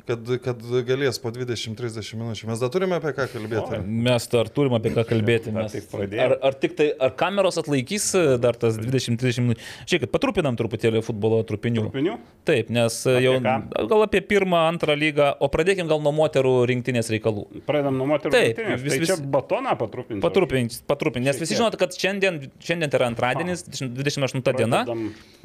kad, kad galės po 20-30 minučių. Mes dar turime apie ką kalbėti. Mes dar turim apie ką kalbėti. Mes, tik pradėjom. ar, ar tik tai, ar kameros atlaikys e, dar tas 20-30 minučių? Žiūrėkit, patrupinam truputėlį futbolo trupinių. Trupinių? Taip, nes e, Apie jau ką? gal apie pirmą, antrą lygą, o pradėkim gal nuo moterų rinktinės reikalų. Pradedam nuo moterų. Taip, rinktinės. vis- tai čia batoną patrupinti. Patrupinti, patrupinti. Nes visi žinote, kad šiandien, šiandien tai yra antradienis, 28 diena.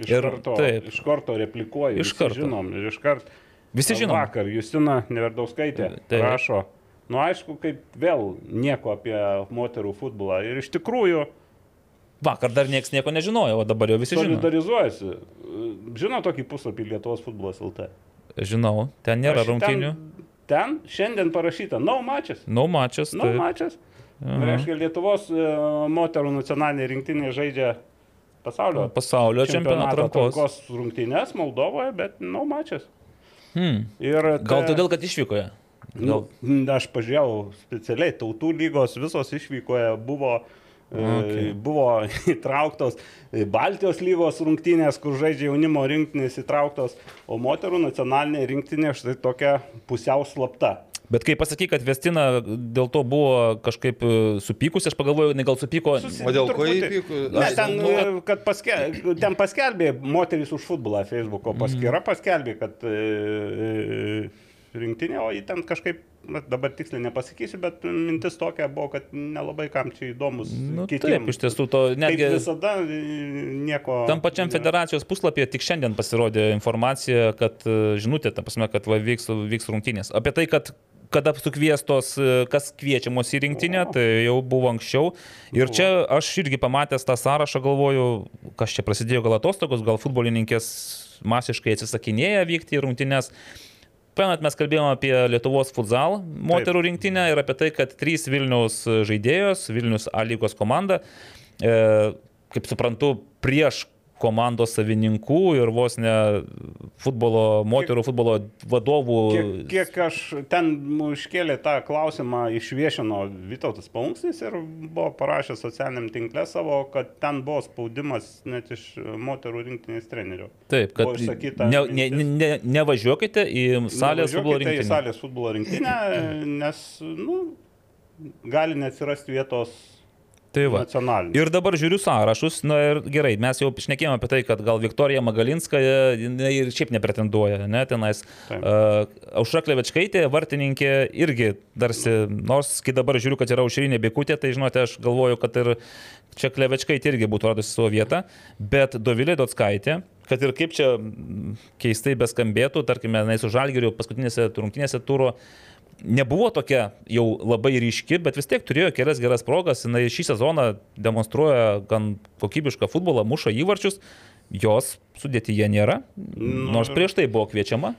Iš, Ir karto, taip. iš karto replikuoju. Iš karto. Žinom, ir iš karto. Visi žinom. Vakar Justina Neverdauskaitė Taip. rašo. Nu, aišku, kaip vėl nieko apie moterų futbolą. Ir iš tikrųjų Vakar dar niekas nieko nežinojo, o dabar jau visi žino. solidarizuojasi. Žino tokį puslapį Lietuvos futbolas LT. Žinau, ten nėra Aš- rungtynių. Ten, ten šiandien parašyta, no matches. No mačas. No taip. matches. Reiškia, Lietuvos e, moterų nacionalinė rinktinė žaidžia pasaulio Pasaulio čempionato atrankos. rungtynės Moldovoje, bet no matches. Hmm. Ir Gal ta- todėl, kad išvykoje. Nu, aš pažiūrėjau specialiai, tautų lygos visos išvykoje buvo, okay. Okay. buvo įtrauktos e, Baltijos lygos rungtynės, kur žaidžia jaunimo rinktinės įtrauktos, o moterų nacionalinė rinktinė štai tokia pusiau slapta. Bet kai pasakai, kad Vestina dėl to buvo kažkaip e, supykusi, aš pagalvojau, jinai gal supyko. Susi- O dėl ko įpyko? Ne, ten, nu, nu, kad paske, ten paskelbė moteris už futbolą Facebook'o paskyra, paskelbė, kad e, e, rinktinė, o jį ten kažkaip, dabar tiksliai nepasakysiu, bet mintis tokia buvo, kad nelabai kam čia įdomus. Nu, kitiem. taip, iš tiesų to Kaip netgi visada, e, nieko. tam pačiam federacijos puslapyje tik šiandien pasirodė informacija, kad e, žinutė, ta prasme, kad va, vyks, vyks rungtynės. Apie tai, kad kada sukviestos, e, kas kviečiamos į rinktinę, tai jau buvo anksčiau. Ir čia aš irgi pamatęs tą sąrašą galvoju, kas čia prasidėjo gal atostogos, gal futbolininkės masiškai atsisakinėja vykti į rungtynės. Pamenat, mes kalbėjome apie Lietuvos futsal moterų rinktinę ir apie tai, kad trys Vilniaus žaidėjos, Vilnius A lygos komanda, e, kaip suprantu, prieš komandos savininkų ir vos ne futbolo, moterų futbolo vadovų. Kiek, kiek aš ten iškėlė tą klausimą, išviešino Vytautas Paunksnis ir buvo parašęs socialiniam tinklė savo, kad ten buvo spaudimas net iš moterų rinktinės trenerių. Taip, kad išsakyta ne, ne, ne, nevažiuokite į salės futbolo Nevažiuokite į rinktinę. salės futbolo rinktinę, nes, nu, gali neatsirasti vietos Tai va. Ir dabar žiūriu sąrašus, na ir gerai, mes jau šnekėjome apie tai, kad gal Viktorija Magalinska jinai ir šiaip nepretenduoja, ne, tenais. Uh, Aušra Klevečkaitė, vartininkė, irgi tarsi, nors kai dabar žiūriu, kad yra aušrinė bėkutė, tai žinote, aš galvoju, kad ir čia Klevečkaitė irgi būtų radusi savo vietą, bet Dovilė Dotskaitė, kad ir kaip čia keistai beskambėtų, tarkime, jinai su Žalgiriu paskutinėse rungtynėse turo nebuvo tokia jau labai ryški, bet vis tiek turėjo kelias geras progas. Jis šį sezoną demonstruoja gan kokybišką futbolą, muša įvarčius. Jos sudėtyje nėra, nors prieš tai buvo kviečiama.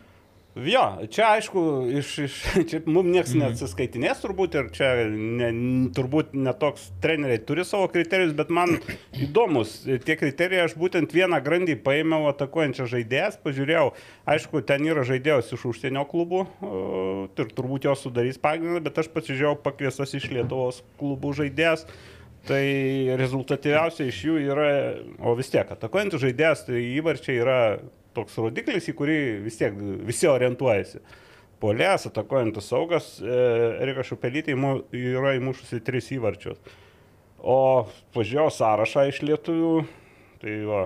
Jo, čia aišku, iš, iš, čia mums niekas Mhm. neatsiskaitinės turbūt ir čia ne, turbūt netoks treneriai turi savo kriterijus, bet man įdomus tie kriterijai, aš būtent vieną grandį paėmiau atakuojančią žaidėjas, pažiūrėjau, aišku, ten yra žaidėjos iš užsienio klubų ir turbūt jos sudarys pagrindą, bet aš pasižiūrėjau pakviestas iš Lietuvos klubų žaidėjas. Tai rezultatyviausia iš jų yra, o vis tiek, atakuojantis žaidėjas, tai įvarčiai yra toks rodiklis, į kurį vis tiek visi orientuojasi. Polės, atakuojantis saugas, e, Erika Šupelytė yra įmušusi tris įvarčius. O pažiūrėjau sąrašą iš lietuvių, tai va,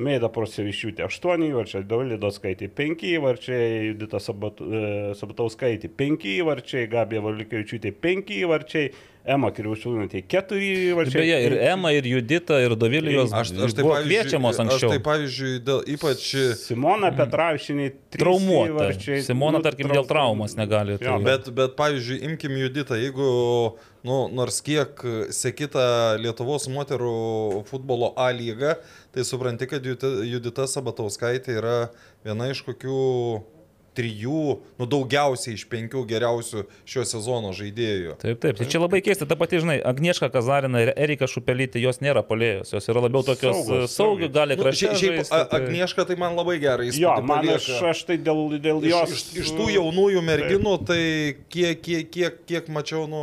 Meida Prosevičiūtė 8 įvarčiai, Davilė Doskaitė 5 įvarčiai, Judita e, Sabatauskaitė 5 įvarčiai, Gabija Valikevičiūtė 5 įvarčiai, Ema Kiriušiūnė 4 įvarčiai. Beje, ir Ema, ir Judita, ir Dovilijos Aš, aš tai kviečiamos Aš anksčiau. tai pavyzdžiui, dėl, ypač Simona Petravišinė 3 Traumuota. įvarčiai. Simona, Nu, tarkim, dėl traumos negali. Jo, tai- Bet, bet pavyzdžiui, imkim Juditą, jeigu, nu, nors kiek sekita Lietuvos moterų futbolo A lyga, tai supranti, kad Judita, Judita Sabatauskaitė yra viena iš kokių trijų, nu daugiausiai iš penkių geriausių šio sezono žaidėjų. Taip, taip. Tai čia labai keista. Ta pati, žinai, Agnieška Kazarina ir Erika Šupelytė, jos nėra polėjos. Jos yra labiau tokios Saugos, saugiai, saugios. gali Nu, krašte. šiaip šiaip žaisti, tai- Agnieška tai man labai gerai įspūdį Jo, man aš, aš tai dėl, dėl Iš, jos. iš, iš tų jaunųjų merginų, tai kiek, kiek, kiek, kiek mačiau, nu,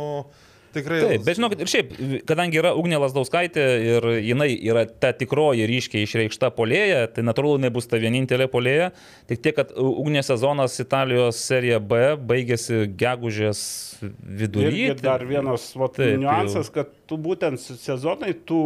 tikrai. Taip, bet žinokit, ir šiaip, kadangi yra Ugnė Lasdauskaitė ir jinai yra ta tikroji ryškiai išreikšta polėja, tai natūralu, jinai bus ta vienintelė polėja. Tik tiek, kad Ugnė sezonas Italijos serija B baigėsi gegužės vidury. Irgi dar vienas vat, Taip, niuansas, kad tu būtent sezonai tų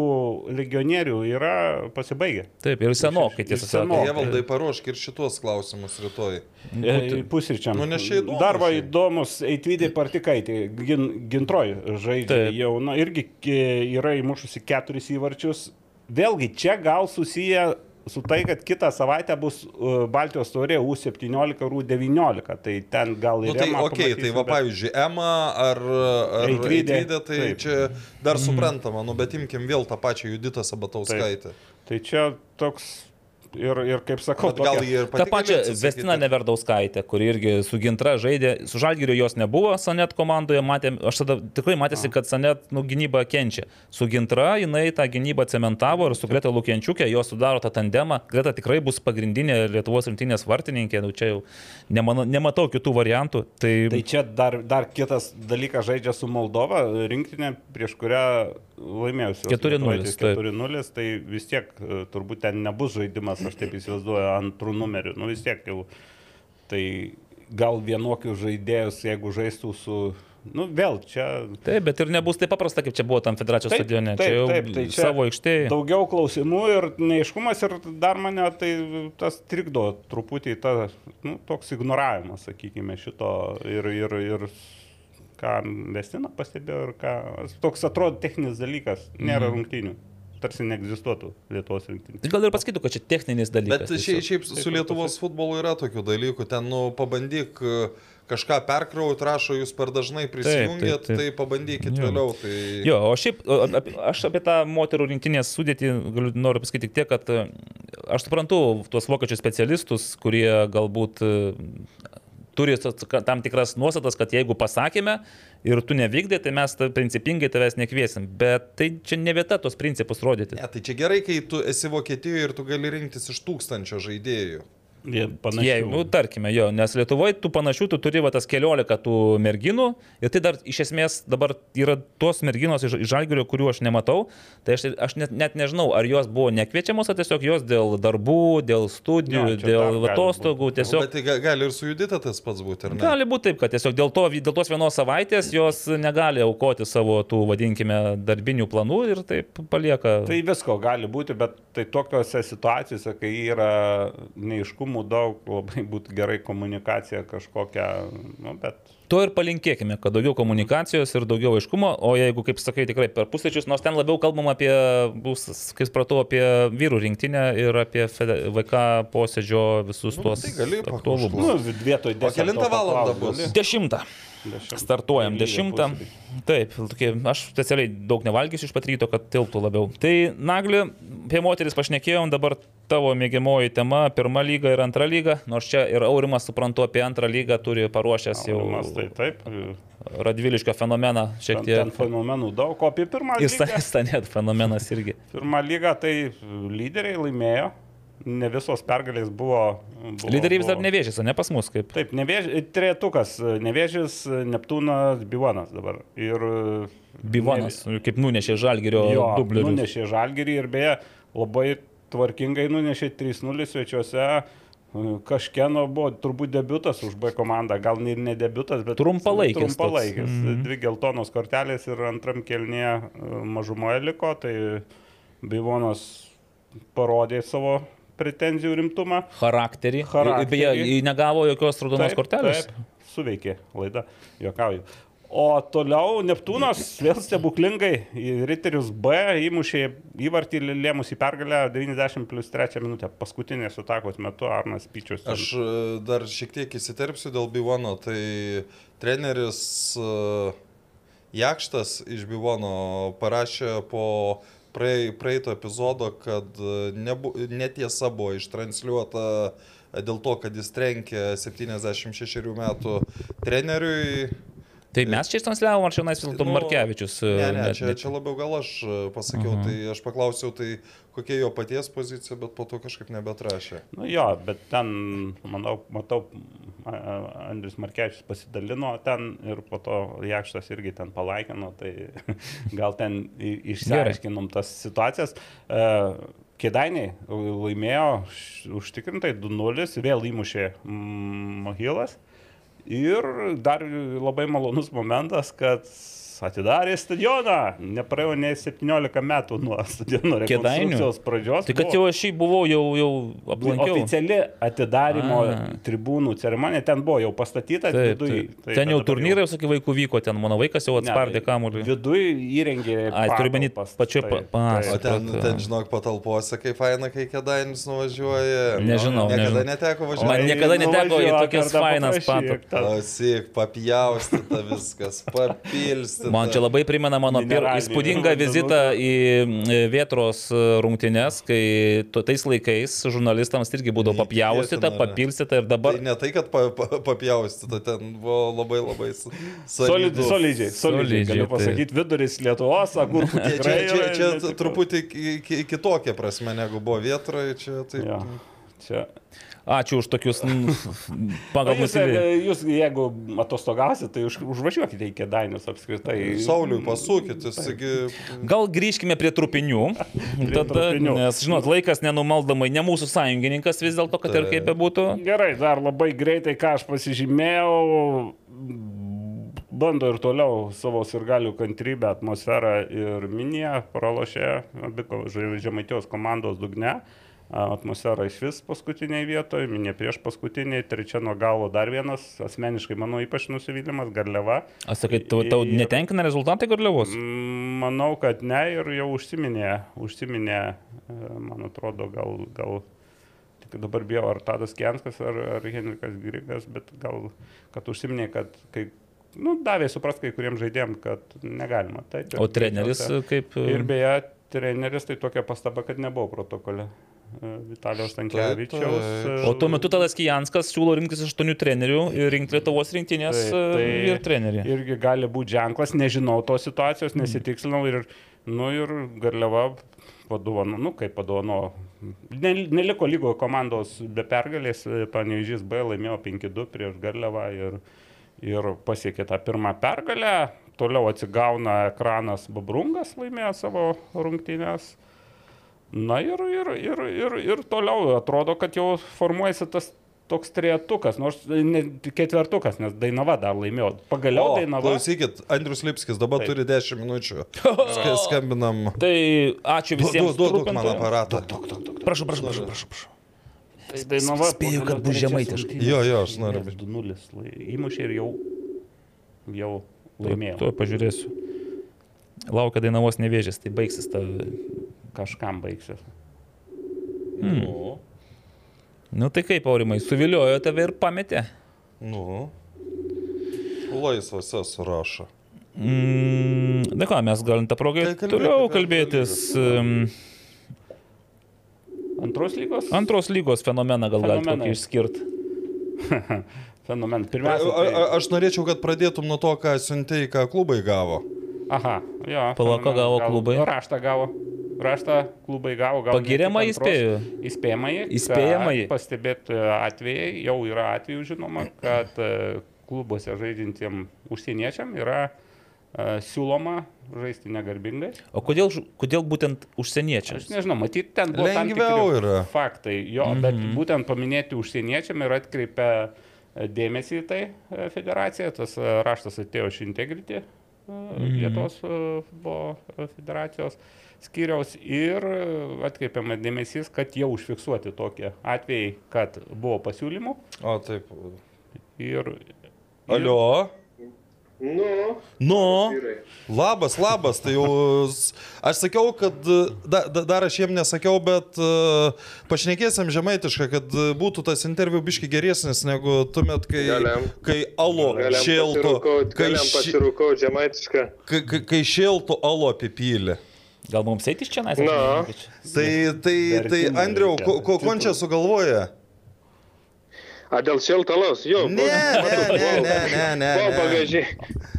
legionierių yra pasibaigę. Taip, ir senokai, tiesą sakant. Evaldai paruošk ir šitos klausimus rytoj. E, Pusryčiam. Nu, įdomu Dar va įdomus Eitvydė Partikaitė, gin, gintroj žaidžia Taip. jau, na, irgi e, yra įmušusi keturis įvarčius. Vėlgi, čia gal susiję su tai, kad kitą savaitę bus e, Baltijos taurė U17 ir U19, tai ten gal Nu, ir... tai Emą ok, tai va bet- pavyzdžiui, Ema ar, ar Eitvidė, tai taip. čia dar suprantama, nu bet imkim vėl tą pačią Juditą Sabatauskaitę. Tai čia toks ir, ir kaip sakau, tokia- ir pačia galėtų Vestina atsakyti. Neverdauskaitė, kuri irgi su Gintra žaidė, su Žalgiriu jos nebuvo, Sanet komandoje matėm, aš tada tikrai matėsi, kad Sanet nu, gynyba kenčia. Su Gintra jinai tą gynybą cementavo ir su Greta Lukienčiukė jos sudaro tą tandemą. Greta tikrai bus pagrindinė Lietuvos rinktinės vartininkė, nu, čia jau nemano, nematau kitų variantų. Tai, Tai čia dar, dar kitas dalykas žaidžia su Moldova, rinktinė, prieš kurią laimėjusi. 4:0, taip. 4-0, tai vis tiek e, turbūt ten nebus žaidimas, aš taip įsivaizduoju, antrų numerių. Nu vis tiek jau. Tai gal vienokius žaidėjus, jeigu žaistų su... Nu, vėl čia Taip, bet ir nebus taip paprasta, kaip čia buvo tam federacijos Taip, stadione. taip, čia jau taip, tai čia savo aikštėje. daugiau klausimų ir neiškumas ir dar mane tai tas trikdo truputį ta, nu, toks ignoravimas, sakykime, šito ir, ir, ir ką Vestina pastebėjo ir ką, toks atrodo techninis dalykas, nėra Mhm. rungtynių, tarsi neegzistuotų Lietuvos rinktinė. Gal ir pasakytų, kad čia techninis dalykas. Bet šiaip, šiaip su Lietuvos futbolu yra tokių dalykų. Ten, nu, pabandyk e, kažką perkrauti, rašo, jūs per dažnai prisijungėt, taip. tai pabandykit Jo. vėliau. Tai... Jo, o šiaip aš apie tą moterų rinktinės sudėtį galiu, noriu pasakyti tik tiek, kad e, aš suprantu tuos vokiečių specialistus, kurie galbūt e, turi tam tikras nuostatas, kad jeigu pasakėme ir tu nevykdai, tai mes ta- principingai tavęs nekviesim. Bet tai čia ne vieta tos principus rodyti. Ne, tai čia gerai, kai tu esi Vokietijoje ir tu gali rinktis iš tūkstančio žaidėjų. Jie panašiai. Jei, nu, tarkime, jo, nes Lietuvoje tų panašių, tu turi va tas keliolika tų merginų ir tai dar iš esmės dabar yra tos merginos iš iš Žalgirio, kurių aš nematau, tai aš, aš net, net nežinau, ar jos buvo nekviečiamos, ar tiesiog jos dėl darbų, dėl studijų, Jo, dėl atostogų, tiesiog... Bet tai ga- gali ir su Judita tas pats būti, ar ne? Gali būti taip, kad tiesiog dėl, to, dėl tos vienos savaitės jos negali aukoti savo tų, vadinkime, darbinių planų ir taip palieka. Tai visko gali būti, bet tai tokiuose situacijose, kai yra neiškumų sunkumų daug, labai būtų gerai komunikacija kažkokia, nu, bet To ir palinkėkime, kad daugiau komunikacijos ir daugiau aiškumo, o jeigu, kaip sakai, tikrai per pusryčius, nors ten labiau kalbam apie, bus, kaip supratau, apie vyrų rinktinę ir apie VK posėdžio visus nu, tuos... Tai gali, aktualumus. Nu, vietoj 10 val. bus. 10. Dešimt. Startuojam 10. Taip, tokie, aš specialiai daug nevalgysiu iš pat ryto, kad tilptų labiau. Tai Nagli, apie moteris pašnekėjom, dabar tavo mėgiamoji tema - pirma lyga ir antra lyga, nors čia ir Aurimas, suprantu, apie antrą lygą turi paruošęs jau. Aurimas, tai taip. Radviliškio fenomeną šiek tiek. Ten, ten fenomenų daug, o apie pirmą lygą. Jis ten fenomenas irgi. Pirmą lygą tai lyderiai laimėjo, ne visos pergalės buvo. buvo Lyderiai vis dar nevėžys, o ne pas mus kaip. Taip, nevėžys, trejetukas, nevėžys, Neptūnas, Bivonas dabar. Ir Bivonas, kaip nunešė Žalgirio dublių. nunešė žalgerį ir beje labai tvarkingai nunešė 3-0 svečiuose. Kažkieno buvo turbūt debutas už B komandą, gal ir ne debutas, bet Trumpalaikis. Trumpalaikis. Mm. -hmm. Dvi geltonos kortelės ir antram kelnie mažumoje liko, tai Bivonas parodė savo pretenzijų rimtumą. Charakterį. Charakterį. Beje, jį negavo jokios raudonos kortelės. Taip, suveikė laida, juokauju. O toliau Neptūnas vėl stebuklingai į Riterius B įmušė įvartį lėmus į pergalę 90 plus 3 minutę. Paskutinės atakos metu Arnas Pyčius. Aš e, dar šiek tiek įsiterpsiu dėl Bivono. Tai treneris e, Jakštas iš Bivono parašė po praeito epizodo, kad e, nebu, netiesa buvo ištransliuota dėl to, kad jis trenkė 76 metų treneriui. Tai mes čia transliavom, ar čia nais vis dėlto Nu, Markevičius? Ne, ne, net- čia, net- čia labiau gal aš e, pasakiau, Aha. tai aš paklausiau, tai kokia jo paties pozicija, bet po to kažkaip nebetrašė. Nu jo, bet ten, manau, matau, Andrius Markevičius pasidalino ten ir po to Jakštas irgi ten palaikino, tai gal ten išsiaiškinom tas situacijas. E, Kėdainiai laimėjo užtikrintai 2-0, vėl įmušė mm, Mohilas. Ir dar labai malonus momentas, kad atidarė stadioną. Nepraėjo ne 17 metų nuo stadiono rekonstrukcijos pradžios. Tai kad Buvo- jau aš jį buvau, jau, jau aplankiau. Oficiali atidarimo A. tribūnų ceremonija ten buvo jau pastatyta. Taip, viduj, taip. tai Ten jau turnyrai, sakai, vaikų vyko, ten mano vaikas jau atspardė Ne, kamuolį. Viduj įrengė. Ai, turiu omeny patalpas, pačioj taip, pa- taip. pas- O ten, ten, žinok, patalpose, kaip faina, kai kėdainis nuvažiuoja. Nežinau, Niekada nežinau. neteko Man važiuoti. niekada neteko į tokias fainas patalpas. Klausyk, papjaustyta viskas, papilstyta. Man čia labai primena mano pir... Įspūdingą vizitą į e, Vietros e, rungtynes, kai tais laikais žurnalistams irgi būdavo papjaustyta, papilstyta ir dabar... Tai ne tai, kad pa, pa, papjaustyta, ten buvo labai labai Solidžiai, solidu. solidžiai, solidžiai. Galiu Solidžiai, pasakyti, viduris Lietuvos, agurkų Čia, čia, čia, čia netikro. truputį ki- ki- kitokia prasme negu buvo vietroje, čia taip. Jo. Čia. Ačiū už tokius pagal e, jūs jeigu atostogausit, tai už, užvažiuokite į kėdainius apskritai. Sauliui pasukit, jisgi... Gal grįžkime prie trupinių. Tada, trupinių. nes, žinot, laikas nenumaldamai, ne mūsų sąjungininkas vis dėlto, kad ir kaip bebūtų. Gerai, dar labai greitai, ką aš pasižymėjau, bando ir toliau savo sirgalių kantrybę, atmosferą ir miniją pralošė abi žemaitijos komandos dugne. A, Atmosfera iš vis paskutiniai vietoje, minė prieš paskutiniai, trečia nuo galo dar vienas, asmeniškai mano ypač nusivylimas, Garliava. Aš sakai, tau, tau netenkina rezultatai Garliavos? Mm, Manau, kad ne ir jau užsiminė, užsiminė, e, man atrodo, gal, gal tik dabar bijau, ar Tadas Kenskas, ar, ar Henrikas Grigas, bet gal, kad užsiminė, kad kai, nu, davė supras kai kuriems žaidėjams, kad negalima. Tai, O treneris kaip... Ir beje, treneris tai tokia pastaba, kad nebuvo protokole. E, Vitalijos Tankievičiaus. taip. O tuo metu Tadas Kijanskas siūlo rinktis aštuonių trenerių ir rinkti Lietuvos rinktinės Taip, tai ir trenerį. Irgi gali būti ženklas, nežinau tos situacijos, nesitikslinau ir, nu, ir Garliava padovano, nu, kaip padovano. Ne, neliko lygo komandos be pergalės, Panevežys B laimėjo 5-2 prieš Garliavą ir, ir pasiekė tą pirmą pergalę. Toliau atsigauna ekranas Babrungas, laimėjo savo rungtynės. Na ir, ir, ir, ir, ir toliau atrodo, kad jau formuojasi tas toks trejetukas, nors ne, ketvertukas, nes Dainava dar laimėjo. Pagaliau O, Dainava. klausykit, Andrius Lipskis dabar Taip. turi 10 minučių. Sk- Skambinam. Tai ačiū Duok, visiems. duok, duok man trupintojams. aparatą. Prašau, prašau, prašau, prašau. prašau. Tai Dainava. spėju, kad pagaliau bus žemaitiškai. Jo, jo, aš noriu. laimės 2-0 lai- įmušė ir jau, jau laimėjo. Tuo pažiūrėsiu. Laukia Dainavos nevėžės, tai baigsis ta... Kažkam baigsis. Nu, Nu tai kaip, Aurimai, suviliojo tave ir pametė. nu. Laisvose surašo. Mm, na ką, mes galim tą progą Tai toliau apie kalbėtis. antros lygos? antros lygos fenomeną gal galite Fenomeną. kokį išskirti. Fenomen. A, Pirmiausia. a, Tai... aš norėčiau, kad pradėtum nuo to, ką siuntėjai, ką klubai gavo. Aha, jo. Pala, ką fenomenas. gavo Gal- klubai? Raštą gavo. Raštą klubai gavo. Tik Pagiriamą. Įspėjamąjį. Įspėjamąjį. kad Pastebėti atvejai, jau yra atvejų žinoma, kad e, klubuose žaidžiantiem užsieniečiam yra e, siūloma žaisti negarbingai. O kodėl, kodėl būtent Aš užsieniečiams? nežinau, matyt, ten buvo tam Lengviau tikri yra. faktai, jo, mm -hmm. bet būtent paminėti užsieniečiam ir atkreipia e, dėmesį į tai e, federacija, tas e, raštas atėjo iš Integrity. Lietuvos e, futbolo e, federacijos skyriaus ir e, atkreipiama dėmesys, kad jau užfiksuoti tokie atvejai, kad buvo pasiūlymų O, taip. ir... Alio. Nu, Nu. vyrai. Labas, labas, tai jau aš sakiau, kad da, da, dar aš jiem nesakiau, bet uh, pašnekėsim žemaitišką, kad e, būtų tas interviu biški geresnis negu tuomet, kai, Galim. kai alo Galiam šiltų, kai, Galiam pasirūkau žemaitišką. kai, kai, kai šiltų alo apipylė. Gal mums eiti iš čia, nes Na. Tai, tai, tai Vertimų Andriau, ko, ko končia sugalvoja? A dėl šiltalos, jo. Ne, ne, ne, ne, ne, ne. Bagažinė.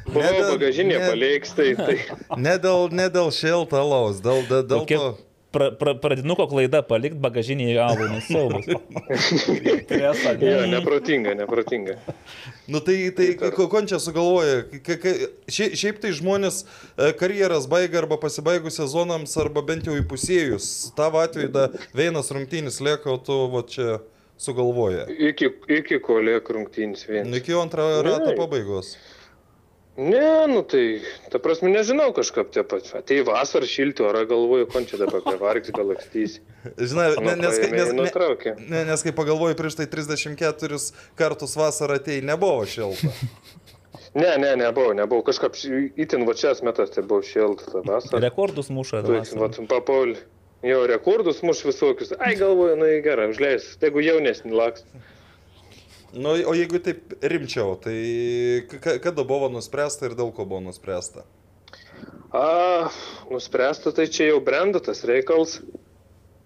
Ne Buvau bagažinė ne- paleiks, tai, tai. Ne dėl, ne dėl šilto alaus, dėl, dėl, dėl Kokia to. pra, pra, pradinuko klaida palikti bagažinėje alų, nes siaubas. Presą, Jo, neprotinga, neprotinga. Nu tai, tai ko končia sugalvoja? Ka- ka- šia- Šiaip tai žmonės e, karjeras baigia arba pasibaigus sezonams, arba bent jau įpusėjus. Tavo atveju da vienas rungtynis lieka, o tu va čia sugalvoja. Iki, iki ko liek rungtynės vien. Nu, Iki antro rato pabaigos. Ne, nu tai, ta prasme, nežinau kažkaip tie pat. Tai vasarą šilti orą galvoju, kon čia dabar prie vargti galakstys. Žinai, ne, nes, kai- nes, ne, ne, nes kai pagalvoju, prieš tai 34 kartus vasarą atei nebuvo šilta. Ne, ne, nebuvo, nebuvo. Kažkaip itin va šias metas tai buvo šilta vasarą. Rekordus muša. Tu, vasarą. vat, Jo, rekordus muš visokius. Ai, galvoju, nu gerai, užleis. Jeigu jaunesnį laks. Nu, o jeigu taip rimčiau, tai kada buvo nuspręsta ir dėl ko buvo nuspręsta? A, nuspręsta, tai čia jau brandatas reikals.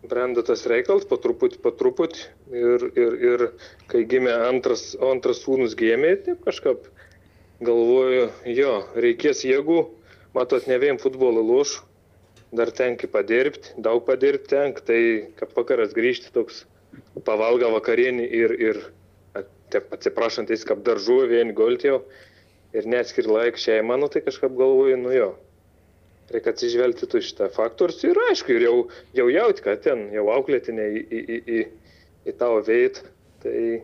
Brandatas reikals, po truputį, po truputį. Ir, ir, ir kai gimė antras, antras sūnus gėmė, taip kažkaip galvoju, jo, reikės jėgų, matot, ne vien futbolo loš, dar tenki padirbti, daug padirbti tenk, tai kad vakaras grįžti toks pavalgo vakarienį ir, ir at- atsiprašantais, kaip daržų vien goltėjau ir neatskiri laik šeimą, nu tai kažkaip galvoju, nu jo. Reikia atsižvelgti tu šitą faktorius ir aišku, ir jau, jau jauti, kad ten jau auklėtinė į, į, į, į, į tavo veit, tai,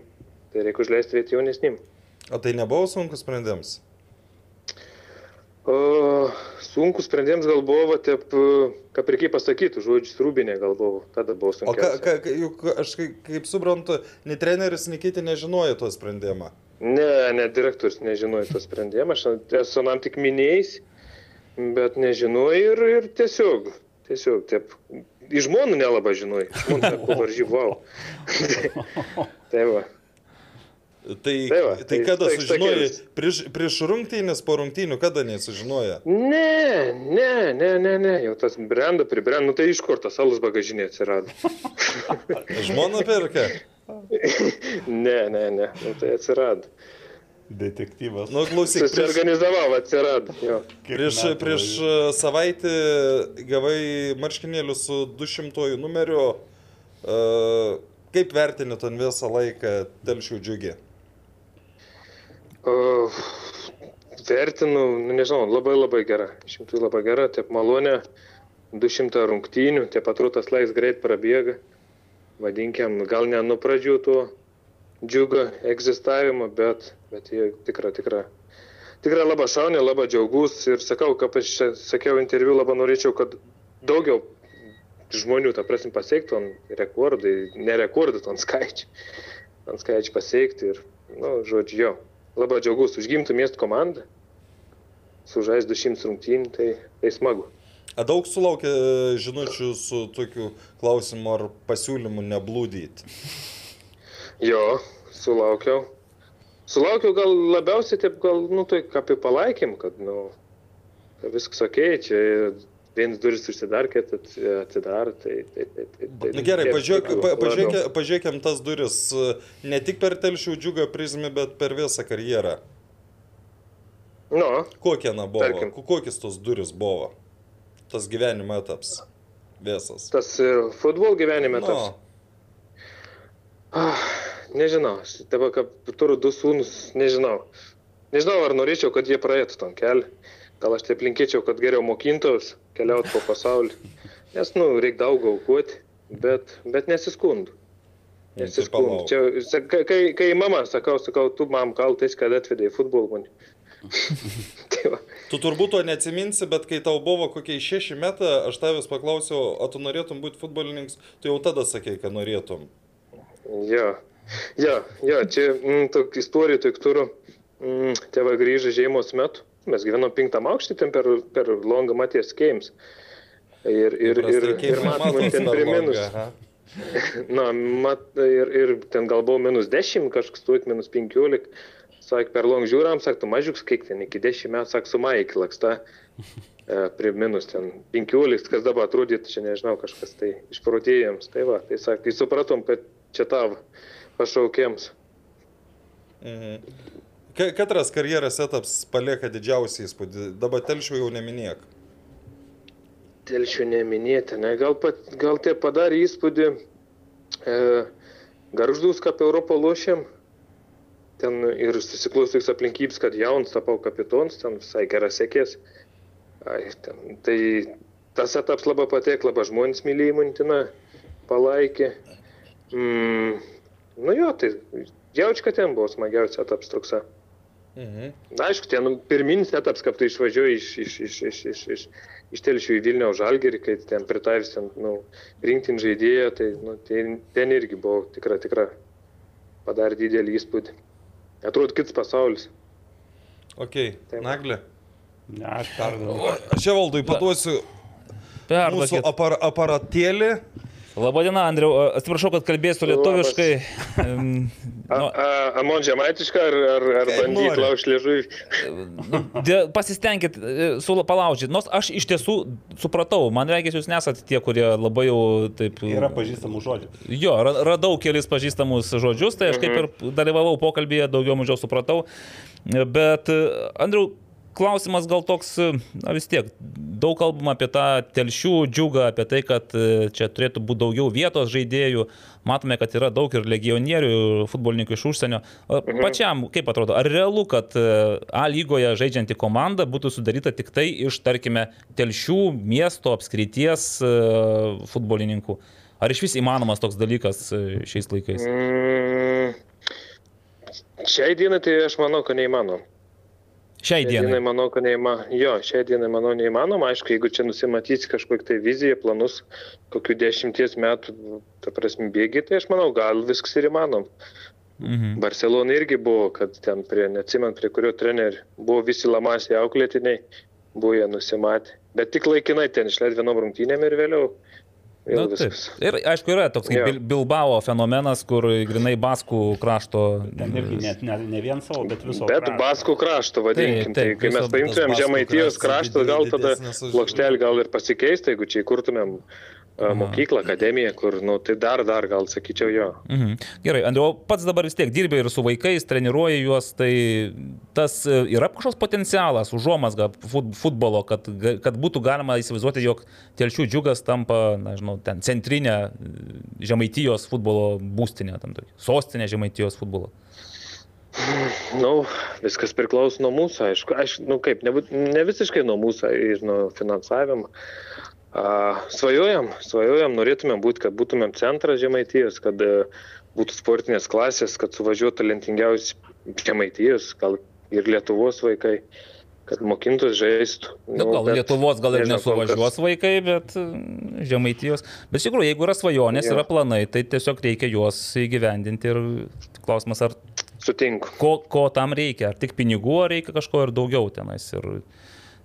tai reikia užleisti vietį jaunesnim. O tai nebuvo sunkus sprendimas? O, sunku sprendims gal buvo, taip, kaip ir kaip pasakyti, žodžius rūbinė gal buvo, tada buvo O ka, sunku. ka, juk aš kaip, kaip suprantu, nei treneris, nei kiti nežinojo to sprendimą. Ne, ne direktorius nežinojo to sprendimą, aš esu man tik minėjęs, bet nežinojo ir, ir tiesiog, tiesiog, taip, iš žmonų nelabai žinojo, žmonų wow. tai va. Tai, Tai va, tai tai kada tai sužinojai, tokiais. prieš, prieš rungtynės, po rungtynių, kada nesužinojo? Ne, ne, ne, ne, ne, jau tas brenda, pribrenda, nu tai iš kur tas alus bagažinė atsirado. Žmona perka. ne, ne, ne, nu tai atsirado. Detektyvas. Nu, klausyk, prieš, Susiorganizavau, atsirado. Jo. Prieš, prieš uh, savaitę gavai marškinėlius su 200 numeriu. Uh, kaip vertini ton visą laiką telšių džiugį? O, vertinu, nu, nežinau, labai labai gera. Šimtų labai gera, taip malonė, 200 rungtynių, taip atrodo tas laikas greit prabėga. Vadinkiam, gal ne nuo pradžių to džiugo egzistavimo, bet, bet jie tikra, tikra. Tikrai labai šaunė, labai džiaugus ir sakau, kaip aš sakiau interviu, labai norėčiau, kad daugiau žmonių, ta prasme, pasiektų ant rekordai, ne rekordai, ant skaičių. Ant skaičių pasiekti ir, na, nu, žodžiu, jo. Labai džiaugus, užgimtų miestų komandą, sužais 200 rungtynių, tai, tai smagu. A daug sulaukė žinučių su tokiu klausimu ar pasiūlymu neblūdyti. Jo, sulaukiau. Sulaukiau gal labiausiai taip, gal, nu, tai apie palaikym, kad, nu, viskas ok, čia vienas duris užsidar, kad atsidar, tai, tai, tai, tai, tai Na gerai, pažiūrėk, pa, pažiūrėk, pažiūrėkim tas duris e, ne tik per telšių džiugą prizmę, bet per visą karjerą. Nu, Kokie na buvo? Tarkim. Ko- Kokios tos duris buvo? Tas gyvenimo etapas. Visas. tas e, futbol gyvenime Nu, tas. Ah, nežinau, dabar, kaip turiu du sūnus, nežinau. Nežinau, ar norėčiau, kad jie praeitų tom kelią. Gal aš taip linkėčiau, kad geriau mokintos, keliautų po pasaulį. Nes, nu, reikia daug aukoti, bet, bet nesiskundu. Nesiskundu. Čia, kai, kai, mama, sakau, sakau, tu mam kaltais, kad atvedė į futbolą mane. tai. Tu turbūt to neatsiminsi, bet kai tau buvo kokie šeši metai, aš tavęs paklausiau, o tu norėtum būti futbolininkas, tu jau tada sakei, kad norėtum. Jo, jo, jo čia mm, tokia istorija, tik turiu. Mm, tėvai grįžo žiemos metu. Mes gyvenom penktam aukštį ten per, per Longą Matijas Games. Ir, ir, ir, ir matom, ten prie minus. aha. Na, mat, ir, ir ten gal buvo minus 10, kažkas tuot minus 15. Sak, per long žiūram, sak, tu mažiuks, kiek ten iki 10 metų, sak, su Maikį laksta. E, prie minus ten 15, kas dabar atrodytų, čia nežinau, kažkas tai išprotėjams. Tai va, tai sak, tai supratom, kad čia tavo pašaukėms. Mhm. Ka- Katras karjeros etapas palieka didžiausią įspūdį. Dabar telšių jau neminėk. Telšių neminėti, ne? Gal, pat, gal tie padarė įspūdį e, garždus, kaip Europą lošėm. Ten ir susiklausius aplinkybės, kad jaunas tapau kapitons, ten visai geras sėkės. Ai, ten, tai tas etapas labai patiek, labai žmonės mylėjo Muntiną, palaikė. Mm, nu jo, tai jaučiu, kad ten buvo smagiausias etapas toksai. Mhm. Na, aišku, ten pirminis etapas, kaip tu išvažiuoji iš, iš, iš, iš, iš, iš, iš telšių į Vilnių žalgerį, kai ten pritaivys ten, nu, rinktin žaidėją, tai nu, ten, ten irgi buvo tikra, tikra, padarė didelį įspūdį. Atrodo, kitas pasaulis. Ok, Taip. Naglė. Ne, aš perdaviau. Aš čia valdui paduosiu mūsų Perduokit. apar aparatėlį. Labadiena, Andriu. Atsiprašau, kad kalbėsiu lietuviškai. Nu, a, Amon žemaitišką ar, ar, ar bandyti laužti liežuvį? nu, pasistengkit e, palaužyti. Nors aš iš tiesų supratau, man reikia, jūs nesate tie, kurie labai jau taip... Yra pažįstamų žodžių. Jo, ra- radau kelis pažįstamus žodžius, tai aš kaip ir dalyvavau pokalbėje, daugiau mažiau supratau. Bet, e, Andriu, klausimas gal toks, na vis tiek, daug kalbama apie tą telšių džiugą, apie tai, kad e, čia turėtų būti daugiau vietos žaidėjų. Matome, kad yra daug ir legionierių, futbolininkų iš užsienio. O Pačiam, kaip atrodo, ar realu, kad e, A lygoje žaidžianti komanda būtų sudaryta tik tai iš, tarkime, telšių miesto apskrities e, futbolininkų? Ar iš vis įmanomas toks dalykas e, šiais laikais? Mm, šiai dienai tai aš manau, kad neįmanoma. Šiai dienai dienai. manau, kad neįmanoma. Jo, šiai dienai manau neįmanoma. Aišku, jeigu čia nusimatys kažkokią tai viziją, planus, kokių dešimties metų, ta prasme, bėgi, tai aš manau, gal viskas ir įmanom. Mhm. Barcelona irgi buvo, kad ten prie, neatsimant, prie kurio trenerių, buvo visi lamasiai auklėtiniai, buvo jie nusimatę. Bet tik laikinai ten išleid vienom rungtynėm ir vėliau. Na, taip. viskas. Ir aišku, yra toks kaip. Bil- Bilbao fenomenas, kur grinai Baskų krašto. Ten irgi net ne, ne vien savo, bet viso. Bet krašto. Baskų krašto, vadinkim. Taip, taip, tai kai mes paimtumėm Žemaitijos kraštą, gal tada plokštelį gal ir pasikeistų, jeigu čia įkurtumėm mokyklą, akademiją, kur, nu, tai dar, dar gal sakyčiau jo. Mhm. Gerai, Andriu, pats dabar vis tiek dirbi ir su vaikais, treniruoji juos, tai tas e, yra kažkoks potencialas, užuomasga fut- futbolo, kad, kad būtų galima įsivaizduoti, jog telšių džiugas tampa, na, žinau, ten centrinė e, Žemaitijos futbolo būstinė, tam sostinė Žemaitijos futbolo. Nu, viskas priklauso nuo mūsų, aišku. Aš, nu kaip, ne, ne visiškai nuo mūsų ir nuo finansavimo. A, svajojam, svajojam, norėtumėm būti, kad būtumėm centras žemaitijos, kad e, būtų sportinės klasės, kad suvažiuotų talentingiausi žemaitijos, gal ir Lietuvos vaikai, kad mokintus žaistų. Nu, gal bet, Lietuvos gal ir nesuvažiuos vaikai, bet e, Žemaitijos. Bet iš tikrųjų, jeigu yra svajonės, Jo. yra planai, tai tiesiog reikia juos įgyvendinti ir klausimas, ar Sutinku. ko, ko tam reikia, ar tik pinigų, ar reikia kažko ir daugiau tenais ir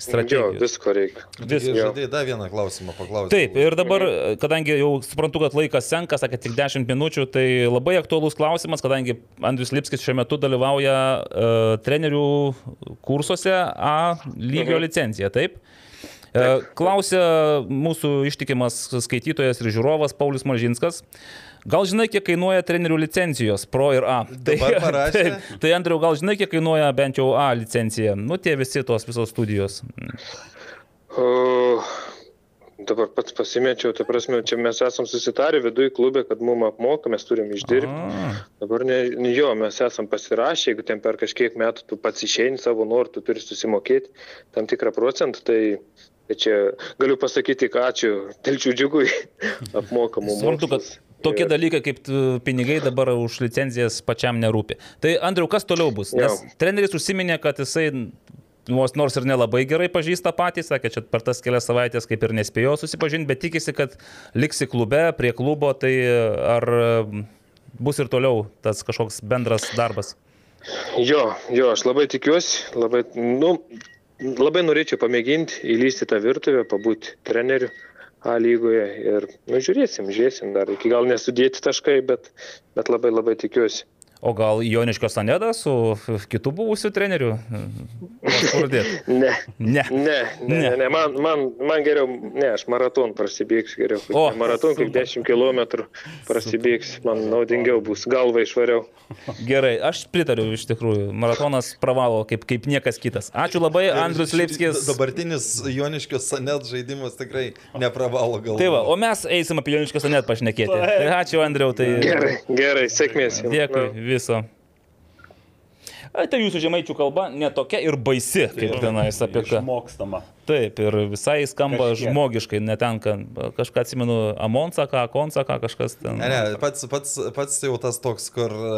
Jo, strategijos. visko reikia. Jo. žadėjai dar vieną klausimą paklausti. Taip, ir dabar, kadangi jau suprantu, kad laikas senka, sakė tik 10 minučių, tai labai aktuolus klausimas, kadangi Andrius Lipskis šiuo metu dalyvauja uh, trenerių kursuose A lygio Mhm. licencija, taip? E, Klausia mūsų ištikimas skaitytojas ir žiūrovas Paulius Malžinskas. Gal žinai, kiek kainuoja trenerių licencijos Pro ir A? Dabar parašė. tai, tai Andriu, gal žinai, kiek kainuoja bent jau A licencija? Nu, tie visi tos visos studijos. O, dabar pats pasimečiau, ta prasme, čia mes esam susitarę viduje klube, kad mum apmoka, mes turim išdirbti. A, Dabar ne, jo, mes esam pasirašę, jeigu ten per kažkiek metų tu pats išeini savo norų, tu turi susimokėti tam tikrą procentą, tai, tai čia galiu pasakyti, kad ačiū Telčių džiugui apmokamų Suprantu, kad tokie dalykai kaip t- pinigai dabar už licenzijas pačiam nerūpi. Tai Andriu, kas toliau bus? Nes Jo. treneris užsiminė, kad jisai nors, nors ir nelabai gerai pažįsta patį, sakė, čia per tas kelias savaitės kaip ir nespėjo susipažinti, bet tikisi, kad liksi klube, prie klubo, tai ar mm, bus ir toliau tas kažkoks bendras darbas? Jo, jo, aš labai tikiuosi, labai, nu, labai norėčiau pamėginti įlysti tą virtuvę, pabūti treneriu A lygoje ir, nu, žiūrėsim, žiūrėsim dar, iki gal nesudėti taškai, bet, bet labai labai tikiuosi. O gal Joniškio Saneda su kitu buvusiu treneriu? Ne. Ne. Ne, ne, Ne. Man, man, man geriau, ne, aš maraton prasibėgsiu geriau. O, maraton kaip 10 km prasibėgsiu, man naudingiau bus, galva išvariau. Gerai, aš pritariu iš tikrųjų. Maratonas pravalo kaip, kaip niekas kitas. Ačiū labai, Andrius Lipskis. Dabartinis Joniškio sanet žaidimas tikrai nepravalo galvoti. Tai va, o mes eisim apie Jonišką net pašnekėti. Tai ačiū, Andriau, tai Gerai, gerai, sėkmės jums. dėkui. Viso. A, Tai jūsų žemaičių kalba netokia ir baisi, kaip tenais apie ką. Išmokstama. Taip, ir visai skamba Kažkiek. žmogiškai, netenka. Kažką atsimenu, Amonsaka, Konsaka, kažkas ten. Ne, ne, pats, pats, pats jau tas toks, kur e,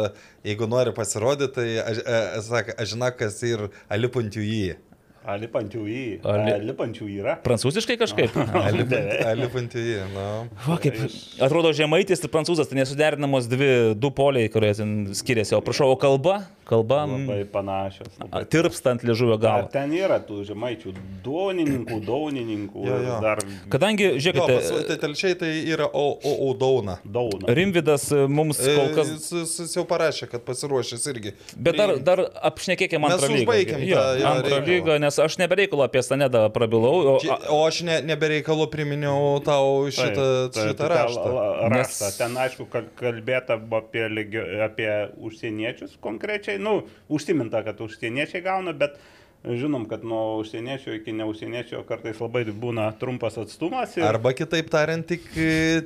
jeigu nori pasirodyti, tai aš, aš, aš, aš žinau, kas ir alipuntiu jį. Alipančių į. Ali- Alipančių yra. Prancūziškai kažkaip. Alipuntiu jį, na. Va, kaip, atrodo, žemaitis ir prancūzas, tai nesuderinamos dvi, du poliai, kurie ten skiriasi. O prašau, o kalba? Kalba mm, Labai panašios. a, Labai. tirpsta ant liežuvio Ar galo. ten yra tų žemaičių daunininkų, daunininkų. Jo, jo. Dar Kadangi, Jo, žiūrėkite, pas, tai telšiai tai yra Audauna. dauna. Rimvidas e, mums kol kas... Jis, jis, jis jau parašė, kad pasiruošęs irgi. Bet dar, dar apšnekėkime Mes antrą lygą. Jo, tą jo antrą lygą, nes aš nebereikalo apie Stanedą prabilau. O, a, O aš ne, nebereikalu priminiau tau šitą, tai- šitą tai raštą. tą la- Nes- raštą. Ten, aišku, kal- kalbėta apie, legio, apie užsieniečius konkrečiai. Nu, užsiminta, kad užsieniečiai gauna, bet Žinom, kad nuo užsieniečio iki neužsieniečio kartais labai būna trumpas atstumas. Ir... Arba kitaip tariant, tik,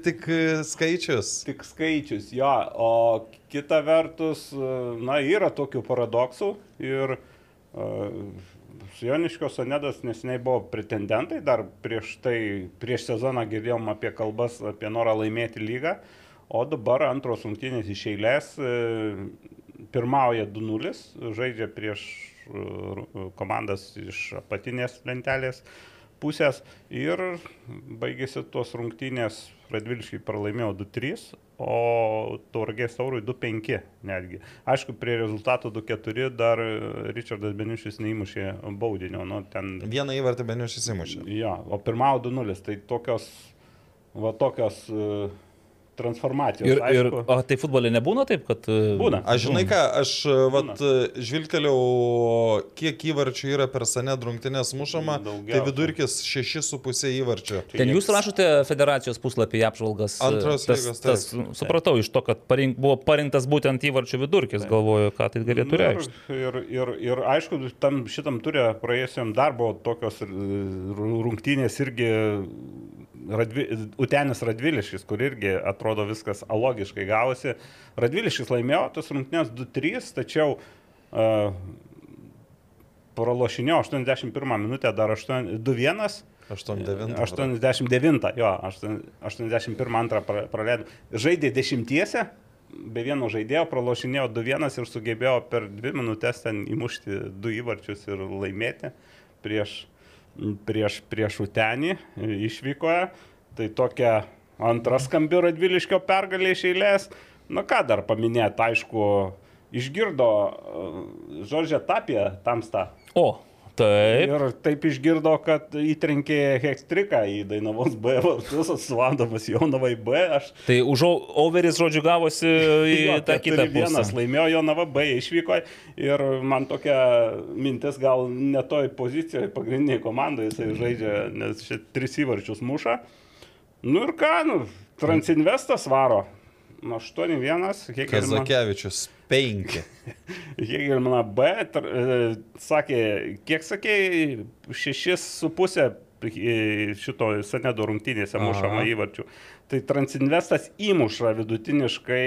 tik skaičius. Tik skaičius, jo. O kita vertus, na, yra tokių paradoksų ir uh, Joniškio Sonedas nesiniai buvo pretendentai, dar prieš tai, prieš sezoną girdėjom apie kalbas, apie norą laimėti lygą, o dabar antros rungtynės iš eilės e, pirmauja 2-0, žaidžia prieš e, komandas iš apatinės lentelės pusės ir baigėsi tos rungtynės, Radviliškai pralaimėjo 2-3, o Tauragės taurui 2-5 netgi. Aišku, prie rezultatų 2-4 dar Richardas Beniušis neįmušė baudinio. Nu, ten... Vieną įvartį Beniušis įmušė. Jo, o pirmavo 2-0, tai tokios, va tokios uh, transformacijos. Ir, ir, aišku. o tai futbolė nebūna taip, kad... e, Būna. Aš žinai ką, aš vat, žvilgteliau, kiek įvarčių yra per sane drungtinės mušama, tai Daugiausia. vidurkis 6,5 įvarčių. Ten jūs rašote federacijos puslapį apžvalgas. e, Antros tas, lygos, tas, taip. supratau iš to, kad parink, buvo parinktas būtent įvarčių vidurkis, galvoju, ką tai galėtų Nu, reikšti. Ir, ir, ir aišku, tam, šitam turė praėjusiam darbo tokios e, rungtynės irgi Radvi, Utenis Radviliškis, kur irgi atrodo viskas logiškai gavosi. Radviliškis laimėjo tos rungtynės 2-3, tačiau uh, pralošinėjo 81 minutę dar 8 2-1. 8,9. 89, jo, 8 81 antrą pra- praleido. Žaidė dešimtiese, be vieno žaidėjo, pralošinėjo 2-1 ir sugebėjo per 2 minutės ten įmušti 2 įvarčius ir laimėti prieš, prieš, prieš Utenį išvykoje. Tai tokia antra skambi Radviliškio pergalė iš eilės. Na ką dar paminėti, aišku, išgirdo Žoržė Tapė tamstą O, taip. Ir taip išgirdo, kad įtrenkė Hekstriką į Dainavos B vartus, atstovaudamas Jonavai B. Aš Tai už overis, žodžiu, gavosi į Jo, tą kitą keturi vienas pusę. laimėjo Jonava B, išvyko ir man tokia mintis gal ne toj pozicijoje, pagrindiniai komandai jisai žaidžia, nes čia tris įvarčius muša. Nu ir ką, nu, Transinvestas varo. Nu, 8-1, kiek Kazakevičius 5. Hegelmaną B, tar, e, sakė, kiek sakė, 6,5 e, šito Sanedo rungtynėse mušama įvarčių. Tai Transinvestas įmuša vidutiniškai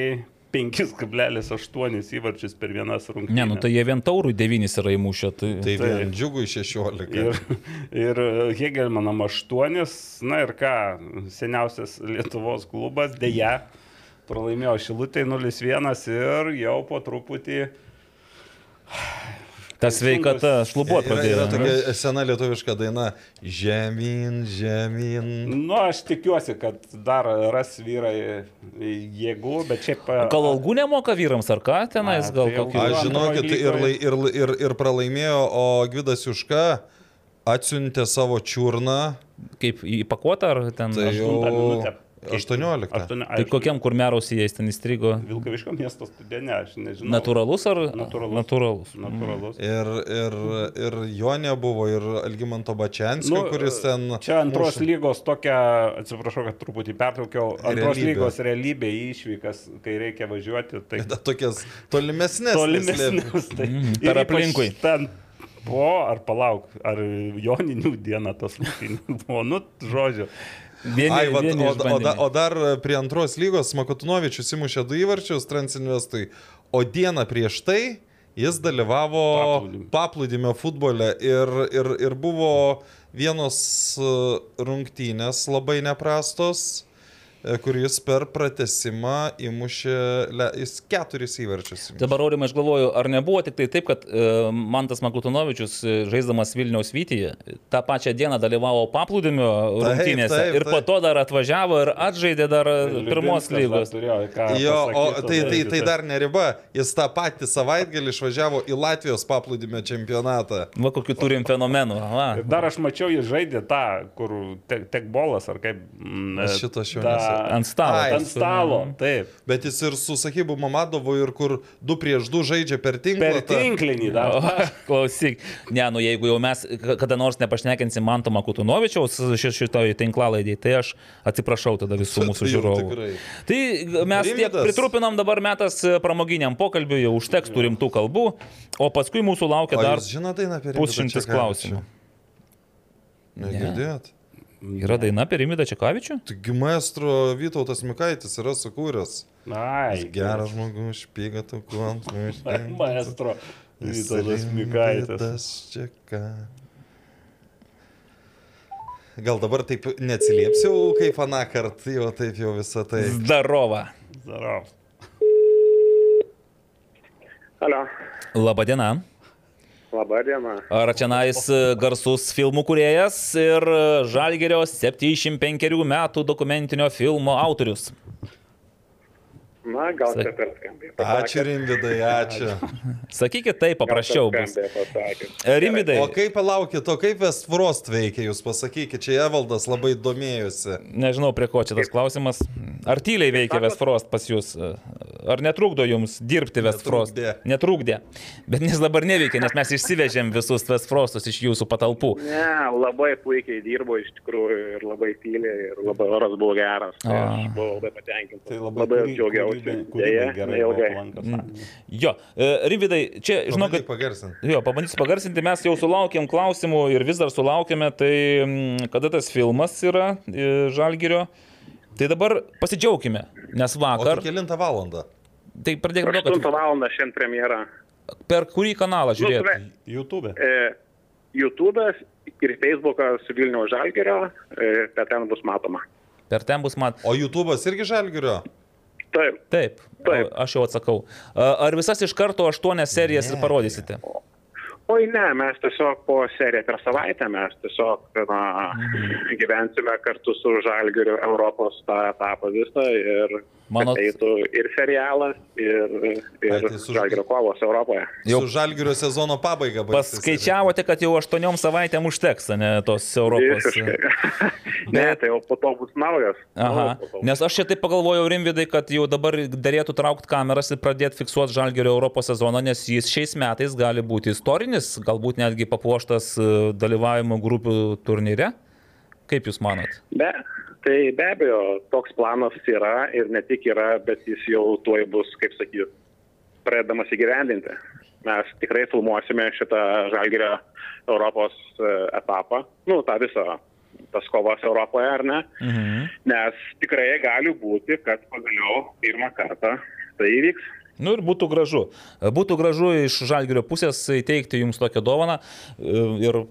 5,8 įvarčius per vienas rungtynės. Ne, nu tai jie vien taurų devynis yra įmušę. Tai... Tai Tai- vien džiugui 16. Ir, ir Hegelmanam 8, na ir ką, seniausias Lietuvos klubas dėja pralaimėjo Šilutė 0-1 ir jau po truputį Ta sveikata šlubuot Yra, yra pradėjo. tokia sena lietuviška daina Žemyn, žemyn. Nu, aš tikiuosi, kad dar ras vyrai jėgų, bet šiaip... Gal algų nemoka vyrams ar ką tenais, A, gal tai kokį... Aš žinokit, ir, ir, ir, ir pralaimėjo, o Gvidas Juška atsiuntė savo čiurną. Kaip įpakuota ar ten... Tai jau Aštuntą minutę. 18. Aštuoni- Tai kokiam kur merausiai jais ten įstrigo? Vilkaviško miesto studentė, aš nežinau. Natūralus ar? Natūralus. Natūralus. Natūralus. Ir, ir, ir Jonė buvo, ir Algymanto Bačianskio, nu, kuris ten... Čia antros muša. lygos tokia, atsiprašau, kad truputį pertraukiau, antros Realybė. lygos realybė į išvykas, kai reikia važiuoti, tai Da, tokias tolimesnės. neslėpė. tolimesnius. Tai ir per aplinkui. Ten po, ar palauk, ar joninių diena tos rungtynės buvo, nu, žodžiu. Vieni, Ai, vat, vieni o, o, da, o dar prie antros lygos Makatunovičius įmušė du įvarčius Transinvestui, o dieną prieš tai jis dalyvavo Paplūdimio. paplūdimio futbole ir, ir, ir buvo vienos e, rungtynės labai neprastos, e, kur jis per pratesimą įmušė, le- jis keturis įvarčius. įmušė. Dabar aurimai aš galvoju, ar nebuvo tik tai taip, kad e, Mantas Makutonovičius, e, žaisdamas Vilniaus Vytyje, tą pačią dieną dalyvavo paplūdimio rungtynėse taip, ir po taip. to dar atvažiavo ir atžaidė dar e, pirmos Liubinskas dar lygos. Turėjo, Jo, o tai, tai, tai dar ne riba. Jis tą patį savaitgalį išvažiavo į Latvijos paplūdimio čempionatą. Va, kokiu turim fenomenų. Va. Dar aš mačiau, jis žaidė tą, kur tek, tek bolas, ar kaip. mm, šito aš jau tą Ant stalo. Ai, Ant stalo, taip. Bet jis ir su Sakybu Mamadovu ir kur du prieš du žaidžia per tinklą. Per ta- tinklinį dar. O, Klausyk, ne, nu jeigu jau mes ka- kada nors nepašnekinsim Manto Makutunovičiaus ši- šitoj tinklalaidėje, tai aš atsiprašau tada visų mūsų Tai žiūrovų. Tai mes tiek pritrupinam dabar metas pramoginiam pokalbiui, jau užteks tų rimtų kalbų, o paskui mūsų laukia dar Rimvydą pusšimtis klausimų. Negirdėjot? Yra daina apie Rimidą Čekavičių? Taigi maestro Vytautas Mikaitis yra sukūręs. Ai, Geras žmogus, špyga tu kuant. Maestro. Vytautas Mikaitis. Čeka. Gal dabar taip neatsiliepsiu, kaip aną kartą, jau taip jau visą tai. Zdarova. Zarov. Alio, Labadiena. Laba diena. Ar čia nais garsus filmų kuriejas ir Žalgerio 75 metų dokumentinio filmo autorius? Na, gal Sak- čia per skambiai. Ačiū Rimvidai, ačiū. Sakykit taip, paprasčiau bus. Rimvidai, O kaip palaukit, o kaip Westfrost veikia, jūs pasakykit, čia Evaldas labai domėjosi. nežinau prie ko čia tas klausimas. Ar tyliai veikia Westfrost pas jūs? Ar netrukdo jums dirbti Westfrost? Netrukdė. Netrukdė. Bet nes dabar neveikia, nes mes išsivežėm visus Westfrostus iš jūsų patalpų. Ne, labai puikiai dirbo iš tikrųjų ir labai tyliai ir labai oras buvo geras. Tai aš buvau labai patenkintas. Tai labai, labai džiaugiausi. Kūrybai- kūrybai gerai buvo palankas. Jo, e, Rimvidai, čia, žinau, kad... pagarsinti. Jo, pabandysiu pagarsinti, mes jau sulaukėm klausimų ir vis dar sulaukėme, tai mm, kada tas filmas yra e, Žalgirio. Tai dabar pasidžiaugime, nes O vakar, tai kilintą valandą? tai pradėkime nuo to, 8 kad val. šiandien premjera. per kurį kanalą Nu, žiūrėti. sve- YouTube. e, YouTube'as ir Facebookas Vilniaus Žalgerio, e, tai ten bus matoma. Per ten bus man. O YouTube'as irgi žalgirio? Taip. Taip, Taip. aš jau atsakau. Ar visas iš karto aštuonias serijas ir parodysite? Oi ne, mes tiesiog po seriją per savaitę, mes tiesiog na, Mhm. gyvensime kartu su Žalgiriu Europos tą etapą visą ir Manot- kad eitų ir serialas, ir, ir Ai, tai su- Žalgirio kovos Europoje. Jau- Su žalgirio sezono pabaiga. Paskaičiavote, kad jau aštuoniom savaitėm užteks, ne tos Europos. Visiškai. ne, tai jau po to bus naujas. Aha, naujas nes aš čia taip pagalvojau, Rimvidai, kad jau dabar darėtų traukti kameras ir pradėti fiksuoti Žalgerio Europos sezoną, nes jis šiais metais gali būti istorinis, galbūt netgi papuoštas e, dalyvavimo grupių turnyre. Kaip Jūs manot? Be, tai be abejo, toks planas yra ir ne tik yra, bet jis jau tuoj bus, kaip sakyti, pradedamas įgyvendinti. Mes tikrai filmuosime šitą Žalgirio Europos e, etapą, nu, tą visą, tas kovas Europoje, ar ne? Mhm. Nes tikrai gali būti, kad pagaliau pirmą kartą tai įvyks. Nu ir būtų gražu. Būtų gražu iš Žalgerio pusės įteikti Jums tokią dovaną e, ir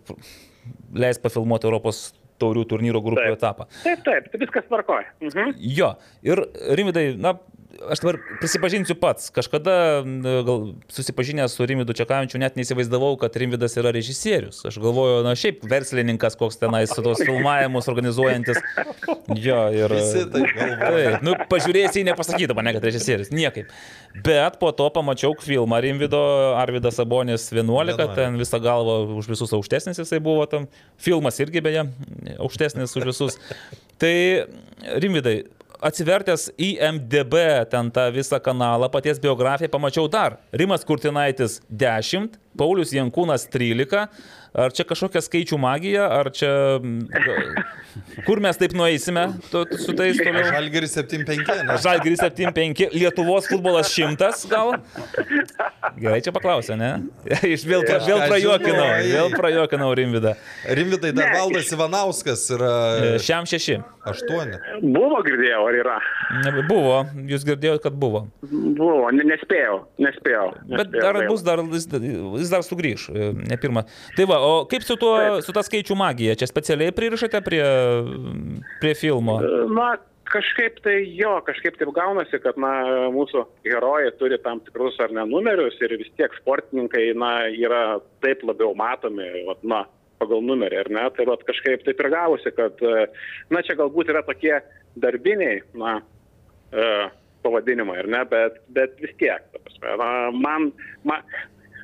leis pafilmuoti Europos taurių turnyro grupių Taip. etapą. Taip, taip, tai viskas tvarkoja. Mhm. Jo, ir Rimidai, na, aš dabar prisipažinsiu pats, kažkada gal susipažinęs su Rimidu Čekavičiu net neįsivaizdavau, kad Rimidas yra režisierius. Aš galvoju, na, šiaip verslininkas koks tenais su tos filmavimus organizuojantis. Jo, ir... Taip nu, pažiūrėjai, nepasakydavo mane, kad režisierius, niekaip. Bet po to pamačiau filmą Rimvido, Arvidas Sabonis 11, 11. ten visą galvą už visus aukštesnis jisai buvo tam. Filmas irgi beje aukštesnis už visus. Tai Rimvidai, atsivertęs į MDB ten tą visą kanalą, paties biografiją, pamačiau dar. Rimas Kurtinaitis 10, Paulius Jankūnas 13. Ar čia kažkokia skaičių magija, ar čia... mm, Kur mes taip nueisime tu, su tais toliau? Žalgiris 7-5, ne? Žalgiris 7-5, Lietuvos futbolas 100 gal? Gerai, čia paklausė, ne? Iš vėl, pra, vėl prajuokinau, vėl prajuokinau Rimvidą. Rimvidai, dar Valdas Ivanauskas yra E, Šiam šeši. 8. Buvo girdėjau, ar yra? Buvo, jūs girdėjote, kad buvo. Buvo, ne, nespėjau, nespėjau. Bet nespėjau, dar bus, dar, jis, jis dar sugrįž, e, ne pirmą. Tai va, o kaip su, tuo, su ta skaičių magija? Čia specialiai pririšate prie, prie filmo? Na, kažkaip tai jo, kažkaip taip gaunasi, kad na, mūsų herojai turi tam tikrus ar ne numerius ir vis tiek sportininkai na, yra taip labiau matomi, vat, na, pagal numerį, ar ne? Tai vat, kažkaip taip ir gavosi, kad, e, na, čia galbūt yra tokie darbiniai, na, e, pavadinimai, ar ne, bet, bet vis tiek, ta prasme, na, man, man,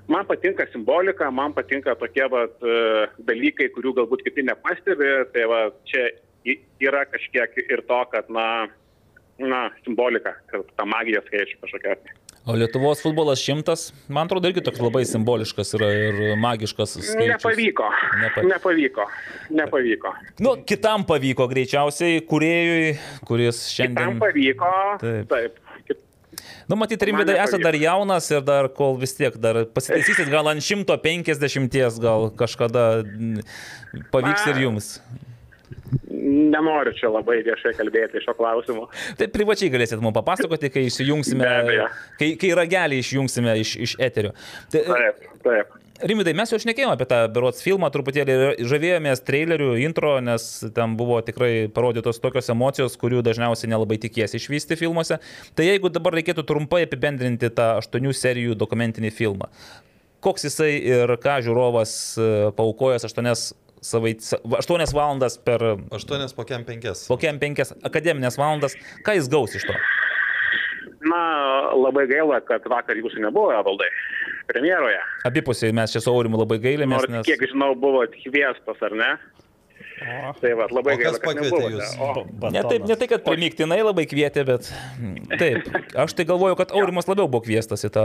man patinka simbolika, man patinka tokie vat, e, dalykai, kurių galbūt kiti nepastebi, tai va, čia yra kažkiek ir to, kad, na, na, simbolika, ir ta magija skaičių kažkokia. O Lietuvos futbolas šimtas, man atrodo, irgi toks labai simboliškas yra ir magiškas. Skaičius. Nepavyko. Nepa- Nepavyko. Nepavyko. Nu, kitam pavyko greičiausiai, kuriejui, kuris Tam šiandien... pavyko. Taip. Taip. Nu, matyt, Rimvidai, esate dar jaunas ir dar kol vis tiek, dar pasitaisysit gal ant 150, gal kažkada pavyks ir jums. Nenoriu čia labai viešai kalbėti šio klausimu. Tai privačiai galėsit mums papasakoti, kai abejo. kai, kai ragelį išjungsime iš, iš eterio. Tai, Taip, taip. Rimidai, mes jau šnekėjome apie tą berots filmą, truputėlį ir žavėjomės trailerių intro, nes ten buvo tikrai parodytos tokios emocijos, kurių dažniausiai nelabai tikiesi išvysti filmuose. Tai jeigu dabar reikėtų trumpai apibendrinti tą aštuonių serijų dokumentinį filmą, koks jisai ir ką žiūrovas e, paukojęs aštuonias, savait, aštuonias valandas per Aštuonias po kem penkias. po kiem penkias akademinės valandas, ką jis gaus iš to? Na, labai gaila, kad vakar jūsų nebuvo, valdai, premjeroje. Abipusiai mes čia su Aurimu labai gailėmės, Nors, nes... kiek žinau, buvo kviestas, ar ne? Tai va, labai O kas gaila, kad pakvietė nebuvote. jus? O, Ne taip, ne tai, kad primiktinai labai kvietė, bet taip. Aš tai galvoju, kad Aurimas labiau buvo kviestas į tą,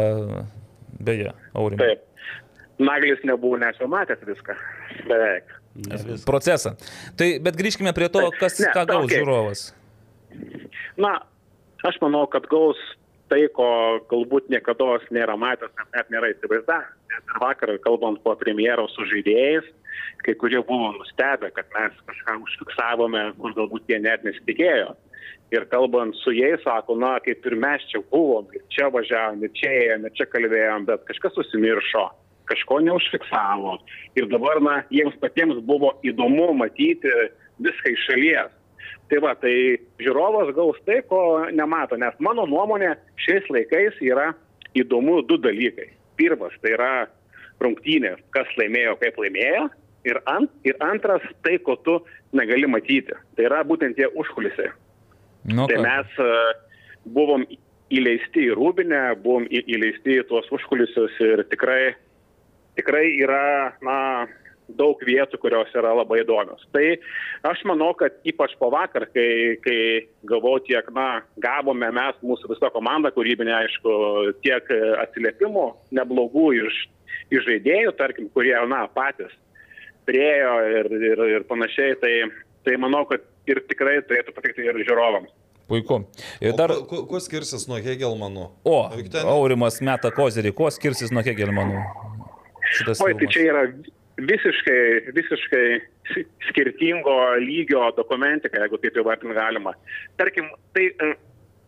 beje, Aurimą. taip. Naglis nebuvo net jau matęs viską. Beveik. Procesą. Tai, bet grįžkime prie to, kas Ne, ką gaus okei. žiūrovas. Na, aš manau, kad gaus tai, ko galbūt niekada nėra matęs, net, net nėra įsivaizdavęs. Ir vakar, kalbant po premjero su žaidėjais, kai kurie buvo nustebę, kad mes kažką užfiksavome, kur galbūt jie net nesitikėjo. Ir kalbant su jais, sako, na, kaip ir mes čia buvom, ir čia važiavom, ir čia ėjom, ir čia kalbėjom, bet kažkas susimiršo, kažko neužfiksavo. Ir dabar, na, jiems patiems buvo įdomu matyti viską iš šalies. Tai va, tai žiūrovas gaus tai, ko nemato, nes mano nuomonė šiais laikais yra įdomu du dalykai. Pirmas, tai yra rungtynės, kas laimėjo, kaip laimėjo. Ir, ant, ir antras, tai, ko tu negali matyti. Tai yra būtent tie užkulisiai. Nu, Tai mes e, buvom įleisti į rūbinę, buvom įleisti į tuos užkulisius ir tikrai, tikrai yra, na, daug vietų, kurios yra labai įdomios. Tai aš manau, kad ypač po vakar, kai, kai gavau tiek, na, gavome mes, mūsų visa komanda kūrybinė, aišku, tiek atsiliepimų neblogų iš, iš žaidėjų, tarkim, kurie, na, patys priejo ir, ir, ir panašiai, tai, tai manau, kad ir tikrai turėtų patikti ir žiūrovams. puiku. Ir O dar, kuo- kuo- Kuo skirsis nuo Hegelmanų? o, ten- Aurimas meta kozerį, kuo skirsis nuo Hegelmanų? Šitas Oi, tai filmas? čia yra visiškai, visiškai si- skirtingo lygio dokumentika, jeigu taip įvardinti galima. Tarkim, tai e,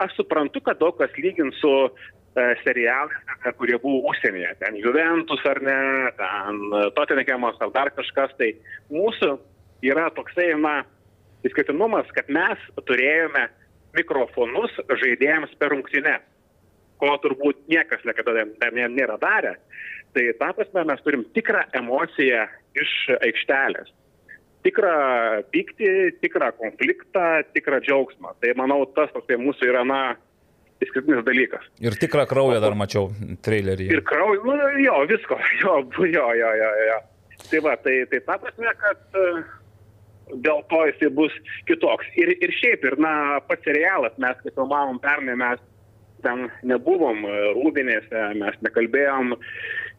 aš suprantu, kad daug kas lygint su e, serialais, kurie buvo užsienyje, ten Juventus ar ne, ten Tottenhamas ar dar kažkas, tai mūsų yra toksai, na, įskirtinumas, kad mes turėjome mikrofonus žaidėjams per rungtynę, ko turbūt niekas niekada dar nė- nėra darę. Tai ta prasme mes turim tikrą emociją iš aikštelės. Tikrą pyktį, tikrą konfliktą, tikrą džiaugsmą. Tai manau, tas toksai mūsų yra, na, išskirtinis dalykas. Ir tikrą kraują dar mačiau trailerį. Ir kraujas, nu, jo, visko, jo, jo, jo, jo, jo. Tai va, tai, tai ta prasme, kad e, dėl to jisai bus kitoks. Ir, ir šiaip, ir, na, pats serialas, mes, kai filmavom pernai, mes ten nebuvom e, rūbinėse, mes nekalbėjom,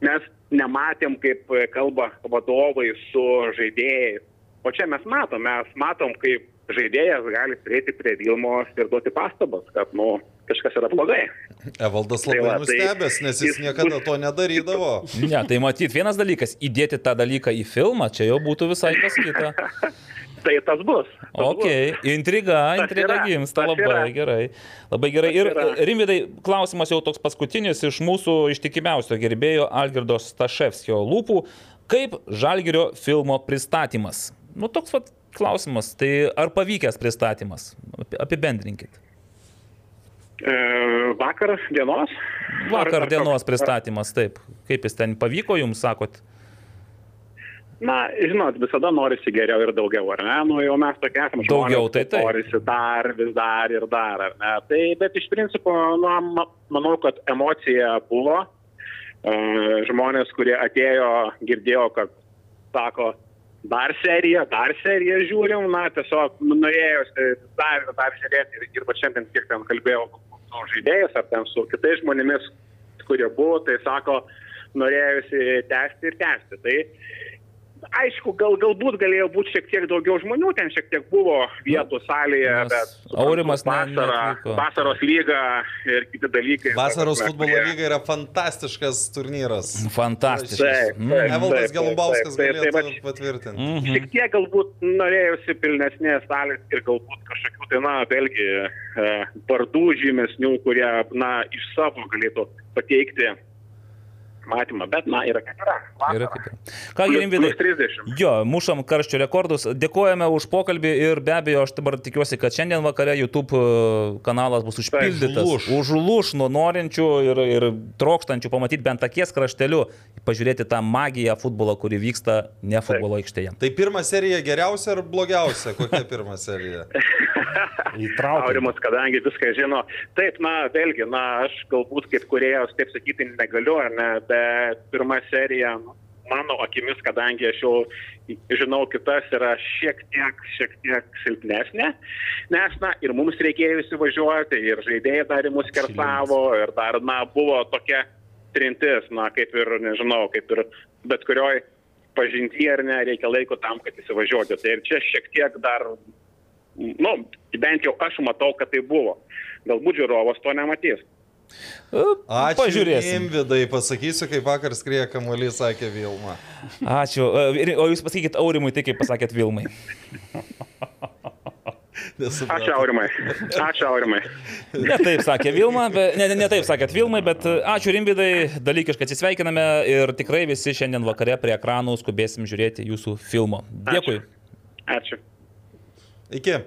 mes nematėm, kaip e, kalba vadovai su žaidėjais. O čia mes matom, mes matom, kaip žaidėjas gali prieiti prie Vilmos ir duoti pastabas, kad, nu, kažkas yra blogai. Evaldas Tai labai va, tai nustebęs, nes jis jis niekada to nedarydavo. Ne, tai matyt, vienas dalykas, įdėti tą dalyką į filmą, čia jau būtų visai kas kita. Tai tas bus. Tas Ok, intriga, Tas intriga yra, gimsta tas labai yra. gerai. Labai gerai. Tas Ir. Rimvidai, klausimas jau toks paskutinis iš mūsų ištikimiausio gerbėjo Algirdo Staševskio lūpų. Kaip Žalgirio filmo pristatymas? Nu, toks vat klausimas. Tai ar pavykęs pristatymas? Api- Apibendrinkit. E, vakar dienos. Vakar Ar- ar dienos pristatymas, taip. Kaip jis ten pavyko jums, sakot? Na, žinot, visada norisi geriau ir daugiau, ar ne? Nu, jau mes tokie esame Daugiau, tai taip. Norisi dar, vis dar ir dar, ar ne? Tai, bet iš principo, na, ma- manau, kad emocija buvo. E, Žmonės, kurie atėjo, girdėjo, kad sako, dar seriją, dar seriją žiūrim, na, tiesiog nu, norėjosi dar ir dar žiūrėti ir, ir šiandien kiek ten kalbėjau su žaidėjais ar ten su kitais žmonėmis, kurie buvo, tai sako, norėjosi tęsti ir tęsti. Tai aišku, gal, galbūt galėjo būti šiek tiek daugiau žmonių, ten šiek tiek buvo vietų salėje, Nes bet Aurimas vasara, vasaros lyga ir kiti dalykai. Vasaros prasme, futbolo kurie- lyga yra fantastiškas turnyras. Fantastiškas. Taip, Mm. Evaldas Galumbauskas galėtų patvirtinti. Mhm. Šiek tiek galbūt norėjusi pilnesnės salės ir galbūt kažkokių, tai, na, vėlgi, e, vardų žymesnių, kurie, na, iš savo galėtų pateikti matymą, bet, na, yra kaip yra. Yra kaip yra. Rimvidai. plus 30. Jo, mušam karščio rekordus. Dėkojame už pokalbį ir be abejo, aš dabar tikiuosi, kad šiandien vakare YouTube e, kanalas bus užpildytas. užlūš. Nuo norinčių ir, ir trokštančių pamatyti bent akies krašteliu, pažiūrėti tą magiją futbolo, kuri vyksta ne futbolo aikštėje. Tai pirma serija geriausia ar blogiausia? Kokia pirma serija? Įtraukti. Aurimas, kadangi viską žino. Taip, na, vėlgi, na, aš galbūt kaip kuriejas, taip sakyti, negaliu, ar ne, bet pirma serija, mano akimis, kadangi aš jau žinau kitas, yra šiek tiek, šiek tiek silpnesnė, nes, na, ir mums reikėjo įsivažiuoti, ir žaidėjai dar į mus kersavo, ir dar, na, buvo tokia trintis, na, kaip ir, nežinau, kaip ir bet kurioj pažinti ar ne, reikia laiko tam, kad įsivažiuoti. Tai ir čia šiek tiek dar nu, bent jau aš matau, kad tai buvo. Galbūt žiūrovas to nematys. Ačiū. Pažiūrėsim. Imvidai, pasakysiu, kaip vakar skrieja kamuolys, sakė Vilma. Ačiū. E, O jūs pasakykit Aurimui tai, kaip pasakėt Vilmai. Nesupratau. Ačiū Aurimai. Ačiū Aurimai. Ne taip sakė Vilma, bet, ne, ne, ne taip sakėt Vilmai, bet e, ačiū Rimvidai, dalykiškai atsisveikiname ir tikrai visi šiandien vakare prie ekranų skubėsim žiūrėti jūsų filmo. Dėkui. Ačiū. Iki.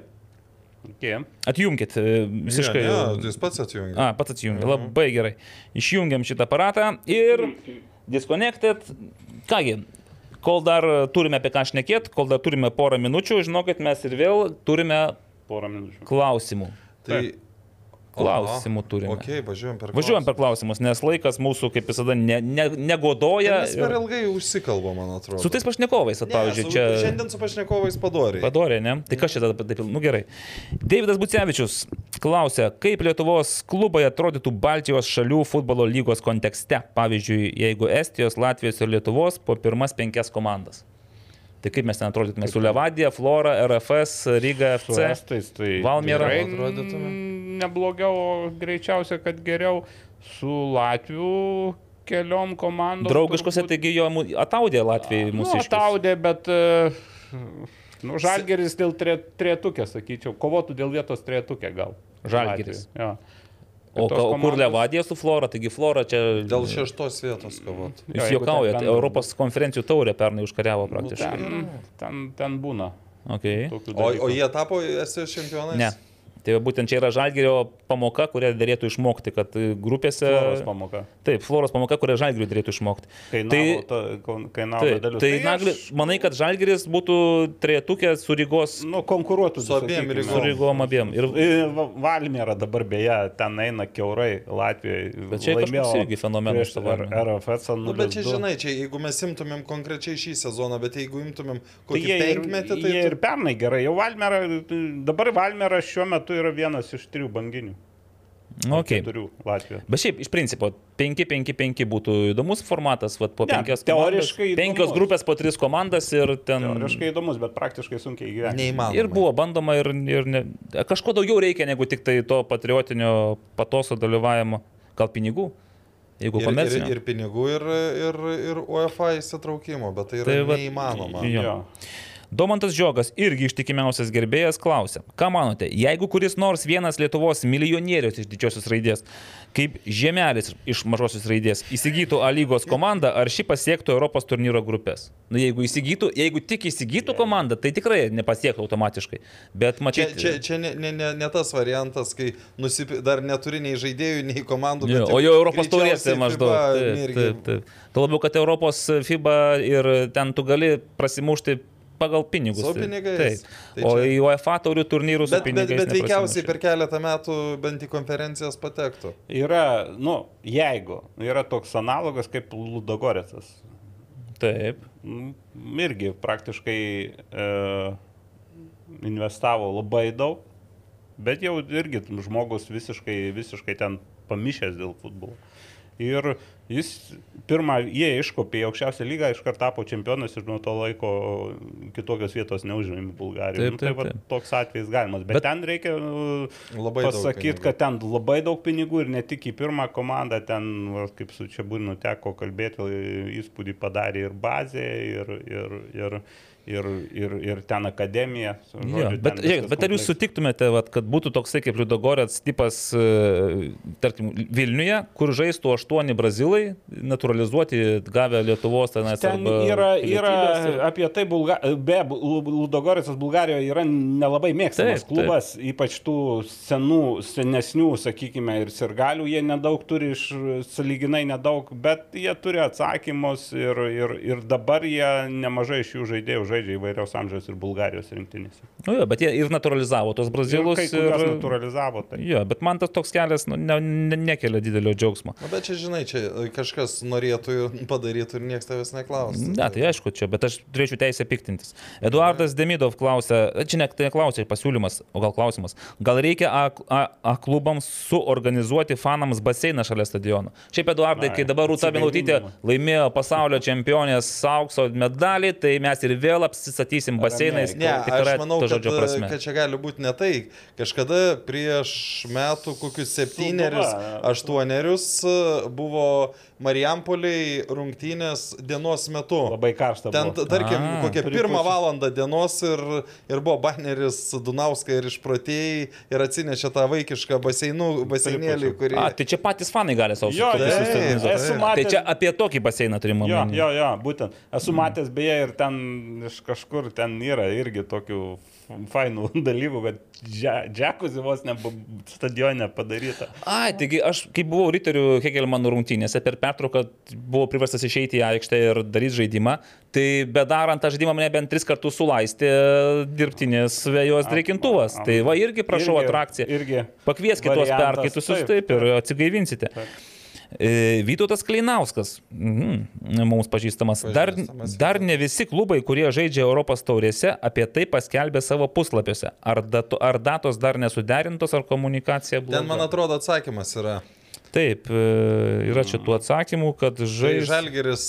Okay. Atjungkit e, visiškai. Ne, ne, jis pats atjungė. A, pats atsijungia. Labai gerai. Išjungiam šitą aparatą ir disconnected. Kągi, kol dar turime apie ką šnekėti, kol dar turime porą minučių, žinokit, mes ir vėl turime Porą minučių. klausimų. Tai Klausimų turime. Ok, važiuojam per Važiuojam per klausimus, nes laikas mūsų, kaip visada, ne, ne, negodoja. Mes per ilgai užsikalbam, man atrodo. Su tais pašnekovais, at, pavyzdžiui, čia... Šiandien su pašnekovais padoriai. Padorė, ne? Tai kas čia tada taip, nu gerai. Davidas Bucevičius klausia, kaip Lietuvos klubai atrodytų Baltijos šalių futbolo lygos kontekste. Pavyzdžiui, jeigu Estijos, Latvijos ir Lietuvos po pirmas penkias komandas. Tai kaip mes ten atrodytume su Levadija, Flora, RFS, Ryga, FC. Estais tai Valmiera n- Neblogiau, o greičiausiai, kad geriau su Latvių keliom komandom. Draugiškose, turbūt- taigi jo ataudė Latvijai Nu, mūsų ataudė, bet e, nu, Žalgeris dėl tre- trejetukė, sakyčiau, kovotų dėl vietos trejetukė gal. Žalgiris. Latvijoj, Jo. O ka- o kur komandos- Levadija su Flora, taigi Flora čia... Dėl šeštos vietos kovot. Jūs Jo, jeigu juokaujat, ten bendra- Europos konferencijų taurę pernai užkariavo Nu, praktiškai. ten, ten, ten būna. Okay. O, o jie tapo Estijos čempionais? Ne. Tai būtent čia yra žalgerio pamoka, kurią dėlėtų išmokti, kad e, grupėse... Floros pamoka. Taip, floros pamoka, kurią žalgeriui dėlėtų išmokti. Kainavo, Tai- ta, kainavo Taip, dalius. tai aš- nagli, manai, kad žalgeris būtų trejetukė su Rygos, Nu, konkuruotų Su abiem sakykime. Rygom. su Rygom abiem. Ir, Ir Va- Valmiera dabar beje, ten eina keurai Latvijoje. Bet čia kažkoks irgi fenomenas. RFS. Nu, bet čia, žinai, čia jeigu mes imtumėm konkrečiai šį sezoną, bet jeigu imtumėm Tai kokį ir, penkmetį, tai... jie ir pernai gerai. Jau Valmera, dabar Valmera šiuo metu yra vienas iš trijų banginių. okay. Keturių Latvijoje. Bet šiaip, iš principo, 5-5-5 būtų įdomus formatas, vat, po Ne, penkias teoriškai komandas, penkios įdomus. grupės po tris komandas ir ten... Teoriškai įdomus, bet praktiškai sunkiai gyventi. Neįmanoma. Ir buvo bandoma ir, ir ne, kažko daugiau reikia negu tik tai to patriotinio patoso dalyvavimo, gal pinigų, jeigu Ir, ir, komercinio. ir pinigų, ir, ir, ir UEFA įsitraukimo, bet tai yra Tai neįmanoma. Jo. Jo. Domantas Žiogas, irgi ištikimiausias gerbėjas, klausia, ką manote, jeigu kuris nors vienas Lietuvos milijonierius iš didžiosios raidės, kaip žemelis iš mažosios raidės, įsigytų A lygos komandą, ar ši pasiektų Europos turnyro grupės? Na, jeigu įsigytų, jeigu tik įsigytų komandą, tai tikrai nepasiektų automatiškai. Bet Čia, matyt, čia, čia ne, ne, ne, ne tas variantas, kai nusipi, dar neturi nei žaidėjų, nei komandų. Jo, o jau Europos greičiausiai maždaug. Taip, taip, taip. Tuo labiau, kad Europos FIBA ir ten tu gali prasimušti pagal pinigus. Su pinigais. Taip. Tai o čia- į UEFA taurių turnyrų su Bet, bet, bet veikiausiai per keletą metų bent į konferencijas patektų. Yra, nu, jeigu yra toks analogas kaip Ludogoretsas. Taip. Mm, irgi praktiškai e, investavo labai daug, bet jau irgi žmogus visiškai, visiškai ten pamišęs dėl futbolo. Ir jis pirmą, jie iškopė į aukščiausią lygą, iškart tapo čempionas ir nuo to laiko kitokios vietos neužėmė Bulgarijoje. Taip, Nu, tai taip, va, taip. toks atvejis galimas. Bet, Bet- ten reikia nu, Labai pasakyti, kad ten labai daug pinigų ir ne tik į pirmą komandą, ten, va, kaip su čia būnu teko kalbėti, įspūdį padarė ir bazė, ir, ir, ir, ir, ir, ir ten akademija. Jo, Žodžiu, bet, ten žiūrėkit, viskas bet ar jūs sutiktumėte, vat, kad būtų toksai kaip Liudogorets tipas, e, tarkim, Vilniuje, kur žaistų aštuoni brazilai, naturalizuoti, gavę Lietuvos tenais Ten yra, yra ir- apie tai, Bulga, be Ludogoricas Bulgarijoje yra nelabai mėgstamas Taip, klubas, ypač tų senų, senesnių, sakykime, ir sirgalių jie nedaug turi, iš, saliginai nedaug, bet jie turi atsakymus ir, ir, ir dabar jie nemažai iš jų žaidėjų žaidžia įvairiaus amžiaus ir Bulgarijos rinktinėse. Nu, jo, bet jie ir naturalizavo tos Ir brazilus. kai kurios naturalizavo tai. Jo, bet man tas toks kelias nu, ne, ne, nekelia didelio džiaugsmo. Na, bet čia, žinai, čia kažkas norėtų ir padarytų ir niekas tavęs neklaustų. Ne, tai aišku, čia, bet aš turėčiau teisę piktintis. Eduardas Demidov klausia, čia ne tai klausia pasiūlymas, o gal klausimas. Gal reikia A, A, A klubams suorganizuoti fanams baseiną šalia stadiono? Šiaip Eduardai, Ai, kai dabar Rūta atsigaivinimo. laimėjo pasaulio čempionės aukso medalį, tai mes ir vėl apsistatysim baseinais. Ne, aš tikrai manau, to kad, prasme. kad čia gali būti ne tai. Kažkada prieš metų kokius septynerius, aštuonerius e, buvo Marijampoliai rungtynės dienos metu. Labai karšta. Ten, buvo. tarkim, A, kokią pirmą valandą dienos ir, ir buvo baneris Dunauskai ir išprotėjai ir atsinešė tą vaikišką baseinų, baseinėlį, kurį... A, tai čia patys fanai gali savo Jo, jo, matęs. Tai čia apie tokį baseiną turime Jo, omeny. jo, jo, būtent. Esu matęs beje ir ten iš kažkur ten yra irgi tokių fainų dalykų, kad džekuzi vos ne stadione padaryta. Ai, taigi aš, kai buvau Riterių Hegelmanų rungtynėse, per pertrauką buvau priverstas išeiti į aikštę ir daryti žaidimą, tai bedarant tą žaidimą mane bent tris kartus sulaistė dirbtinis vėjos dreikintuvas. Tai va irgi prašau Irgi- atrakciją. irgi Pakvieskite tuos perkaitusius, taip, taip, ir atsigaivinsite. E, Vytautas Kleinauskas, mhm, mums pažįstamas. Dar, Pažįstamas. dar ne visi klubai, kurie žaidžia Europos taurėse, apie tai paskelbė savo puslapiuose. Ar, dato, ar datos dar nesuderintos, ar komunikacija bloga? Ten, man atrodo, atsakymas yra. Taip, e, yra čia tų atsakymų, kad Tai žais Žalgeris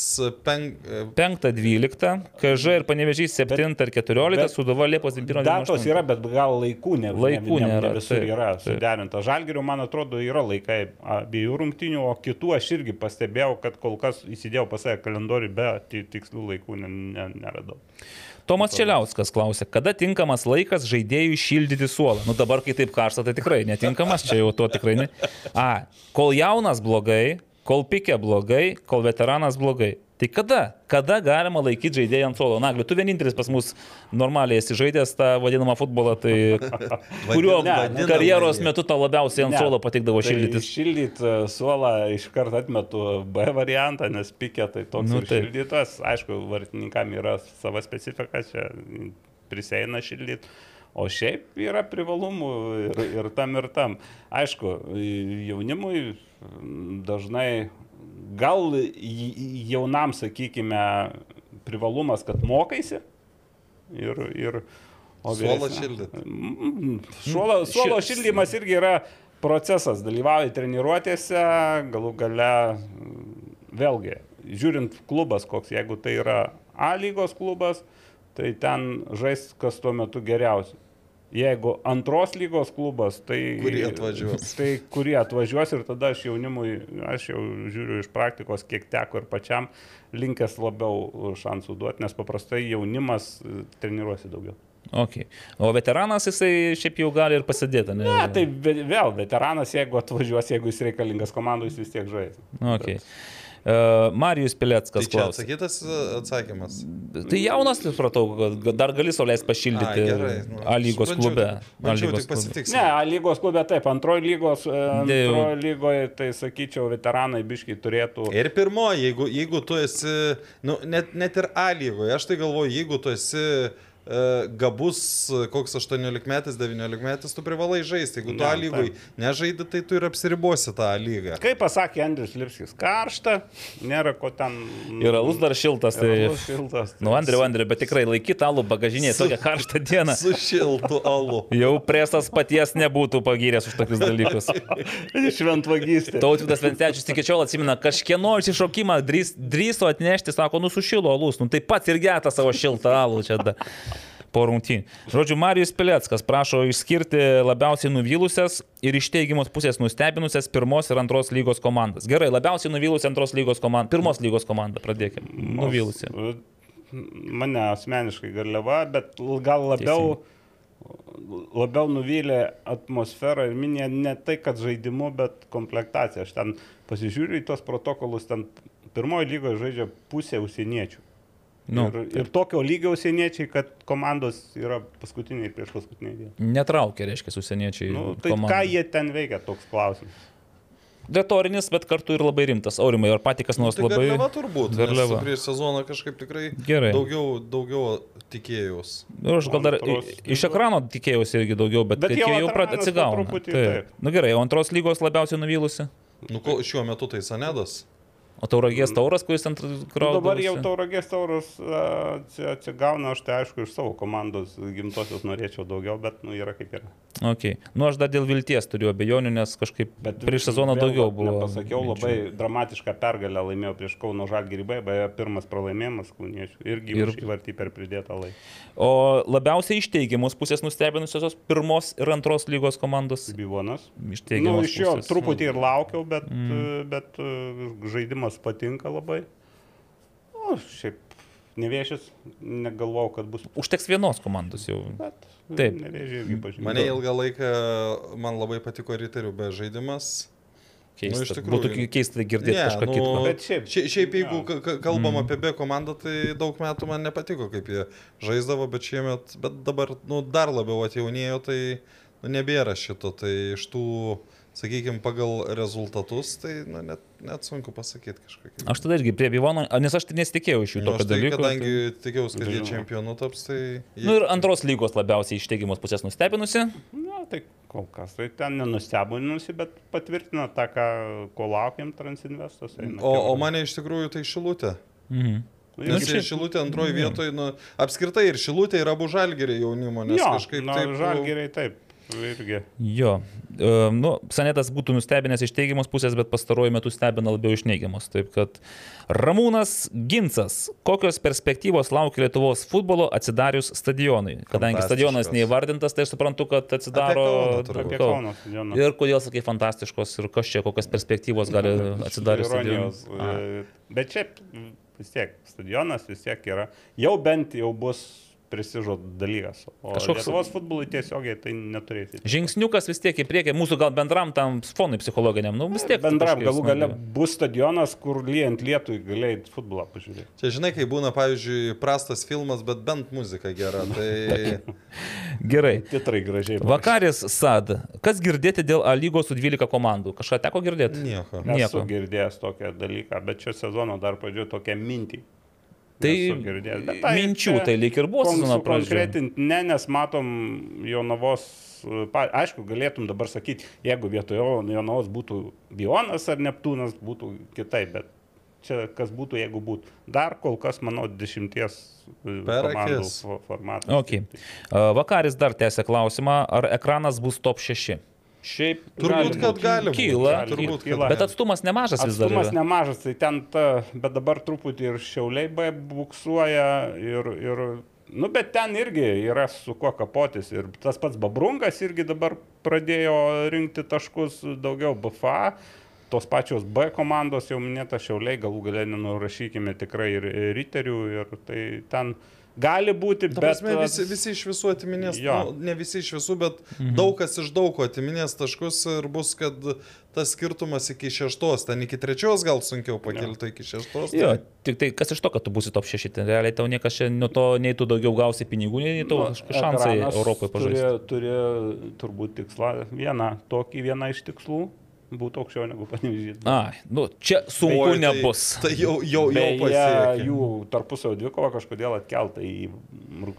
pen... 5-12, KŽ ir Panevežys 7 ir 14, bet Suduva Liepos 21. Datos yra, bet gal laikų ne, Laikų ne, ne, nėra, ne visur taip, yra suderinta. Žalgirių, man atrodo, yra laikai abiejų rungtinių, o kitų aš irgi pastebėjau, kad kol kas įsidėjau pas save kalendorių, bet ti- tikslių laikų ne, ne, neradau. Tomas Čeliauskas klausė, kada tinkamas laikas žaidėjui šildyti suolą. Nu dabar, kai taip karšta, tai tikrai netinkamas, čia jau to tikrai ne. A, kol jaunas blogai, kol pikė blogai, kol veteranas blogai. Tai kada? Kada galima laikyti žaidėją ant suolo? Nagli, tu vienintelis pas mus normaliai esi žaidęs tą vadinamą futbolą, tai kurio Ne, karjeros metu tau labiausiai ant Ne, suolo patikdavo tai šildytis. Šildyti suolą iš karto atmetu B variantą, nes pikė tai toks Nu, taip. šildytas. Aišku, vartininkam yra sava specifika, čia priseina šildyti. O šiaip yra privalumų ir, ir tam ir tam. Aišku, jaunimui dažnai, gal jaunam, sakykime, privalumas, kad mokaisi. Ir, ir, o Suolą vyresnė- šildyt. Mm, Suolo, suolo Šis- šildymas irgi yra procesas, dalyvauji treniruotėse, galų gale, vėlgi, žiūrint klubas koks, jeigu tai yra A lygos klubas, tai ten žais kas tuo metu geriausia. Jeigu antros lygos klubas, tai... Kurie atvažiuos. Tai kurie atvažiuos ir tada aš jaunimui, aš jau žiūriu iš praktikos, kiek teko ir pačiam linkęs labiau šansų duoti, nes paprastai jaunimas e, treniruosi daugiau. Okay. O veteranas jisai šiaip jau gali ir pasidėti, ne? Ne, tai vėl veteranas, jeigu atvažiuos, jeigu jis reikalingas komandai, jis vis tiek žais. Okay. Uh, Marijus Tai Pileckas čia klausė. atsakytas e, atsakymas. Tai jaunas, tai supratau, kad dar gali sauliais pašildyti Ai, gerai, nu, A lygos bandžiau klube. tik- A Bandžiau lygos klube. Ne. A lygos klube taip, antroji lygos, e, antroji lygoje, tai sakyčiau, veteranai biškai turėtų. Ir pirmoji, jeigu, jeigu tu esi, nu, net, net ir A lygoje, aš tai galvoju, jeigu tu esi e, gabus, e, koks 18 metais, 19 metais, tu privalai žaisti. Jeigu tu Ne, A lygoj nežaidi, tai tu ir apsiribosi tą lygą. Kaip pasakė Andrius Lipskis, karšta, nėra ko ten. Ir alus dar šiltas. Tai... Alus šiltas. tai Nu, Andriu, Andriu, bet tikrai laikyt alų bagažinėje tokią karštą dieną. Su šiltu alu. Jau presas paties nebūtų pagyręs už tokius dalykus. Šventvagystė. Tautvydas Vencečius iki šiol atsimena, kažkieno išsišokimą drįs, drįso atnešti, sako, nu sušilo alus, nu taip pat ir geta savo šiltą alų čia. Da. Po rungtynių. Žodžiu, Marijus Pileckas prašo išskirti labiausiai nuvylusias ir iš teigiamos pusės nustebinusias pirmos ir antros lygos komandas. Gerai, labiausiai nuvylusi antros lygos komanda, pirmos lygos komanda, pradėkime. Nuvylusi. Mane asmeniškai garliava, bet gal labiau, labiau nuvylė atmosfera ir minė ne tai, kad žaidimu, bet komplektacija. Aš ten pasižiūriu į tos protokolus, ten pirmoji lygoje žaidžia pusė užsieniečių. Nu, ir, ir tokio lygio užsieniečiai, kad komandos yra paskutiniai ir prieš paskutiniai. Netraukia, reiškia, užsieniečiai. Nu, tai komandų. ką jie ten veikia, toks klausimas. Retorinis, bet kartu ir labai rimtas. Aurimai, ar patikas nors Tai labai... garliava turbūt. Garliava. Prieš sezoną kažkaip tikrai Gerai. daugiau, daugiau tikėjaus. Nu, aš gal dar Antros i- iš ekrano tikėjausi irgi daugiau, bet, Bet jau jau, pradeda atsigauna. truputį, Taip. taip. Nu gerai, o antros lygos labiausiai nuvylusi? Nu, ko, šiuo metu tai Sanedas. O tauragės tauras, kuris ant Nu, kraujo. dabar jau tauragės tauras atsigauna, aš tai aišku iš savo komandos gimtosios norėčiau daugiau, bet nu, yra kaip yra. Okay. Nu, aš dar dėl vilties turiu abejonių, nes kažkaip Bet prieš sezoną daugiau buvo. Pasakiau, labai dramatišką pergalę laimėjau prieš Kauno Žalgirį B, beje, pirmas pralaimėjimas Kauniečių irgi Ir- įvartį per pridėtą laiką. O labiausiai iš teigiamos pusės nustebinusios pirmos ir antros lygos komandos. Bivonas. Iš Nu, teigiamos iš jo pusės. truputį ir laukiau, bet, mm. bet e, žaidimas patinka labai. O, šiaip nevėšis, negalvojau, kad bus. Užteks vienos komandos jau. Bet Taip. nevėžį irgi pažinau. Mane ilgą laiką, man labai patiko riterių be žaidimas. Keista. Nu, iš tikrųjų. Būtų keista girdėti kažką kitko. Bet šiaip- šiaip, šiaip jeigu ka- kalbam apie B komandą, tai daug metų man nepatiko, kaip jie žaisdavo, bet šiemet, bet dabar nu, dar labiau atjaunėjo, tai nu, nebėra šito. Tai iš tų, sakykime, pagal rezultatus, tai nu, net, net sunku pasakyti kažkokį. Aš tada irgi prie Bivono, nes aš tai nesitikėjau iš jų Nu, tokio tai, dalyko. kadangi tikėjausi, kad jie čempionų taps, tai... Nu ir antros lygos labiausiai iš teigiamos pusės nustebinusi. Na, tai kol kas, tai ten nenustebinusi, bet patvirtina tą, ką, ko laukiam Transinvestos. O, o kiaurai. mane iš tikrųjų tai šilutė. Mhm. Nu, Nes ir šilutė antroji vietoje, nu, apskritai ir šilutė yra abu žalgeriai jaunimo, nes jo, kažkaip na, taip... Žalgiriai taip. Irgi. Jo, e, nu, Sanetas būtų nustebinęs iš teigiamos pusės, bet pastaruoju metu stebina labiau iš neigiamos. Taip kad Ramūnas Ginsas, kokios perspektyvos laukia Lietuvos futbolo atsidarius stadionui? Kadangi stadionas neįvardintas, tai aš suprantu, kad atsidaro... Kauną. Kauno stadioną. Ir kodėl sakai fantastiškos ir kas čia, kokios perspektyvos gali atsidarius stadionui? e, Bet šiaip vis tiek stadionas vis tiek yra. Jau bent jau bus prisižod dalykas. O Kažkoks-. Lietuvos futbolui tiesiogiai tai neturės. įtakos. Žingsniukas vis tiek į priekį, mūsų gal bendram tam fonui psichologiniam, nu vis tiek. Bendram galų gale bus stadionas, kur lyjant lietui galėjai futbolą pažiūrėti. Čia žinai, kai būna, pavyzdžiui, prastas filmas, bet bent muzika gera. Tai Gerai. Titrai gražiai. Vakaris Sad. Kas girdėti dėl A lygos su 12 komandų? Kažką teko girdėti? nieko. Esu nieko. girdėjęs tokią dalyką, bet šio sezono dar pradžioju tokią mintį. Tai tai minčių tai lyg ir buvo sezono pradžioje. Konkretinti, ne, nes matom Jonavos, aišku, galėtum dabar sakyti, jeigu vietoje Jonavos būtų Bionas ar Neptūnas, būtų kitaip, bet čia kas būtų, jeigu būtų. Dar kol kas, manau, dešimties e, Per komandų akis. fo- formatas. Okay. Vakaris dar tęsia klausimą, ar ekranas bus top 6? Šiaip Turbūt, gali kad gali. Kyla. Turbūt, būt, kad kyla. Bet atstumas nemažas vis dar. Atstumas nemažas, tai ten ta, bet dabar truputį ir šiauliai B buksuoja ir, ir, nu bet ten irgi yra su kuo kapotis ir tas pats Babrungas irgi dabar pradėjo rinkti taškus daugiau BFA. Tos pačios B komandos jau minėta šiauliai, galų galę nenurašykime tikrai ir riterių ir tai ten gali būti, bet... prasme, visi, visi iš visų atiminės, Jo. nu, ne visi iš visų, bet mhm. daug kas iš daug ko atiminės taškus ir bus, kad tas skirtumas iki šeštos, ten iki trečios gal sunkiau pakelti iki šeštos. Jo, tai- tik tai kas iš to, kad tu būsi top 6, tai realiai tau niekas čia nuo to, nei tu daugiau gausi pinigų, nei tau šansai Nu, Ekranas Europoje pažaisti. Turi, turi turbūt tikslą, vieną, tokį vieną iš tikslų. Būtų aukščiau negu panevežys. Ai, nu, čia sunku Oi, tai- nebus. Tai jau, jau, jau Beje, pasiekė. jų tarpusavio dvikova kažkodėl atkelta į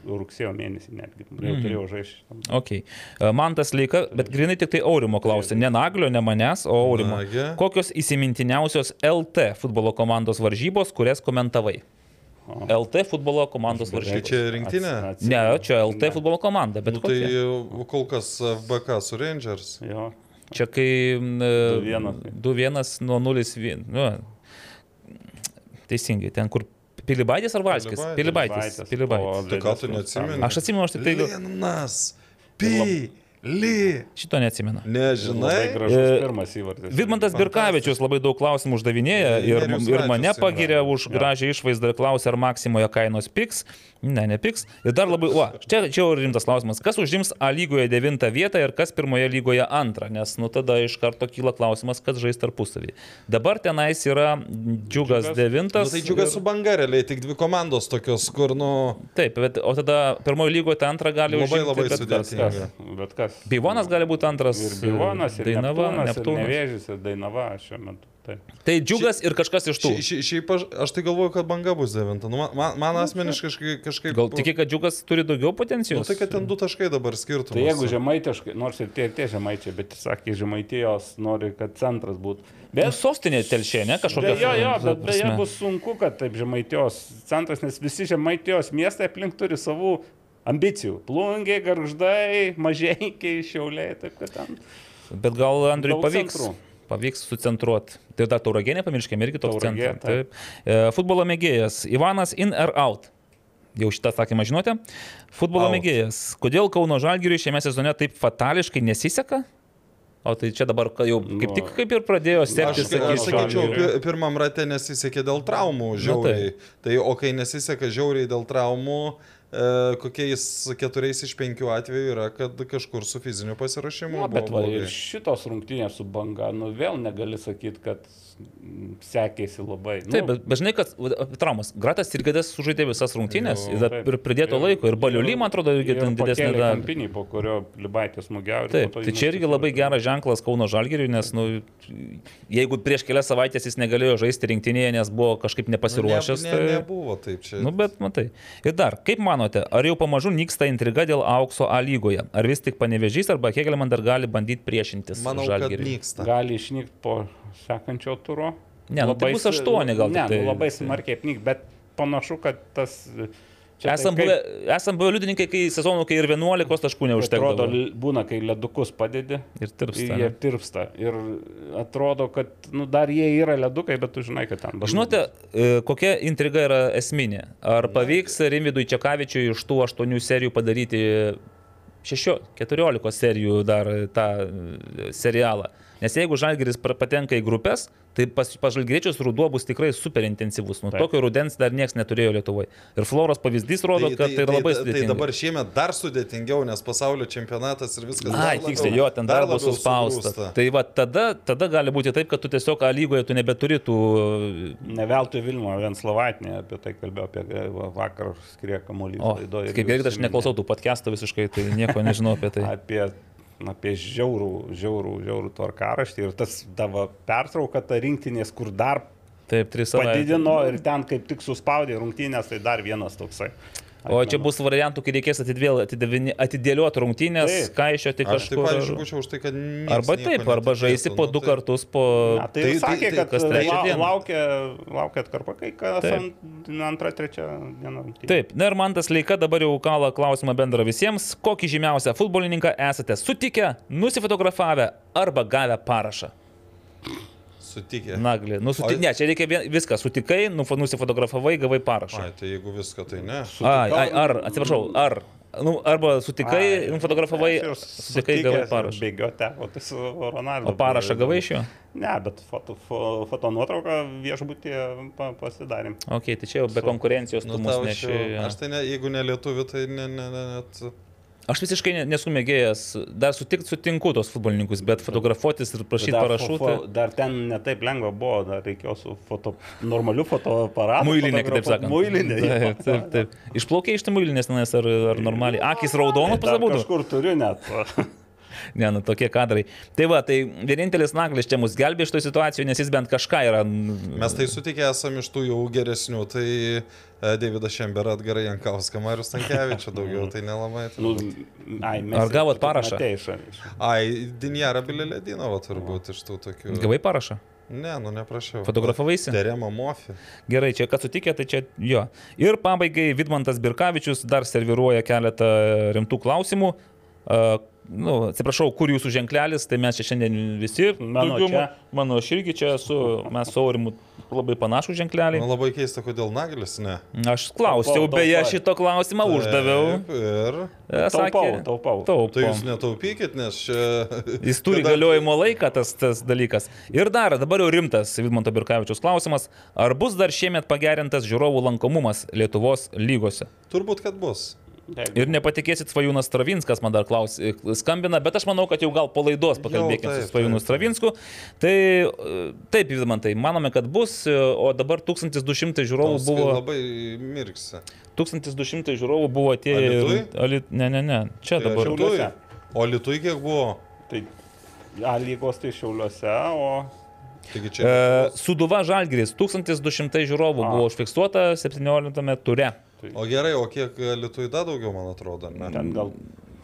rugsėjo mėnesį netgi. Jau Mhm. turėjau žaisti. Ok. E, Man tas leika, bet grinai tik tai Aurimo klausė. Ne Naglio, ne manęs, o Aurimo. Nagi. Kokios įsimintiniausios LT futbolo komandos varžybos, kurias komentavai? LT futbolo komandos Tai varžybos. čia rinktinė? Ne, čia LT futbolo komanda, bet Nu, tai kokia? kol kas FBK su Rangers. Jo. Čia kai 2:1. 2-1 nuo 0-1. Nu, teisingai, ten kur Pilibaitis ar Valskis? Pilibaitis. Pilibaitis. Pilibaitis. Tai ką tu neatsimeni? Aš atsimenu, aš tik tai Linas. Pi. Li. šito neatsimenu. Labai Nežinai. gražus E, pirmas įvartis. Vidmantas Birkavičius labai daug klausimų uždavinėja ir, ir mane pagiria už gražią išvaizdą ir klausia, ar Maksimoje kainos piks. Ne, nepiks. Ir dar labai, o, čia, čia jau rimtas klausimas. Kas užims A lygoje devintą vietą ir kas pirmoje lygoje antrą? Nes, nu, tada iš karto kyla klausimas, kas žais tarpusavį. Dabar tenais yra Džiugas Džiugas. devintas. Nu, tai džiugas ir- su bangareliai, tik dvi komandos tokios, kur, nu, Taip, bet, o tada pirmoje lygoje tą antrą gali Labai, užimti. labai kas. sudėtinga. Bet kas? Beivonas gali būti antras. Ir Bilonas, ir Dainava, Neptūnas, ir Neptūnas. Nevėžys, ir Dainava šiuo metu. Taip. Tai Džiugas ir kažkas iš tų. Šia- šia- Šiaip aš, aš tai galvoju, kad banga bus devinta. Nu, man, man, man asmeniškai kažkaip... kažkaip Gal tiki, kad Džiugas turi daugiau Nu, potencijos? tai kad ten du taškai dabar skirtumas. Tai jeigu žemaitiškai, nors ir tie, ir tie žemaičiai, bet sakė, žemaitijos nori, kad centras būtų. Nu, Bet sostinė telšė, ne kažkokia. Jo, jo, bet beje bus sunku, kad taip žemaitijos centras, nes visi žemaitijos miestai aplink turi savų ambicijų. Plungiai, garždai, mažiekiai, šiauliai, taip kad ten. Bet gal Andriui pavyks. centrų. Pavyks sucentruoti. Tai dar tauragė, nepamirškime, irgi toks centras. Taip. E, futbolo mėgėjas. Ivanas in ar out. Jau šitą sakymą žinote. Futbolo Out. mėgėjas. Kodėl Kauno Žalgiriui šiame sezone taip fatališkai nesiseka? O tai čia dabar jau kaip Nu, tik kaip ir pradėjo Aš, sektis. aš sakyčiau. pirmam rate nesisekė dėl traumų žiauriai. Tai o kai nesiseka žiauriai dėl traumų, e, kokiais keturiais iš penkių atvejų yra, kad kažkur su fiziniu pasiruošimu. Na, bet va, ir šitos rungtynės su banga, nu vėl negali sakyti, kad sekėsi labai. Taip, nu, bet dažnai, kad traumas. Gratas ir Gadas sužaidė visas rungtynės ir, dar- taip. ir pridėto laiko. Ir Baliuly, man atrodo, irgi ten didesnė dalį. Kampinį, po kurio Libaitės smūgiavo. Taip, tai čia irgi labai geras ženklas Kauno Žalgiriui, nes nu, jeigu prieš kelias savaitės jis negalėjo žaisti rinktinėje, nes buvo kažkaip nepasiruošęs. Nu, ne, ne, tai... nebuvo taip čia. Nu, bet matai. Ir dar, kaip manote, ar jau pamažu nyksta intriga dėl aukso A lygoje? Ar vis tik panevežys arba Hegelman dar gali bandyti priešintis Manau, kad Žalgiriui? nyksta. Gali išnykti po sekančio turo. Ne, nu, tai bus s- aštuoni gal Ne, tai. nu, labai smarkiai apnyk, bet panašu, kad tas... čia Esam buvę, kaip- esam buvę liudininkai, kai sezonų, kai ir 11 taškų Atrodo, neužtekdavo. l- būna, kai ledukus padedi. Ir tirpsta, Jie ne? tirpsta. Ir atrodo, kad nu, dar jie yra ledukai, bet tu žinai, kad ten. Žinote, e, kokia intriga yra esminė? Ar pavyks Rimvidui Čekavičiui iš tų aštuonių serijų padaryti šešio, keturiolika serijų dar tą e, serialą? Nes jeigu Žalgiris pra- patenka į grupės, tai pas, pas Žalgiriečius ruduo bus tikrai super intensyvus. Nu, tokio rudens dar niekas neturėjo Lietuvoje. Ir Floros pavyzdys rodo, kad tai yra labai tai, tai sudėtinga. dabar šiemet dar sudėtingiau, nes pasaulio čempionatas ir viskas. Dar tiksliai, jo, ten dar bus labiau suspausta. Tai va, tada, tada gali būti taip, kad tu tiesiog A lygoje tu nebeturi tų... Ne veltui Vilmo Venslovatinė apie tai kalbėjo, apie e, va, vakar skrie kamuolys O, laidoje. kaip gerai, aš neklausau tų podcastų visiškai, tai nieko nežinau apie tai. Apie, apie žiaurų, žiaurų, žiaurų tvarkaraštį ir tas tavo pertrauka, ta rinktinės, kur dar Taip, tris savaitės. padidino ir ten kaip tik suspaudė rungtynės, tai dar vienas toksai. O čia bus variantų, kai reikės atidėlioti rungtynės, Taip. kaišioti Aš kažkur. pavyzdžiui, būčiau už tai, kad... Arba taip, arba žaisi po Nu, du tai- kartus po... Na, tai, Tai- tai tai- sakė, tai kad kas trečią dieną. laukia, laukia atkarpa, kai kas Taip. ant, antrą, trečią dieną. Taip, na ir man tas leika dabar jau kala klausimą bendrą visiems. Kokį žymiausią futbolininką esate sutikę, nusifotografavę arba gavę parašą? Sutikė. Nagli, nu, suti... O- ne, čia reikia vien, viską, sutikai, nufa- nusifotografavai, gavai parašą. Ai, tai jeigu viską, tai ne. Ai, ai, ar, atsiprašau, ar. Nu, arba sutikai, Ai, nufotografavai, aš jau sutikai, gavai parašą. Bėgiote, o tai su Ronaldu. O parašą gavai iš jo? Ne, bet foto, fo, foto nuotrauką viešbutį pa, pasidarėm. Ok, tai čia jau be konkurencijos tu Nu, mus tau neši. čia- jo. Aš tai ne, jeigu ne lietuvių, tai ne, ne, ne, net... Aš visiškai ne- nesu mėgėjęs, dar sutik, sutinku tos futbolininkus, bet fotografuotis ir prašyti Dar parašų. fo- Tai... fo- Dar ten netaip lengva buvo, dar reikėjo su foto, normaliu fotoaparatu. Muilinė, kitaip sakant. Muilinė. Taip, taip, taip. Išplaukė iš tų muilinės, nes ar, ar normaliai. Akis raudonos pasibūdų. Kažkur turiu net. Ne, nu tokie kadrai. Tai va, tai vienintelis naglis čia mus gelbė iš to situacijų, nes jis bent kažką yra. Mes tai sutikę esame iš tų jau geresnių, tai e, Davidas Šemberą, Atgarai Jankauską, Marius Tankievičius, daugiau tai nelabai. Tai... Nu, ai, mes Ar gavot parašą? Ai, Dinjara Bilėledinova turbūt iš tų tokių. Gavai parašą? Ne, nu neprašiau. Fotografavaisi? Terema Mofi. Gerai, čia kas sutikė, tai čia jo. Ir pabaigai Vidmantas Birkavičius dar serviruoja keletą rimtų klausimų. Uh, nu, atsiprašau, kur jūsų ženklelis, tai mes čia šiandien visi. Mano daugiau čia. ma- Mano aš irgi čia esu, mes su Aurimu labai panašų ženklelį. Man labai keista, kodėl Naglis ne. Aš klausiau, Taupau, beje, taupai. šito klausimą uždaviau. Taip, Ir. E, Taupau, taupau. Taupau. Tai jūs netaupykit, nes čia... Jis turi Kada- galiojimo laiką, tas, tas dalykas. Ir dar, dabar jau rimtas Vidmanto Birkavičius klausimas. Ar bus dar šiemet pagerintas žiūrovų lankomumas Lietuvos lygose? Turbūt, kad bus. Ir nepatikėsit, Svajonas Stravinskas man dar klaus, skambina, bet aš manau, kad jau gal po laidos pakalbėkime taip, su Svajonu taip. Stravinsku. Tai e, taip, Vidmantai, manome, kad bus, e, o dabar 1200 žiūrovų Paskui buvo. Labai mirksi. 1200 žiūrovų buvo atėję. Alytuj? ir- Alyt- Ne, ne, ne. Čia Tai dabar. Šiauliuose. Šiauliuose. O Lietuvai kiek buvo? Tai A lygos tai šiauliuose, o Taigi čia... E, Suduva Žalgris, 1200 žiūrovų A. buvo užfiksuota 17 ture. O gerai, o kiek Lietuvai dar daugiau, man atrodo, ne? ten gal...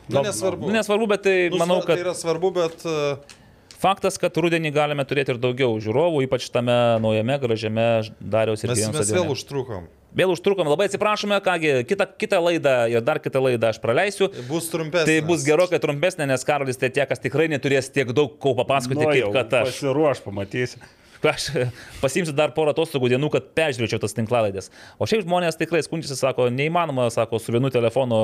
Nu, nesvarbu. Nu, nesvarbu, bet tai Nu, manau, kad Tai yra svarbu, bet... uh, faktas, kad rudenį galime turėti ir daugiau žiūrovų, ypač tame naujame, gražiame Dariaus ir Mes, Girėno mes stadione. vėl užtrukom. Vėl užtrukom, labai atsiprašome, kągi, kitą, kitą laidą ir dar kitą laidą aš praleisiu. Bus trumpesnis. Tai bus gerokai trumpesnė, nes Karolis tai tie, kas tikrai neturės tiek daug ko papasakoti, Nu, kaip kad aš. Pasiruoš, pamatysi. Aš pasimsiu dar porą atostogų dienų, kad peržiūrėčiau tas tinklalaidės. O šiaip žmonės tikrai skundžiasi, sako, neįmanoma, sako, su vienu telefono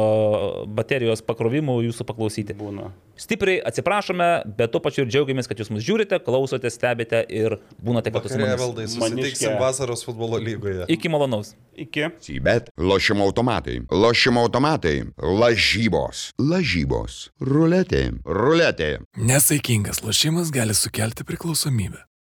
baterijos pakrovimu jūsų paklausyti. Būna. Stipriai atsiprašome, bet tuo pačiu ir džiaugiamės, kad jūs mus žiūrite, klausote, stebite ir būnate kartu su mumis. valdai, susitiksim vasaros futbolo lygoje. Iki malonaus. Iki. Sybet. Lošimo automatai. Lošimo automatai. Lažybos. Lažybos. Ruletė. Ruletė. Nesaikingas lošimas gali sukelti priklausomybę.